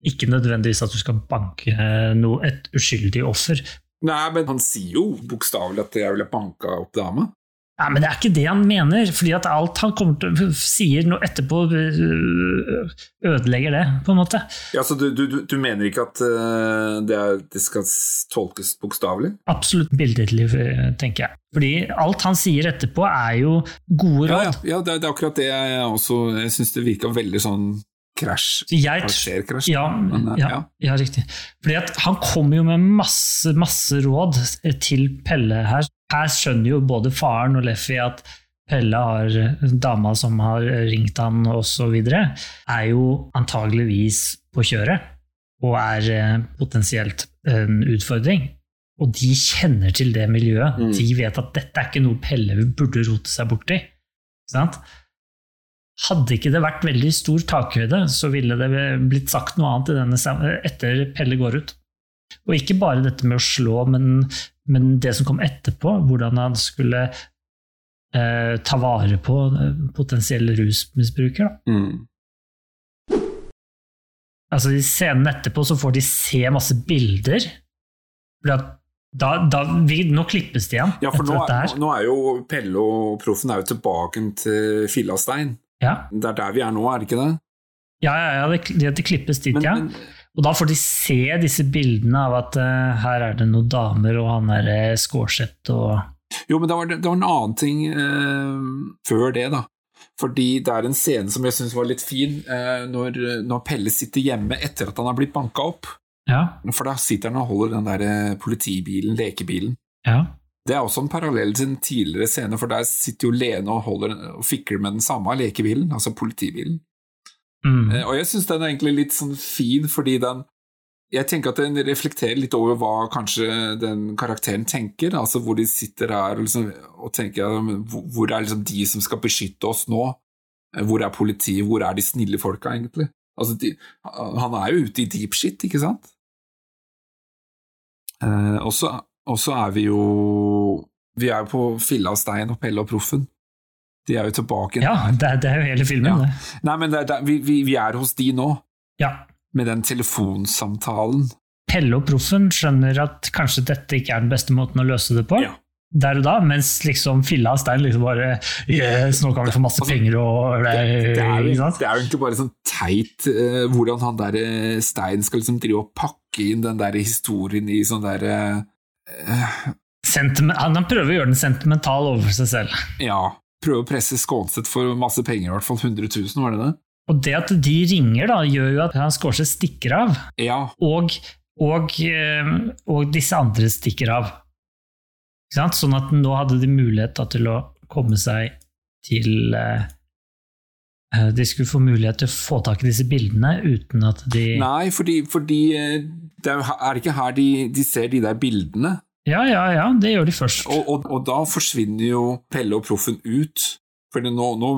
Ikke nødvendigvis at du skal banke eh, noe, et uskyldig offer. Nei, men han sier jo bokstavelig at jeg ville banka opp dama. Nei, men det er ikke det han mener. fordi at alt han kommer til, sier noe etterpå, øh, ødelegger det, på en måte. Ja, så du, du, du mener ikke at eh, det, er, det skal tolkes bokstavelig? Absolutt billedlig, øh, tenker jeg. Fordi alt han sier etterpå, er jo gode råd. ja, ja det, er- det er akkurat det jeg også Jeg syns det virka veldig sånn krasj. Karakterkrasj. Ja, ja, ja. ja, riktig. Fordi at han kommer jo med masse, masse råd til Pelle her. Her skjønner jo både faren og Leffy at Pelle har dama som har ringt han osv., er jo antageligvis på kjøret og er eh, potensielt en utfordring. Og de kjenner til det miljøet. Mm. De vet at dette er ikke noe Pelle burde rote seg borti. Hadde ikke det vært veldig stor takhøyde, så ville det blitt sagt noe annet etter Pelle går ut. Og ikke bare dette med å slå, men, men det som kom etterpå, hvordan han skulle eh, ta vare på eh, potensielle rusmisbrukere. Mm. Altså I scenen etterpå så får de se masse bilder. Fordi at da, da, vi, nå klippes de igjen Ja, for nå, er- nå er jo Pelle og Proffen er jo tilbake til Fillastein. Ja, Det er der vi er nå, er det ikke det? ja, ja, ja det, det, det klippes dit, Men, ja. men, Og da får de se disse bildene av at uh, her er det noen damer, og han er uh, Skårseth og Jo, men det var, det var en annen ting uh, før det, da. Fordi det er en scene som jeg syns var litt fin, uh, når, når Pelle sitter hjemme etter at han har blitt banka opp. Ja, For da sitter han og holder den der eh, politibilen, lekebilen. ja. Det er også en parallell til en tidligere scene, for der sitter jo Lene og, holder, og fikler med den samme lekebilen, altså politibilen. Mm. Eh, Og jeg syns den er egentlig litt sånn fin, fordi den Jeg tenker at den reflekterer litt over hva kanskje den karakteren tenker, altså hvor de sitter her og, liksom, og tenker hvor- er liksom de som skal beskytte oss nå? Eh, Hvor er politiet, hvor er de snille folka, egentlig? Altså, de, han er jo ute i deep shit, ikke sant? Eh, og så er vi jo Vi er jo på Filla og Stein og Pelle og Proffen. De er jo tilbake ja det, er- det er jo hele filmen, Ja. det. Nei, men det, er- det, er- vi, vi, vi er hos de nå, Ja. med den telefonsamtalen. Pelle og Proffen skjønner at kanskje dette ikke er den beste måten å løse det på. Ja. Der og da, mens liksom Filla og Stein liksom bare Yes, nå kan vi få masse Altså, penger og Det, det, er jo, egentlig bare sånn teit uh, hvordan han der eh, Stein skal liksom drive og pakke inn den der historien i sånn der uh, han han prøver å gjøre den sentimental overfor seg selv. Ja, prøve å presse Skånseth for masse penger, i hvert fall 100 000, var det det? Og det at de ringer, da, gjør jo at han Skårseth stikker av. Ja, Og, og, eh, og disse andre stikker av. Sånn at nå hadde de mulighet da, til å komme seg til eh, eh, De skulle få mulighet til å få tak i disse bildene uten at de Nei, fordi, fordi det er, er det ikke her de, de ser de der bildene? Ja, ja, ja, det gjør de først. Og, og, og da forsvinner jo Pelle og Proffen ut. For nå, nå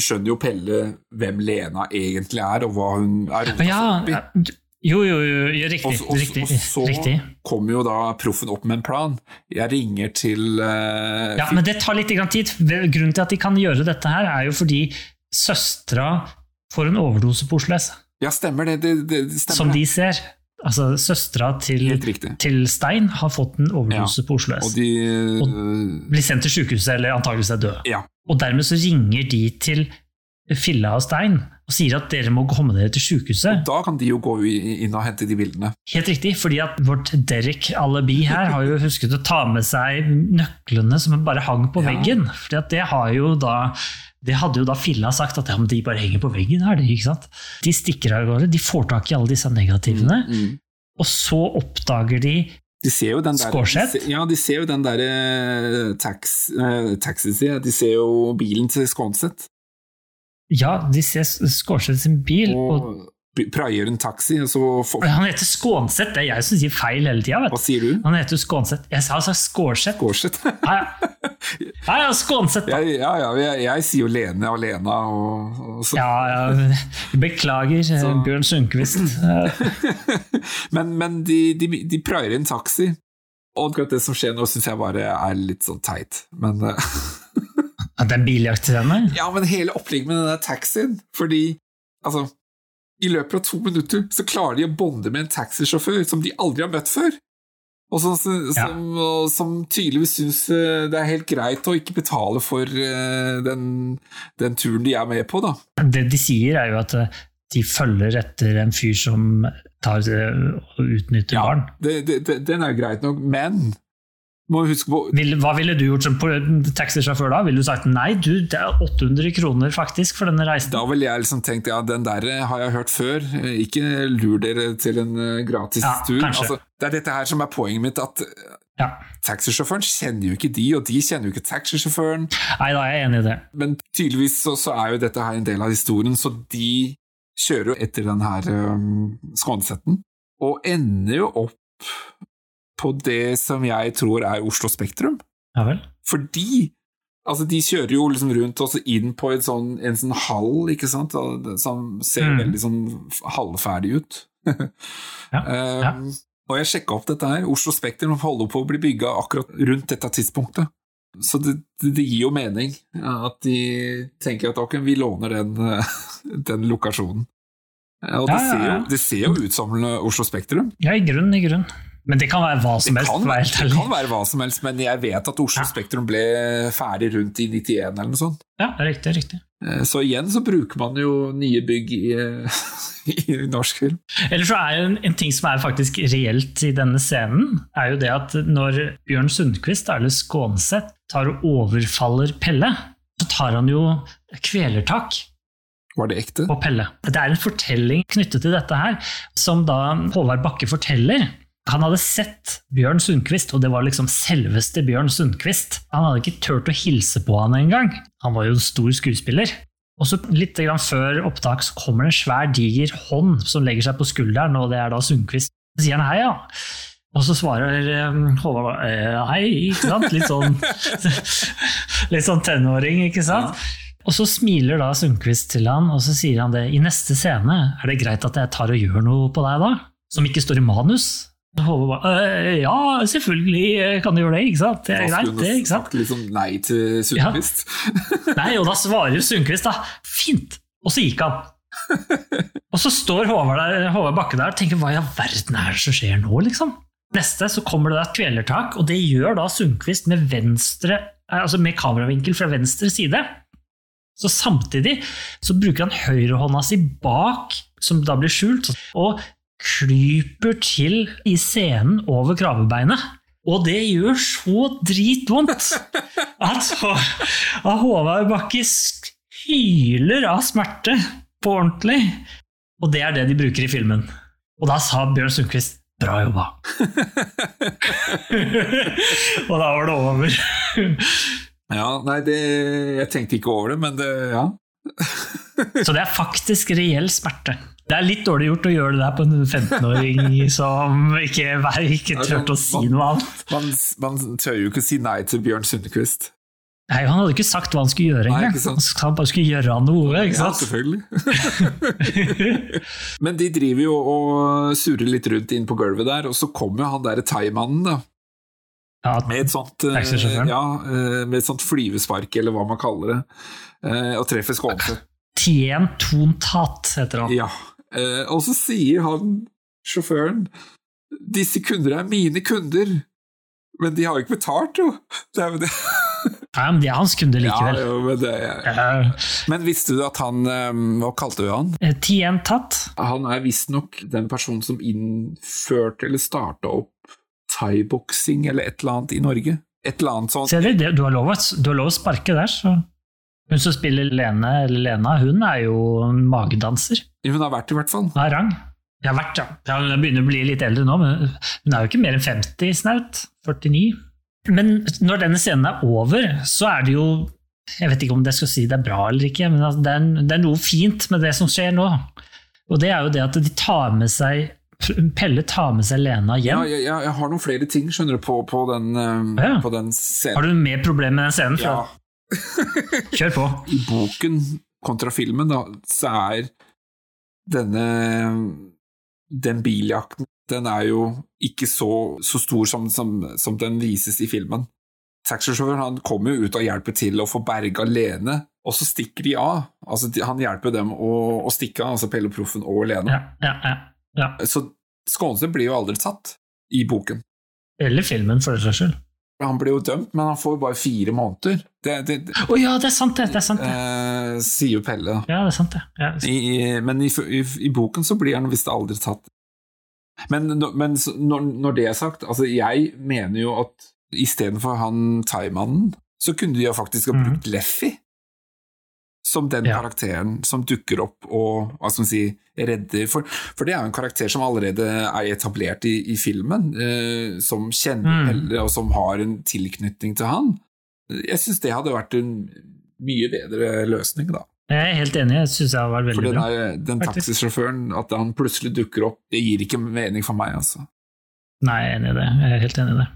skjønner jo Pelle hvem Lena egentlig er, og hva hun er rota Ja, opp i. jo, jo, jo, riktig. Og, og, riktig, og så riktig. kommer jo da Proffen opp med en plan. Jeg ringer til uh, Ja, men det tar litt tid. Grunnen til at de kan gjøre dette her, er jo fordi søstera får en overdose på Oslo S, Ja, stemmer det. det, det, det stemmer som de ser. Altså, søstera til, til Stein har fått en overdose Ja, på Oslo S. Og de og Blir sendt til sykehuset, eller antakeligvis er døde. Ja. Og dermed så ringer de til Filla og Stein og sier at dere må komme dere til sykehuset. Og Da kan de jo gå inn og hente de bildene. Helt riktig, fordi at vårt Derek Alibi her har jo husket å ta med seg nøklene som bare hang på [laughs] Ja. veggen. Fordi at det har jo da det hadde jo da Filla sagt at ja, de bare henger på veggen her, de, ikke sant? De stikker av gårde, de får tak i alle disse negativene, Mm. og så oppdager de De ser jo den der, de Ja, de ser jo den der eh, tax, eh, taxi. De ser jo bilen til Skånseth. Ja, de ser Skårseth sin bil, og, Og praier en taxi, og så får Han heter Skånseth, det er jeg som sier feil hele tida. Hva sier du? Han heter Skånseth. Jeg sa altså Skårseth. Skårseth? Ja, ja. Skånseth. da. Ja, ja, jeg, jeg sier jo Lene og Lena og, og. Ja, ja. Beklager, så... Bjørn Sundquist. Eh, [laughs] men men de, de, de praier en taxi, og akkurat det som skjer nå, syns jeg bare er litt sånn teit. Men eh, [laughs] At det er en biljaktscene? Ja, men hele opplegget med den der taxien, fordi altså I løpet av to minutter så klarer de å bonde med en taxisjåfør som de aldri har møtt før. Og som, som, Ja. og som tydeligvis syns eh, det er helt greit å ikke betale for eh, den, den turen de er med på, da. Det de sier, er jo at eh, de følger etter en fyr som tar og utnytter Ja, barn. det, det, det, den er jo greit nok, men Vil, hva ville du gjort som taxisjåfør da? Ville du sagt nei, du, det er 800 kroner faktisk for denne reisen? Da ville jeg liksom tenkt ja, den der har jeg hørt før, Eh, ikke lur dere til en eh, gratis Ja, tur. Altså, det er dette her som er poenget mitt, at Ja. taxisjåføren kjenner jo ikke de, og de kjenner jo ikke taxisjåføren. Nei, da er jeg enig i det. Men tydeligvis så, så er jo dette her en del av historien, så de kjører jo etter den her um, skånesetten, og ender jo opp på det som jeg tror er Oslo Spektrum. Ja vel? Fordi altså de kjører jo liksom rundt og inn på sånn, en sånn hall, ikke sant, som ser Mm. veldig sånn halvferdig ut. [laughs] Ja, Um, ja. Og jeg sjekka opp dette her. Oslo Spektrum holder på å bli bygga akkurat rundt dette tidspunktet. Så det, det, gir jo mening at de tenker at ok, vi låner den, [laughs] den lokasjonen. Og det, Ja, ser jo, det ser jo ut som Oslo Spektrum. Ja, i grunn, i grunn. Men det kan være hva som Det helst. kan, være, helt det kan være hva som helst, men jeg vet at Oslo Ja. Spektrum ble ferdig rundt i 91 eller noe sånt. Ja, det er riktig, riktig. Eh, Så igjen så bruker man jo nye bygg i, [laughs] i norsk film. Eller så er jo en, en ting som er faktisk reelt i denne scenen, er jo det at når Bjørn Sundquist, eller Skånseth, tar og overfaller Pelle, så tar han jo kvelertak Var det ekte? på Pelle. Det er en fortelling knyttet til dette her, som da Håvard Bakke forteller. Han hadde sett Bjørn Sundquist, og det var liksom selveste Bjørn Sundquist. Han hadde ikke turt å hilse på han engang. Han var jo en stor skuespiller. Og så Litt grann før opptak så kommer det en svær, diger hånd som legger seg på skulderen, og det er da Sundquist. Så sier han hei, ja. Og så svarer eh, Håvard eh, hei, ikke sant? Litt sånn, [laughs] litt sånn tenåring, ikke sant? Og så smiler da Sundquist til han, og så sier han det. I neste scene, er det greit at jeg tar og gjør noe på deg da? Som ikke står i manus? Bare «Øh, Ja, selvfølgelig kan du gjøre det, ikke sant? Det er greit, det, ikke sant? sagt sånn nei til Sundquist. Nei, og da svarer Sundquist da, fint, og så gikk han. Og så står Håvard, der, Håvard Bakke der og tenker hva i all verden er det som skjer nå, liksom? Neste så kommer det da et kvelertak, og det gjør da Sundquist med venstre, eh, altså med kameravinkel fra venstre side. Så samtidig så bruker han høyrehånda si bak, som da blir skjult, og klyper til i scenen over kravebeinet. Og det gjør så dritvondt at, Håvard Bakke hyler av smerte på ordentlig. Og det er det de bruker i filmen. Og da sa Bjørn Sundquist 'bra jobba'. [laughs] og da var det over. Ja, nei, det, jeg tenkte ikke over det, men det, ja. Så det er faktisk reell smerte. Det er litt dårlig gjort å gjøre det der på en 15-åring [laughs] som ikke, ikke turte å si noe annet. Man, man tør jo ikke å si nei til Bjørn Sundquist. Nei, Han hadde ikke sagt hva han skulle gjøre engang. Han bare skulle gjøre noe. ikke sant? Ja, selvfølgelig. [laughs] Men de driver jo og surrer litt rundt inn på gulvet der, og så kommer han derre thaimannen, da. Ja, Med et sånt, eh, ja, eh, med et sånt flyvespark, eller hva man kaller det, eh, og treffer Skånse. Tien Tontat heter han. Ja. Eh, Og så sier han, sjåføren, disse kunder er mine kunder, men de har jo ikke betalt, jo. Det er jo det. Ja, men de er hans kunder likevel. Ja, jo, men, det Ja. men visste du at han eh, Hva kalte du han? Eh, Tien Tatt. Han er visstnok den personen som innførte eller starta opp thaiboksing eller et eller annet i Norge. Et eller annet sånt. Se det, det- du du har lov å sparke der, så Hun som spiller Lene, Lena, hun er jo magedanser. Hun har vært i hvert fall. Hun er rang. Jeg har vært, ja. ja. Hun begynner å bli litt eldre nå, men hun er jo ikke mer enn 50 snaut. 49. Men når denne scenen er over, så er det jo Jeg vet ikke om jeg skal si det er bra eller ikke, men altså, det, er, det er noe fint med det som skjer nå. Og det er jo det at de tar med seg Pelle tar med seg Lena Ja, hjem. jeg, jeg, jeg har noen flere ting skjønner du, på, på, den, eh, Ja. på den scenen. Har du mer problemer med den scenen? Ja. Kjør på. I boken kontra filmen, da, så er denne Den biljakten den er jo ikke så, så stor som, som, som den vises i filmen. Taxisjåføren han kommer jo ut og hjelper til å få berga Lene, og så stikker de av. Altså, han hjelper dem å, å stikke av, altså Pelle Proffen og Lene. Ja, ja, ja, ja. Så Skånse blir jo aldri tatt i boken. Eller filmen, for den saks skyld. Han blir jo dømt, men han får jo bare fire måneder. Det, det, det Å ja, det er sant, det! det, er sant, det. eh, sier jo Pelle. Ja, det er sant, det. Ja. I, i- men i, i, boken så blir han visst aldri tatt. Men, men når, når det er sagt, altså jeg mener jo at istedenfor han thaimannen, så kunne de jo faktisk ha brukt Leffy som den Ja. karakteren som dukker opp og hva skal man si, redder for, for det er jo en karakter som allerede er etablert i, i filmen, eh, som kjenner mm. Pelle og som har en tilknytning til han. Jeg syns det hadde vært en mye bedre løsning, da. Jeg er helt enig, jeg syns hadde vært For veldig den, bra. for den faktisk. taxisjåføren, at han plutselig dukker opp, det gir ikke mening for meg, altså. Nei, jeg er enig i det. Jeg er helt enig i det.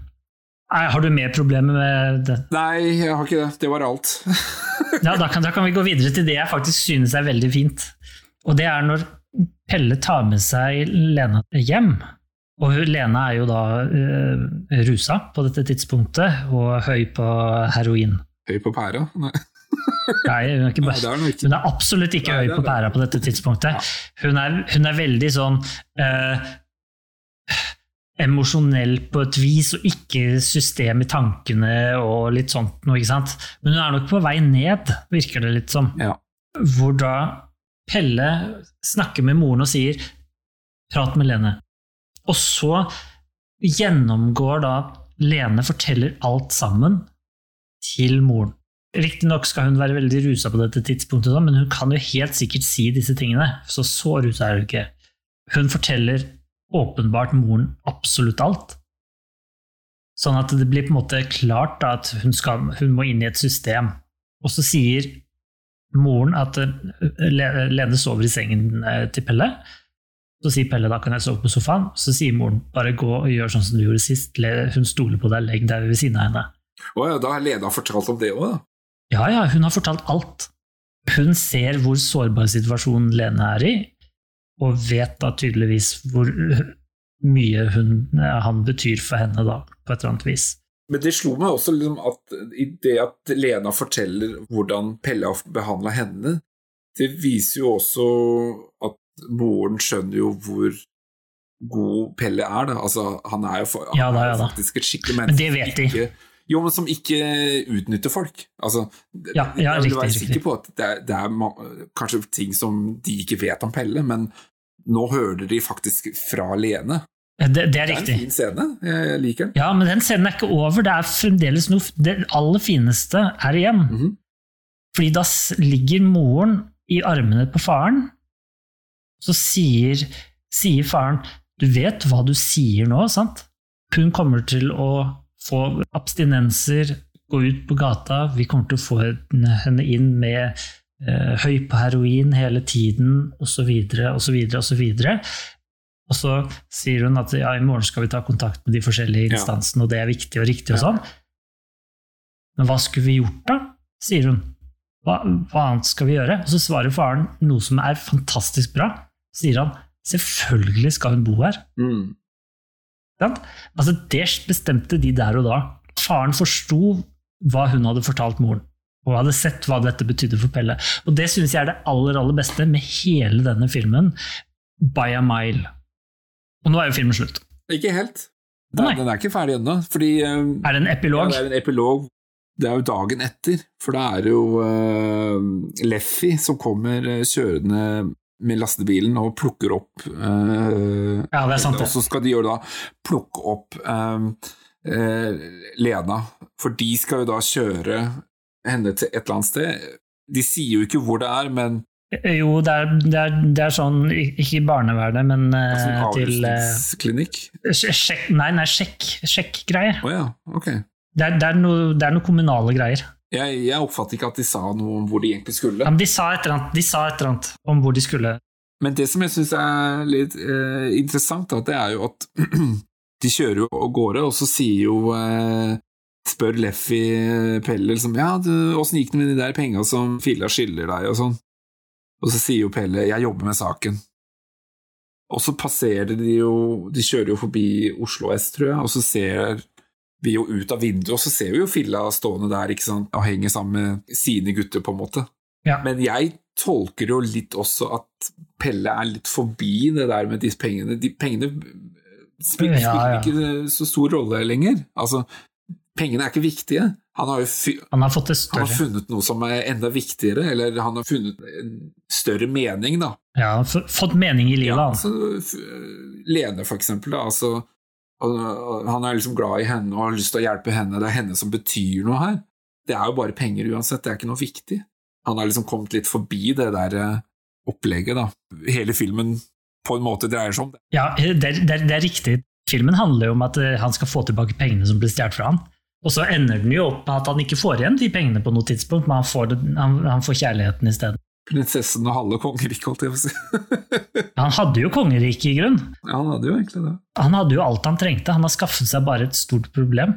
Nei, har du mer problemer med det? Nei, jeg har ikke det. Det var alt. [laughs] [laughs] Ja, da kan, da kan vi gå videre til det jeg faktisk synes er veldig fint. Og det er når Pelle tar med seg Lena hjem. Og Lena er jo da uh, rusa på dette tidspunktet og høy på heroin. Høy på pæra? [laughs] Nei, Nei, hun er, ikke Nei bare, det er hun er absolutt ikke Nei, høy på pæra på dette tidspunktet. Hun er, hun er veldig sånn eh, emosjonell på et vis, og ikke system i tankene og litt sånt noe, ikke sant. Men hun er nok på vei ned, virker det litt som. Ja. hvor da Pelle snakker med moren og sier 'prat med Lene'. Og så gjennomgår da Lene forteller alt sammen til moren. Riktignok skal hun være veldig rusa på dette tidspunktet, men hun kan jo helt sikkert si disse tingene. Så så rusa er hun ikke. Hun forteller åpenbart moren absolutt alt. Sånn at det blir på en måte klart at hun, skal, hun må inn i et system. Og så sier moren at eh, Lene sover i sengen eh, til Pelle. Så sier Pelle da kan jeg sove på sofaen. Så sier moren bare gå og gjør sånn som du gjorde sist. Hun stoler på deg, legg deg ved siden av henne. Å ja, da har Lena fortalt om det òg, da. Ja, ja, hun har fortalt alt. Hun ser hvor sårbar situasjonen Lene er i, og vet da tydeligvis hvor mye hun, han betyr for henne, da, på et eller annet vis. Men det slo meg også liksom at i det at Lena forteller hvordan Pelle har behandla henne, det viser jo også at moren skjønner jo hvor god Pelle er. Da. Altså, han er jo fa- Ja da, ja da. faktisk et skikkelig menneske. Men det vet de. Ikke, jo, men som ikke utnytter folk. Altså, Ja, ja, jeg vil være sikker på at det er, det er kanskje ting som de ikke vet om Pelle, men nå hører de faktisk fra Lene. Det, det er Det er en fin scene. Jeg liker den. Ja, men den scenen er ikke over. Det er fremdeles noe Det aller fineste er igjen. Mhm. Fordi da ligger moren i armene på faren, så sier, sier faren Du vet hva du sier nå, sant? Hun kommer til å få abstinenser, gå ut på gata, vi kommer til å få henne- inn med høy på heroin hele tiden, osv., osv., osv. Og så sier hun at ja, i morgen skal vi ta kontakt med de forskjellige instansene, og det er viktig og riktig og sånn. Men hva skulle vi gjort da? sier hun. Hva, hva annet skal vi gjøre? Og så svarer faren noe som er fantastisk bra. sier han selvfølgelig skal hun bo her. Mm. Altså, det bestemte de der og da. Faren forsto hva hun hadde fortalt moren, og hadde sett hva dette betydde for Pelle. Og det syns jeg er det aller, aller beste med hele denne filmen, by a mile. Og nå er jo filmen slutt. Ikke helt. Den, oh, den er ikke ferdig ennå, fordi eh, Er det en epilog? ja, det er en epilog. Det er jo dagen etter, for da er det jo uh, Leffy som kommer eh, kjørende med lastebilen og plukker opp uh, Ja, det er sant, det. Og så skal de gjøre da plukke opp eh, eh, Lena, for de skal jo da kjøre henne til et eller annet sted. De sier jo ikke hvor det er, men Jo, det er, det er, det er sånn, ikke i barnevernet, men eh, altså, til eh, avrusningsklinikk. sj- sjekk, Nei, nei, sjekk, sjekkgreier. Oh, ja, ok. Det er, det, er noe, det er noe kommunale greier. Jeg, jeg oppfatter ikke at de sa noe om hvor de egentlig skulle. Ja, men de sa et eller annet, de sa et eller annet om hvor de skulle. Men det som jeg syns er litt eh, interessant, da, det er jo at [clears throat] de kjører jo av gårde, og så sier jo eh, Spør Leffy Pelle liksom Ja, du, åssen gikk det med de der penga som Filla skylder deg, og sånn. Og så sier jo Pelle Jeg jobber med saken. Og så passerer de jo De kjører jo forbi Oslo S, tror jeg, og så ser vi jo ut av vinduet, og så ser vi jo Filla stående der ikke sant, og henger sammen med sine gutter, på en måte. Ja. Men jeg tolker jo litt også at Pelle er litt forbi det der med disse pengene. De pengene spiller, spiller ikke så stor rolle lenger. Altså, pengene er ikke viktige. Han har Han har fått det han har funnet noe som er enda viktigere, eller han har funnet en større mening, da. Ja, han har fått mening i livet, Ja, altså, Lene, for eksempel. Da, altså, han er liksom glad i henne og har lyst til å hjelpe henne. Det er henne som betyr noe her. Det er jo bare penger uansett, det er ikke noe viktig. Han har liksom kommet litt forbi det der eh, opplegget, da. Hele filmen på en måte dreier seg om det. Ja, det er, det, er, det er riktig. Filmen handler jo om at eh, han skal få tilbake pengene som ble stjålet fra han. Og så ender den jo opp med at han ikke får igjen de pengene på noe tidspunkt, men han får, det, han, han får kjærligheten isteden. Prinsessen og halve kongeriket, holdt jeg på å si. [laughs] Han hadde jo kongeriket i grunn. Ja, han hadde jo egentlig det. Han hadde jo alt han trengte. Han har skaffet seg bare et stort problem,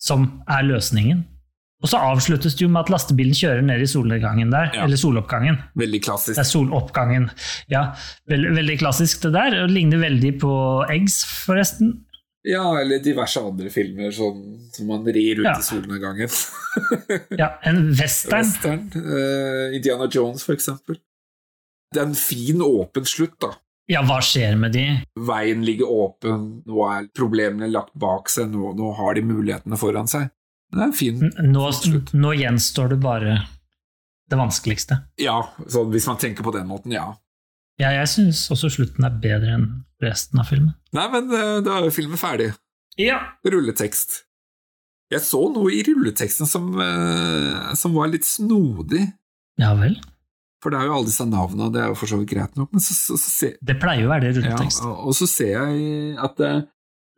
som er løsningen. Og så avsluttes det jo med at lastebilen kjører ned i solnedgangen der, Ja. eller soloppgangen. Veldig klassisk. Det er soloppgangen. Ja, veldig, veldig klassisk det der. og Ligner veldig på Eggs, forresten. Ja, eller diverse andre filmer sånn, som man rir ut Ja. i solnedgangen. Ja, En western. Western. uh, Indiana Jones, for eksempel. Det er en fin, åpen slutt, da. Ja, hva skjer med de? Veien ligger åpen, nå er problemene lagt bak seg, nå, nå har de mulighetene foran seg. Det er en fin Nå, nå gjenstår det bare det vanskeligste. Ja, så hvis man tenker på den måten, ja. Ja, jeg syns også slutten er bedre enn resten av filmen. Nei, men eh, da er jo filmen ferdig. Ja. Rulletekst. Jeg så noe i rulleteksten som, eh, som var litt snodig. Ja vel. For det er jo alle disse navnene, og det er jo for så vidt greit nok, men så, så, så ser Det pleier jo å være det ja, rulletekst. og, og så ser jeg at uh,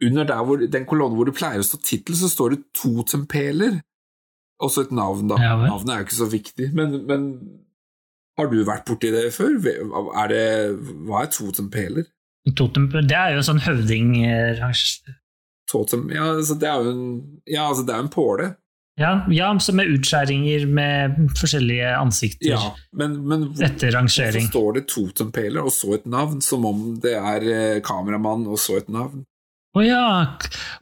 under der hvor, den kolonnen hvor det pleier å stå tittel, så står det to tempeler. Også et navn, da. Ja. Navnet er jo ikke så viktig, men, men har du vært borti det før? Er det, hva er totempeler? Totem, det er jo en sånn høvdingrang... Totem, ja, altså det er jo en, ja, altså det er en påle. Ja, ja, med utskjæringer med forskjellige ansikter Ja, men, men etter rangering. Så står det totempeler og så et navn, som om det er eh, kameramann og så et navn. Å ja,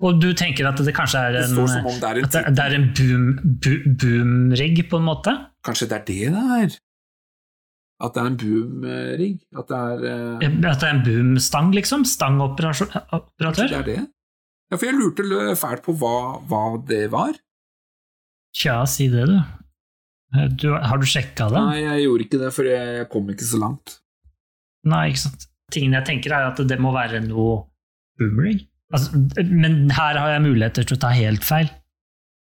og du tenker at det kanskje er en, det det er en det, er en boom, bu, boom-rigg, på en måte? Kanskje det er det det er? At det er en boom-rigg? At det er eh, At det er en boom-stang, liksom? Stangoperatør? det er det? Ja, for jeg lurte fælt på hva, hva det var. Tja, si det, du. du har du sjekka det? Nei, jeg gjorde ikke det, for jeg, kom ikke så langt. Nei, ikke sant. Tingen jeg tenker er at det må være noe boomring. Altså, men her har jeg muligheter til å ta helt feil.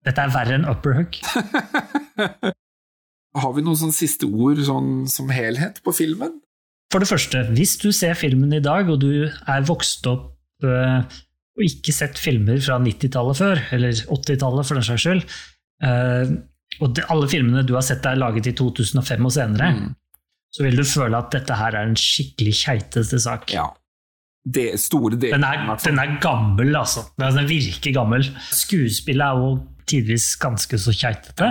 Dette er verre enn upper hook. [laughs] Har vi noen sånne siste ord sånn som helhet på filmen? For det første, hvis du ser filmen i dag, og du er vokst opp øh, og ikke sett filmer fra 90-tallet før, eller 80-tallet for den saks skyld, øh, og de, alle filmene du har sett er laget i 2005 og senere, Mm. så vil du føle at dette her er en skikkelig keitete sak. Ja. Det, store delen, Den er, den er gammel, altså. Den den virker gammel. Skuespillet er jo tidvis ganske så keitete.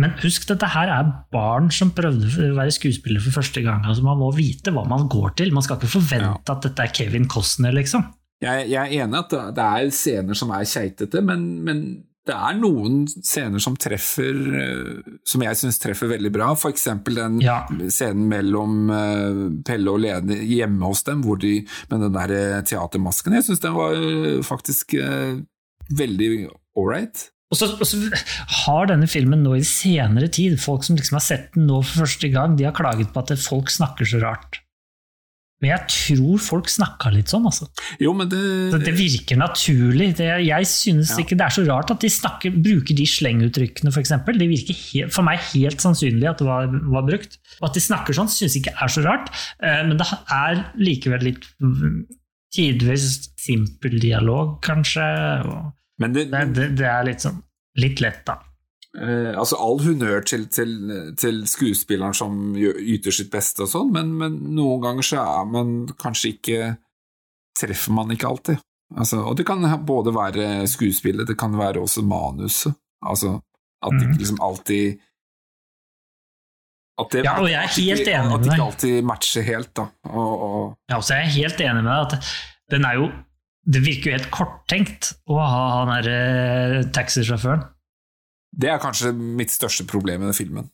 Men husk, dette her er barn som prøvde å være skuespiller for første gang. Altså, man må vite hva man går til. Man skal ikke forvente at dette er Kevin Costner, liksom. Jeg, jeg er enig at det, er scener som er keitete, men, men det er noen scener som treffer eh, Som jeg syns treffer veldig bra. Eksempel den Ja. scenen mellom eh, Pelle og Lene hjemme hos dem, hvor de, med den der teatermasken. Jeg syns den var eh, faktisk veldig ålreit. Og så, og så har denne filmen nå i senere tid, folk som liksom har sett den nå for første gang, de har klaget på at folk snakker så rart. Men jeg tror folk snakka litt sånn, altså. Jo, men det, Det, det virker naturlig. Det, jeg synes Ja. ikke det er så rart at de snakker, bruker de slenguttrykkene, f.eks. Det virker helt, for meg helt sannsynlig at det var, var brukt. Og at de snakker sånn, synes jeg ikke er så rart. Eh, men det er likevel litt mm, tidvis simpel dialog, kanskje. Og men det, det, det, det er litt sånn litt lett, da. Eh, altså All honnør til, til, til skuespilleren som yter sitt beste og sånn, men, men noen ganger så er man kanskje ikke Treffer man ikke alltid. Altså, og det kan både være skuespillet, det kan være også manuset. Altså at det Mhm. ikke liksom alltid at det, Ja, og jeg er helt enig med At det ikke alltid matcher helt, da. Og, og, Ja, også er jeg helt enig med deg at den er jo Det virker jo helt korttenkt å ha han derre taxisjåføren. det er kanskje mitt største problem i den filmen.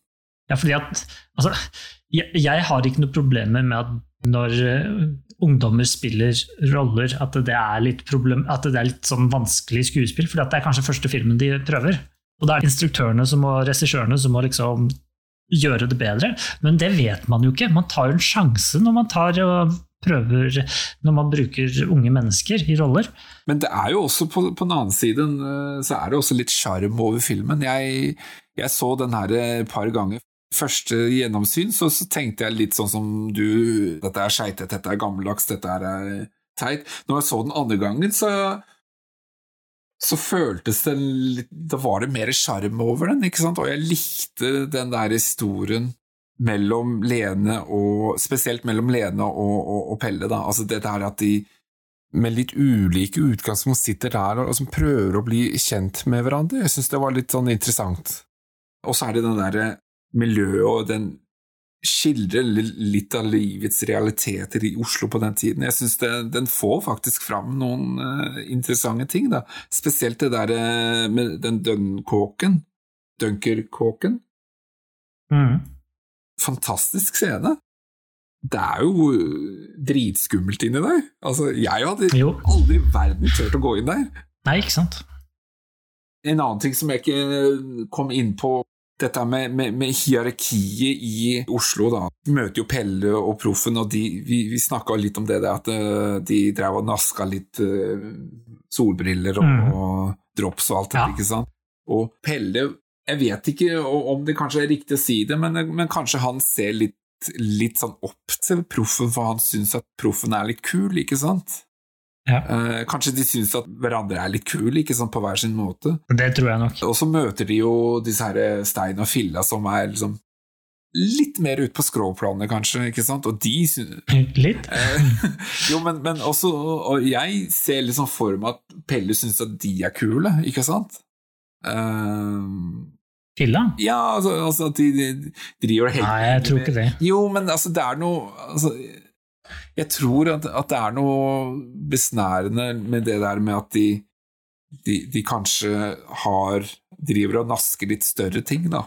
Ja, fordi at altså, jeg, jeg har ikke noe problemer med at når eh, ungdommer spiller roller, at det er litt, problem, at det er litt sånn vanskelig skuespill, For det er kanskje første filmen de prøver. Og det er instruktørene som må, regissørene som må liksom gjøre det bedre. Men det vet man jo ikke. Man tar jo en sjanse når man tar og prøver Når man bruker unge mennesker i roller. Men det er jo også på, på den annen side eh, så er det også litt sjarm over filmen. Jeg, jeg så den her et par ganger. Første gjennomsyn så, så tenkte jeg litt sånn som du Dette er skeitete, dette er gammeldags, dette er eh, teit. Når jeg så den andre gangen, så så føltes det litt Da var det mer sjarm over den, ikke sant? Og jeg likte den der historien mellom Lene og Spesielt mellom Lene og, og, og Pelle, da. Altså dette her at de med litt ulike utgangspunkt sitter der og som prøver å bli kjent med hverandre. Jeg syns det var litt sånn interessant. Og så er det den derre miljøet og den skildrer litt av livets realiteter i Oslo på den tiden. Jeg syns den får faktisk fram noen uh, interessante ting, da. Spesielt det der uh, med den dønnkåken. Dunkerkåken. Mm. Fantastisk scene. Det er jo dritskummelt inni der. Altså, jeg hadde Jo. aldri i verden turt å gå inn der. Nei, ikke sant? En annen ting som jeg ikke kom inn på dette med, med, med hierarkiet i Oslo, da. Vi møter jo Pelle og Proffen, og de, vi, vi snakka litt om det der at eh, de drev og naska litt solbriller og, Mm. og drops og alt det, Ja. ikke sant. Og Pelle, jeg vet ikke om det kanskje er riktig å si det, men, men kanskje han ser litt, litt sånn opp til Proffen, for han syns at Proffen er litt kul, ikke sant? Ja. Eh, kanskje de syns at hverandre er litt kul, ikke sant, på hver sin måte. Det tror jeg nok. Og så møter de jo disse her Stein og Filla, som er liksom litt mer ute på skråplanet, kanskje, ikke sant? Og de syns [laughs] Litt. Eh, [laughs] jo, men, men også Og jeg ser liksom for meg at Pelle syns at de er kule, ikke sant? Eh, Filla? ja, altså, altså at de, de driver og henger Nei, jeg tror ikke det. Jo, men altså, det er noe altså, Jeg tror at, at det er noe besnærende med det der med at de, de, de kanskje har driver og nasker litt større ting, da.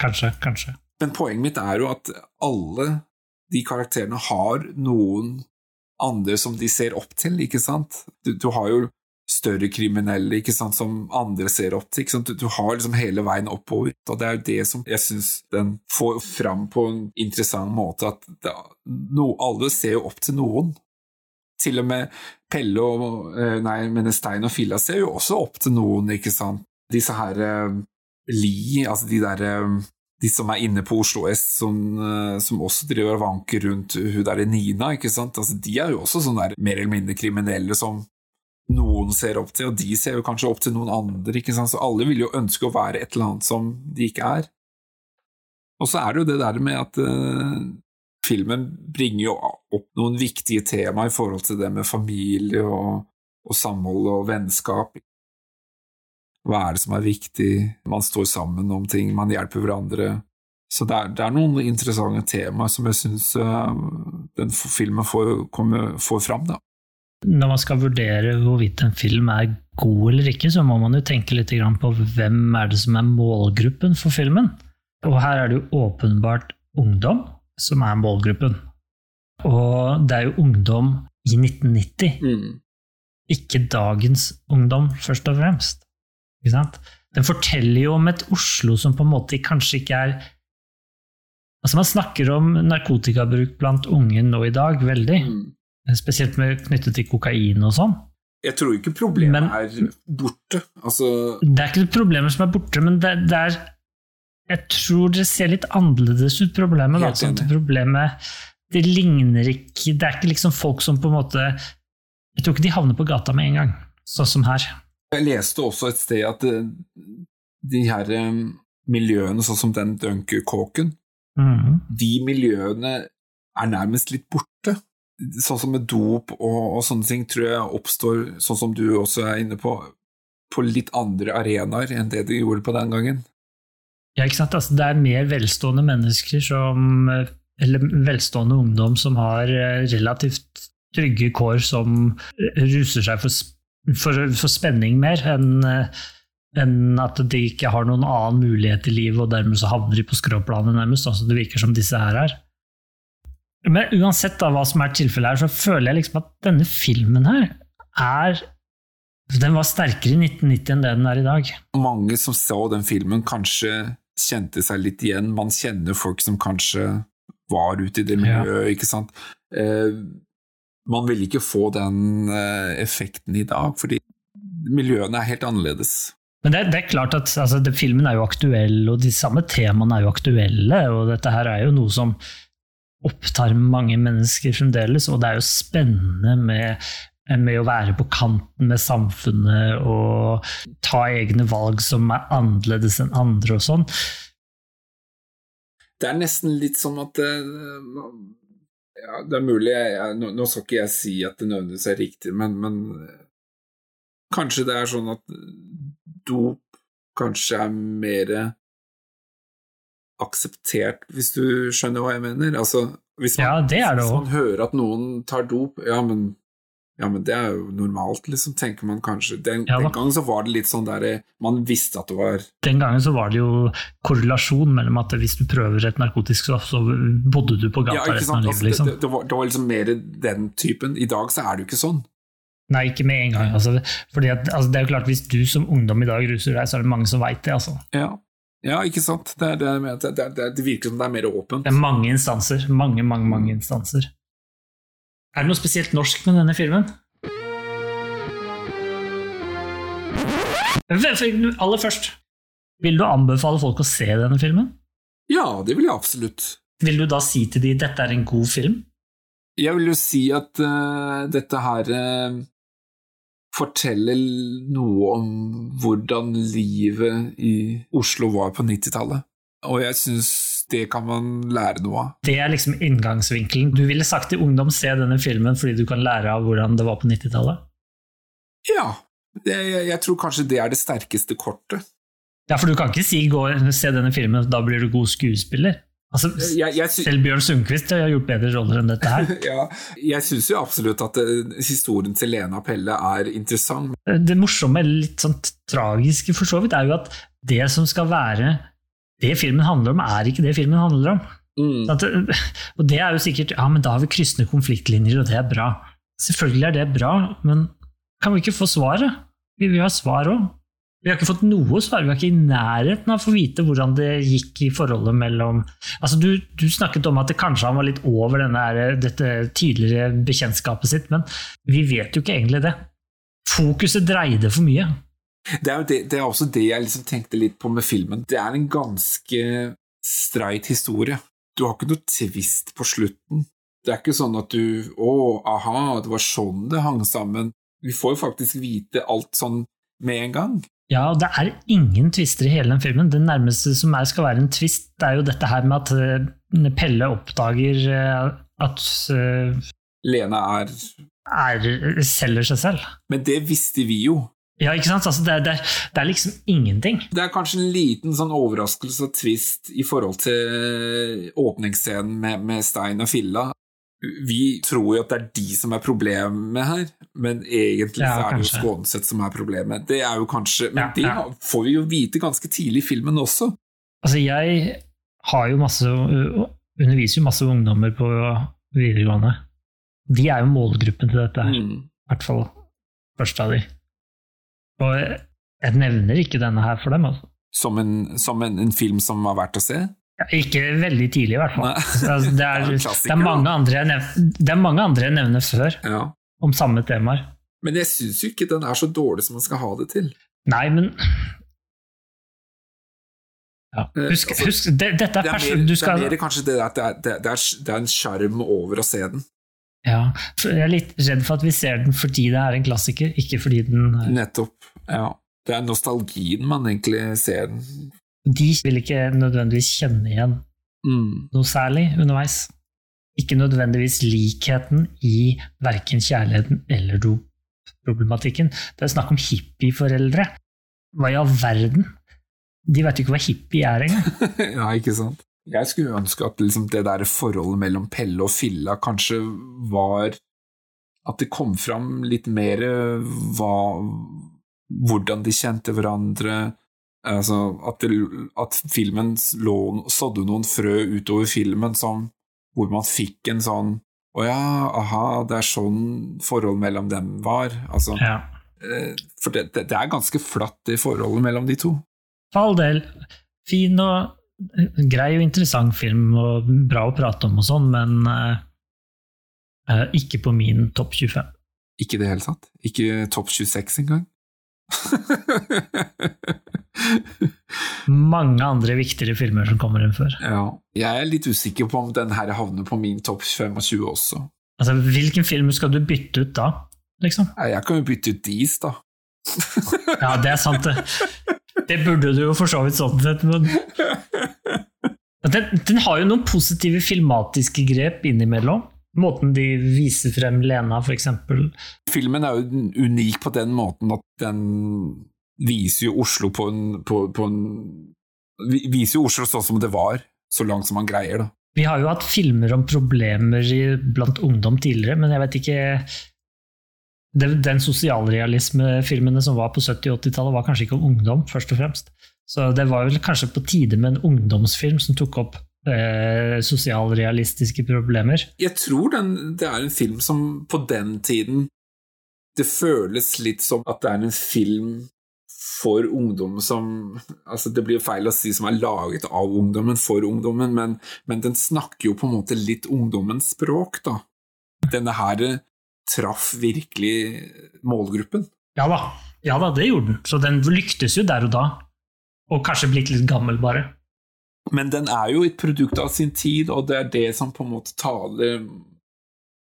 Kanskje, kanskje. Men poenget mitt er jo at alle de karakterene har noen andre som de ser opp til, ikke sant? Du, du har jo større kriminelle ikke sant, som andre ser opp til. Ikke sant? Du, du har liksom hele veien oppover, og det er jo det som jeg syns den får fram på en interessant måte, at det, no, alle ser jo opp til noen. Til og med Pelle og eh, Nei, men Stein og Filla ser jo også opp til noen, ikke sant? Disse her uh, Li, altså de der uh, de som er inne på Oslo S, som, eh, som også driver og vanker rundt hun der Nina, ikke sant? Altså, de er jo også sånne der mer eller mindre kriminelle som noen ser opp til, og de ser jo kanskje opp til noen andre, ikke sant? Så alle vil jo ønske å være et eller annet som de ikke er. Og så er det jo det der med at uh, filmen bringer jo opp noen viktige tema i forhold til det med familie og, og samhold og vennskap. Hva er det som er viktig? Man står sammen om ting, man hjelper hverandre. Så det er, det er noen interessante temaer som jeg syns den filmen får, kommer, får fram. Da. Når man skal vurdere hvorvidt en film er god eller ikke, så må man jo tenke litt på hvem er det som er målgruppen for filmen. Og her er det jo åpenbart ungdom som er målgruppen. Og det er jo ungdom i 1990, ikke dagens ungdom, først og fremst. Ikke sant? Den forteller jo om et Oslo som på en måte kanskje ikke er Altså Man snakker om narkotikabruk blant unge nå i dag, veldig. Spesielt med, knyttet til kokain og sånn. Jeg tror ikke problemet Men- er borte. Altså, Det er ikke problemer som er borte, men det, det er Jeg tror det ser litt annerledes ut, problemet. Da. Sånn problemet Det ligner ikke Det er ikke liksom folk som på en måte Jeg tror ikke de havner på gata med en gang, sånn som her. jeg leste også et sted at eh, de her eh, miljøene, sånn som den Dunker-kåken, -hmm. de miljøene er nærmest litt borte. Sånn som med dop og, og sånne ting tror jeg oppstår, sånn som du også er inne på, på litt andre arenaer enn det de gjorde på den gangen. Ja, ikke sant? Altså, det er mer velstående mennesker som Eller velstående ungdom som har eh, relativt trygge kår, som ruser seg for, for, for spenning mer enn eh, enn at de ikke har noen annen mulighet i livet, og dermed så havner de på skråplanet, nærmest. som det virker som disse her er. Men uansett da hva som er tilfellet her, så føler jeg liksom at denne filmen her er Den var sterkere i 1990 enn det den er i dag. Mange som så den filmen, kanskje kjente seg litt igjen. Man kjenner folk som kanskje var ute i det miljøet, ikke sant. Eh, man vil ikke få den eh, effekten i dag, fordi miljøene er helt annerledes. Men det, det er klart at altså, det, filmen er jo aktuell, og de samme temaene er jo aktuelle. Og dette her er jo noe som opptar mange mennesker fremdeles, og det er jo spennende med, med å være på kanten med samfunnet og ta egne valg som er annerledes enn andre og sånn. Det er nesten litt sånn at eh, ja, Det er mulig jeg, nå, nå skal ikke jeg si at det nødvendigvis er riktig, men, men eh, kanskje det er sånn at dop kanskje er mer akseptert, hvis du skjønner hva jeg mener? Altså, hvis man, Ja, det det hvis man hører at noen tar dop, ja men, ja, men det er jo normalt, liksom, tenker man kanskje. Den, Ja den gangen så var det litt sånn der Man visste at det var Den gangen så var det jo korrelasjon mellom at hvis du prøver et narkotisk stoff, så bodde du på gata ja, resten av Altså, livet. Liksom. det, det, var, det var liksom mer den typen. I dag så er det jo ikke sånn. Nei, ikke med en gang. Altså, fordi at, altså, det er jo klart, Hvis du som ungdom i dag ruser deg, så er det mange som veit det. altså. Ja. Ja, ikke sant? Det, det, det, det, er- det virker som det er mer åpent. Det er mange instanser. Mange, mange, mange instanser. Er det noe spesielt norsk med denne filmen? Aller først, vil du anbefale folk å se denne filmen? Ja, det vil jeg absolutt. Vil du da si til de dette er en god film? Jeg vil jo si at uh, dette her eh, forteller noe om hvordan livet i Oslo var på 90-tallet. Og jeg syns det kan man lære noe av. Det er liksom inngangsvinkelen. Du ville sagt til ungdom se denne filmen fordi du kan lære av hvordan det var på 90-tallet? Ja, jeg, jeg tror kanskje det er det sterkeste kortet. Ja, for du kan ikke si gå og se denne filmen, da blir du god skuespiller. Altså, Jeg, jeg, selv Bjørn Sundquist har gjort bedre roller enn dette her. [laughs] ja, jeg syns jo absolutt at eh, historien til Lena Pelle er interessant. Det morsomme, litt sånn tragiske for så vidt, er jo at det som skal være det filmen handler om, er ikke det filmen handler om. Mm. At, og det er jo sikkert Ja, men da har vi kryssende konfliktlinjer, og det er bra. Selvfølgelig er det bra, men kan vi ikke få svaret? Vi vil ha svar òg. Vi har ikke fått noe svar. Vi er ikke i nærheten av å få vite hvordan det gikk i forholdet mellom Altså, du, du snakket om at det kanskje han var litt over denne, dette tidligere bekjentskapet sitt, men vi vet jo ikke egentlig det. Fokuset dreide for mye. Det er, det, det er også det jeg liksom tenkte litt på med filmen. Det er en ganske streit historie. Du har ikke noe tvist på slutten. Det er ikke sånn at du Å, aha, det var sånn det hang sammen. Vi får jo faktisk vite alt sånn med en gang. Ja, og det er ingen tvister i hele den filmen. Det nærmeste som er, skal være en tvist, det er jo dette her med at eh, Pelle oppdager eh, at eh, Lena er er, selger seg selv. Men det visste vi jo. Ja, ikke sant? Altså, det, det, det er liksom ingenting. Det er kanskje en liten sånn overraskelse og twist i forhold til åpningsscenen med, med Stein og Filla. Vi tror jo at det er de som er problemet her, men egentlig Ja, så er det jo. Skånseth som er problemet. Det er jo kanskje Men Ja, det ja. får vi jo vite ganske tidlig i filmen også. Altså, jeg har jo masse underviser jo masse ungdommer på videregående. De er jo målgruppen til dette her. Mm. I hvert fall første av de. Og jeg nevner ikke denne her for dem. Altså. Som, en, som en, en film som var verdt å se. Ja, Ikke veldig tidlig, i hvert fall. Altså, det, er [laughs] det, er det er mange andre jeg nevner før Ja. om samme temaer. Men jeg syns jo ikke den er så dårlig som man skal ha det til. Nei, men ja. Eh, Husk, altså, husk det, dette er, Det er, mer, du det er mer kanskje det at det er, det, det det en sjarm over å se den. ja, Jeg er litt redd for at vi ser den fordi det er en klassiker, ikke fordi den Nettopp. Ja. Det er nostalgien man egentlig ser den. De vil ikke nødvendigvis kjenne igjen Mm. noe særlig underveis. Ikke nødvendigvis likheten i verken kjærligheten eller dopproblematikken. Det er snakk om hippieforeldre. Hva i all verden? De vet jo ikke hva hippie er engang. [laughs] ja, ikke sant? Jeg skulle ønske at liksom det der forholdet mellom Pelle og Filla kanskje var At det kom fram litt mer hva, hvordan de kjente hverandre. Altså, at, det, at filmen lå, sådde noen frø utover filmen som, hvor man fikk en sånn Å ja, aha, det er sånn forholdet mellom dem var. Altså, Ja. eh, for det, det, det er ganske flatt, det forholdet mellom de to. For all del. Fin og grei og interessant film, og bra å prate om og sånn, men eh, eh, ikke på min topp 25. Ikke i det hele tatt? Ikke topp 26 engang? [laughs] Mange andre viktigere filmer som kommer inn før. ja. Jeg er litt usikker på om den her havner på min topp 25 også. Altså, Hvilken film skal du bytte ut da, liksom? Jeg kan jo bytte ut Dis, da. [laughs] Ja, det er sant, det. Det burde du jo for så vidt sånn sett, men den, den har jo noen positive filmatiske grep innimellom. Måten de viser frem Lena, for eksempel. Filmen er jo unik på den måten at den viser jo Oslo på en, på, på en Viser jo Oslo sånn som det var, så langt som man greier, da. Vi har jo hatt filmer om problemer i- blant ungdom tidligere, men jeg vet ikke Den, den sosialrealismefilmene som var på 70- og 80-tallet, var kanskje ikke om ungdom, først og fremst. Så det var vel kanskje på tide med en ungdomsfilm som tok opp eh, sosialrealistiske problemer. Jeg tror den, det er en film som på den tiden Det føles litt som at det er en film for ungdom som altså Det blir feil å si som er laget av ungdommen for ungdommen, men, men den snakker jo på en måte litt ungdommens språk, da. Denne her traff virkelig målgruppen. Ja da, ja da, det gjorde den. Så den lyktes jo der og da. Og kanskje blitt litt gammel, bare. Men den er jo et produkt av sin tid, og det er det som på en måte taler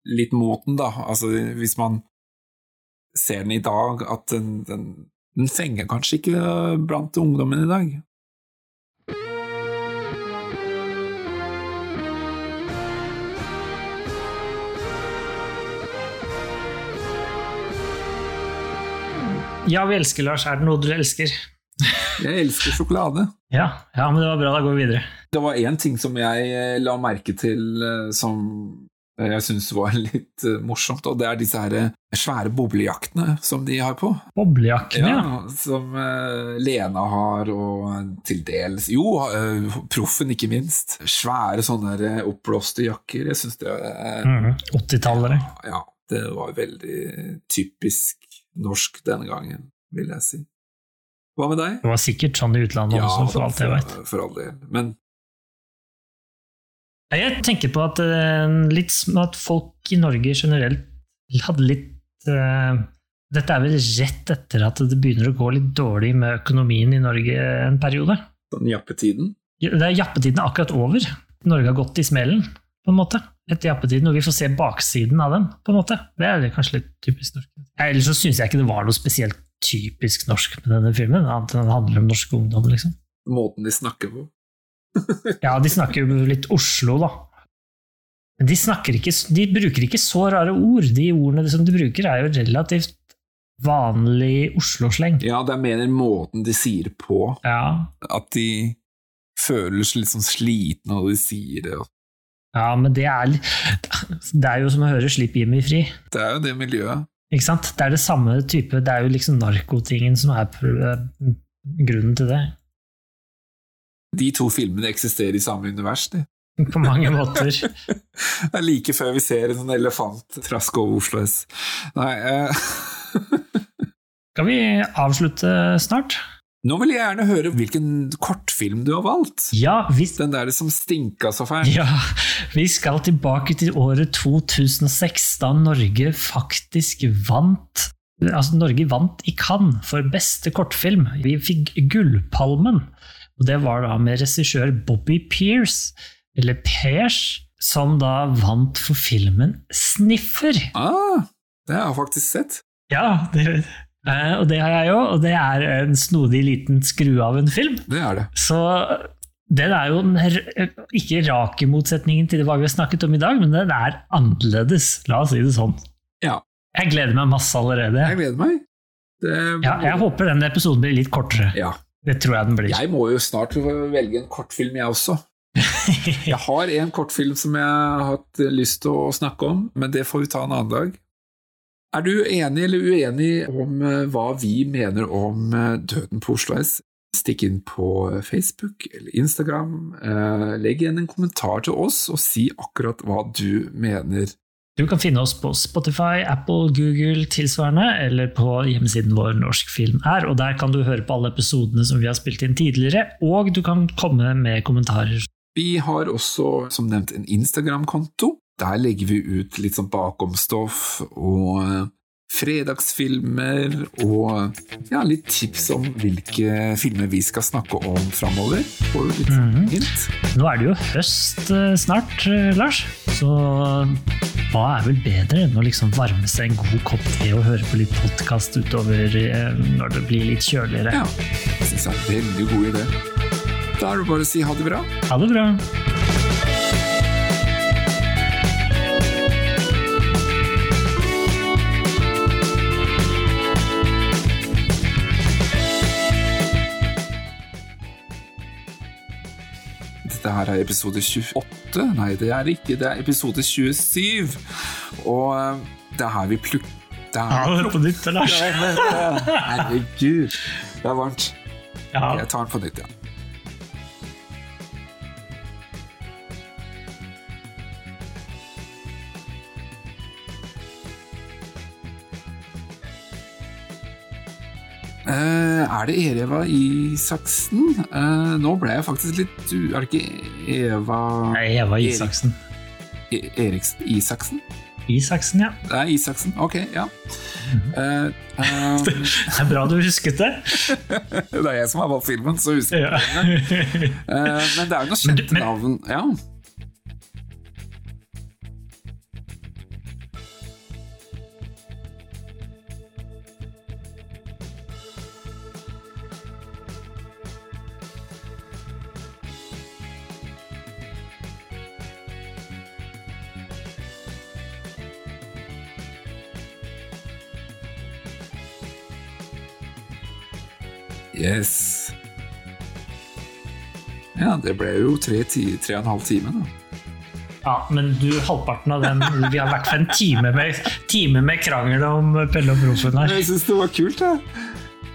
litt mot den, da. Altså, hvis man ser den i dag, at den, den, den fenger kanskje ikke blant ungdommen i dag. Ja, vi elsker Lars. Er det noe du elsker? Jeg elsker sjokolade. Ja, ja men det var bra. Da går vi videre. Det var én ting som jeg eh, la merke til eh, som jeg syns var [laughs] litt eh, morsomt, og det er disse her svære boblejaktene som de har på. Boblejakkene, ja. Ja, som eh, Lena har, og til dels Jo, eh, Proffen, ikke minst. Svære sånne oppblåste jakker. Jeg syns det er mm, 80-tallere. Ja, det var veldig typisk norsk denne gangen, vil jeg si. Hva med deg? Det var sikkert sånn i utlandet også, for alt jeg vet. for, for all del. Men Jeg tenker på at, eh, litt, at folk i Norge generelt hadde litt uh, Dette er vel rett etter at det begynner å gå litt dårlig med økonomien i Norge en periode. sånn jappetiden Det er Jappetiden akkurat over. Norge har gått i smellen, på en måte. Etter jappetiden, og vi får se baksiden av den, på en måte. Det er kanskje litt typisk norsk. Ellers så syns jeg ikke det var noe spesielt typisk norsk med denne filmen, annet enn den handler om norsk ungdom, liksom. Måten de snakker på. [laughs] Ja, de snakker jo litt Oslo, da. Men de, snakker ikke, de bruker ikke så rare ord. De ordene som de bruker, er jo relativt vanlig Oslo-sleng. Ja, det er mer måten de sier det på. Ja. At de føler seg litt sånn slitne når de sier det. ja, men det er, det er jo som å høre 'Slipp Jimmy fri'. Det er jo det miljøet. Ikke sant? Det er det samme type, det er jo liksom narkotingen som er eh, grunnen til det. De to filmene eksisterer i samme univers, de. På mange måter. [laughs] Det er like før vi ser en sånn elefant traske over Oslo S. Nei uh... [laughs] Skal vi avslutte snart? Nå vil jeg gjerne høre hvilken kortfilm du har valgt. Ja, hvis Den der som stinka så fælt. Ja, vi skal tilbake til året 2006, da Norge faktisk vant Altså, Norge vant i Cannes for beste kortfilm. Vi fikk Gullpalmen, og det var da med regissør Bobby Pears, eller Pers, som da vant for filmen Sniffer. Ah, det har jeg faktisk sett. Ja, det, eh, og det har jeg jo, og det er en snodig liten skrue av en film. Det er det. Så den er jo den, r- ikke rak i motsetningen til hva vi har snakket om i dag, men den er annerledes, la oss si det sånn. Ja, Jeg gleder meg masse allerede. jeg gleder meg. Det, Ja, jeg håper denne episoden blir litt kortere. Ja. Det tror jeg den blir. Jeg må jo snart velge en kortfilm, jeg også. [laughs] Jeg har en kortfilm som jeg har hatt lyst til å snakke om, men det får vi ta en annen dag. Er du enig eller uenig om eh, hva vi mener om eh, Døden på Oslo S? Stikk inn på Facebook eller Instagram. Eh, Legg igjen en kommentar til oss, og si akkurat hva du mener. Du kan finne oss på Spotify, Apple, Google tilsvarende, eller på hjemmesiden vår Norsk Film er, og der kan du høre på alle episodene som vi har spilt inn tidligere, og du kan komme med kommentarer. Vi har også, som nevnt, en Instagram-konto. Der legger vi ut litt sånn bakomstoff og fredagsfilmer og ja, litt tips om hvilke filmer vi skal snakke om framover. Får du litt Mhm. hint? Nå er det jo høst eh, snart, eh, Lars, så hva er vel bedre enn å liksom varme seg en god kopp te og høre på litt podkast utover eh, når det blir litt kjøligere? Ja, jeg synes det er en veldig god idé. Da er det bare å si ha det bra. Ha det bra! Dette her er episode 28. Nei, det er det ikke. Det er episode 27. Og eh, det er her vi plukker det er- det på nytt, Lars. Ja, Herregud. Det er varmt. Ja. Jeg tar den på nytt, ja. Eh, er det Ereva Isaksen? Uh, nå ble jeg faktisk litt. Er det ikke Eva Nei, Eva Isaksen. E Eriksen? Isaksen? Isaksen, ja. Det er Isaksen, ok, ja. Uh, eh, [laughs] Det er bra du husket det. [laughs] det er jeg som har valgt filmen, så husker jeg Ja. [laughs] Eh, Men det er jo noe Men du- kjent men- navn Ja. Yes. Ja, det ble jo tre, ti, tre og en halv time, da. Ja, men du, halvparten av den Vi har vært for en time med, time med krangel om Pelle og Proffen her. Jeg syns det var kult, jeg.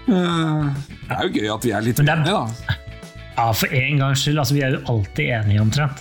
Eh, Det er jo gøy at vi er litt enige er- da. Ja, for en gangs skyld. Altså, vi er jo alltid enige, omtrent.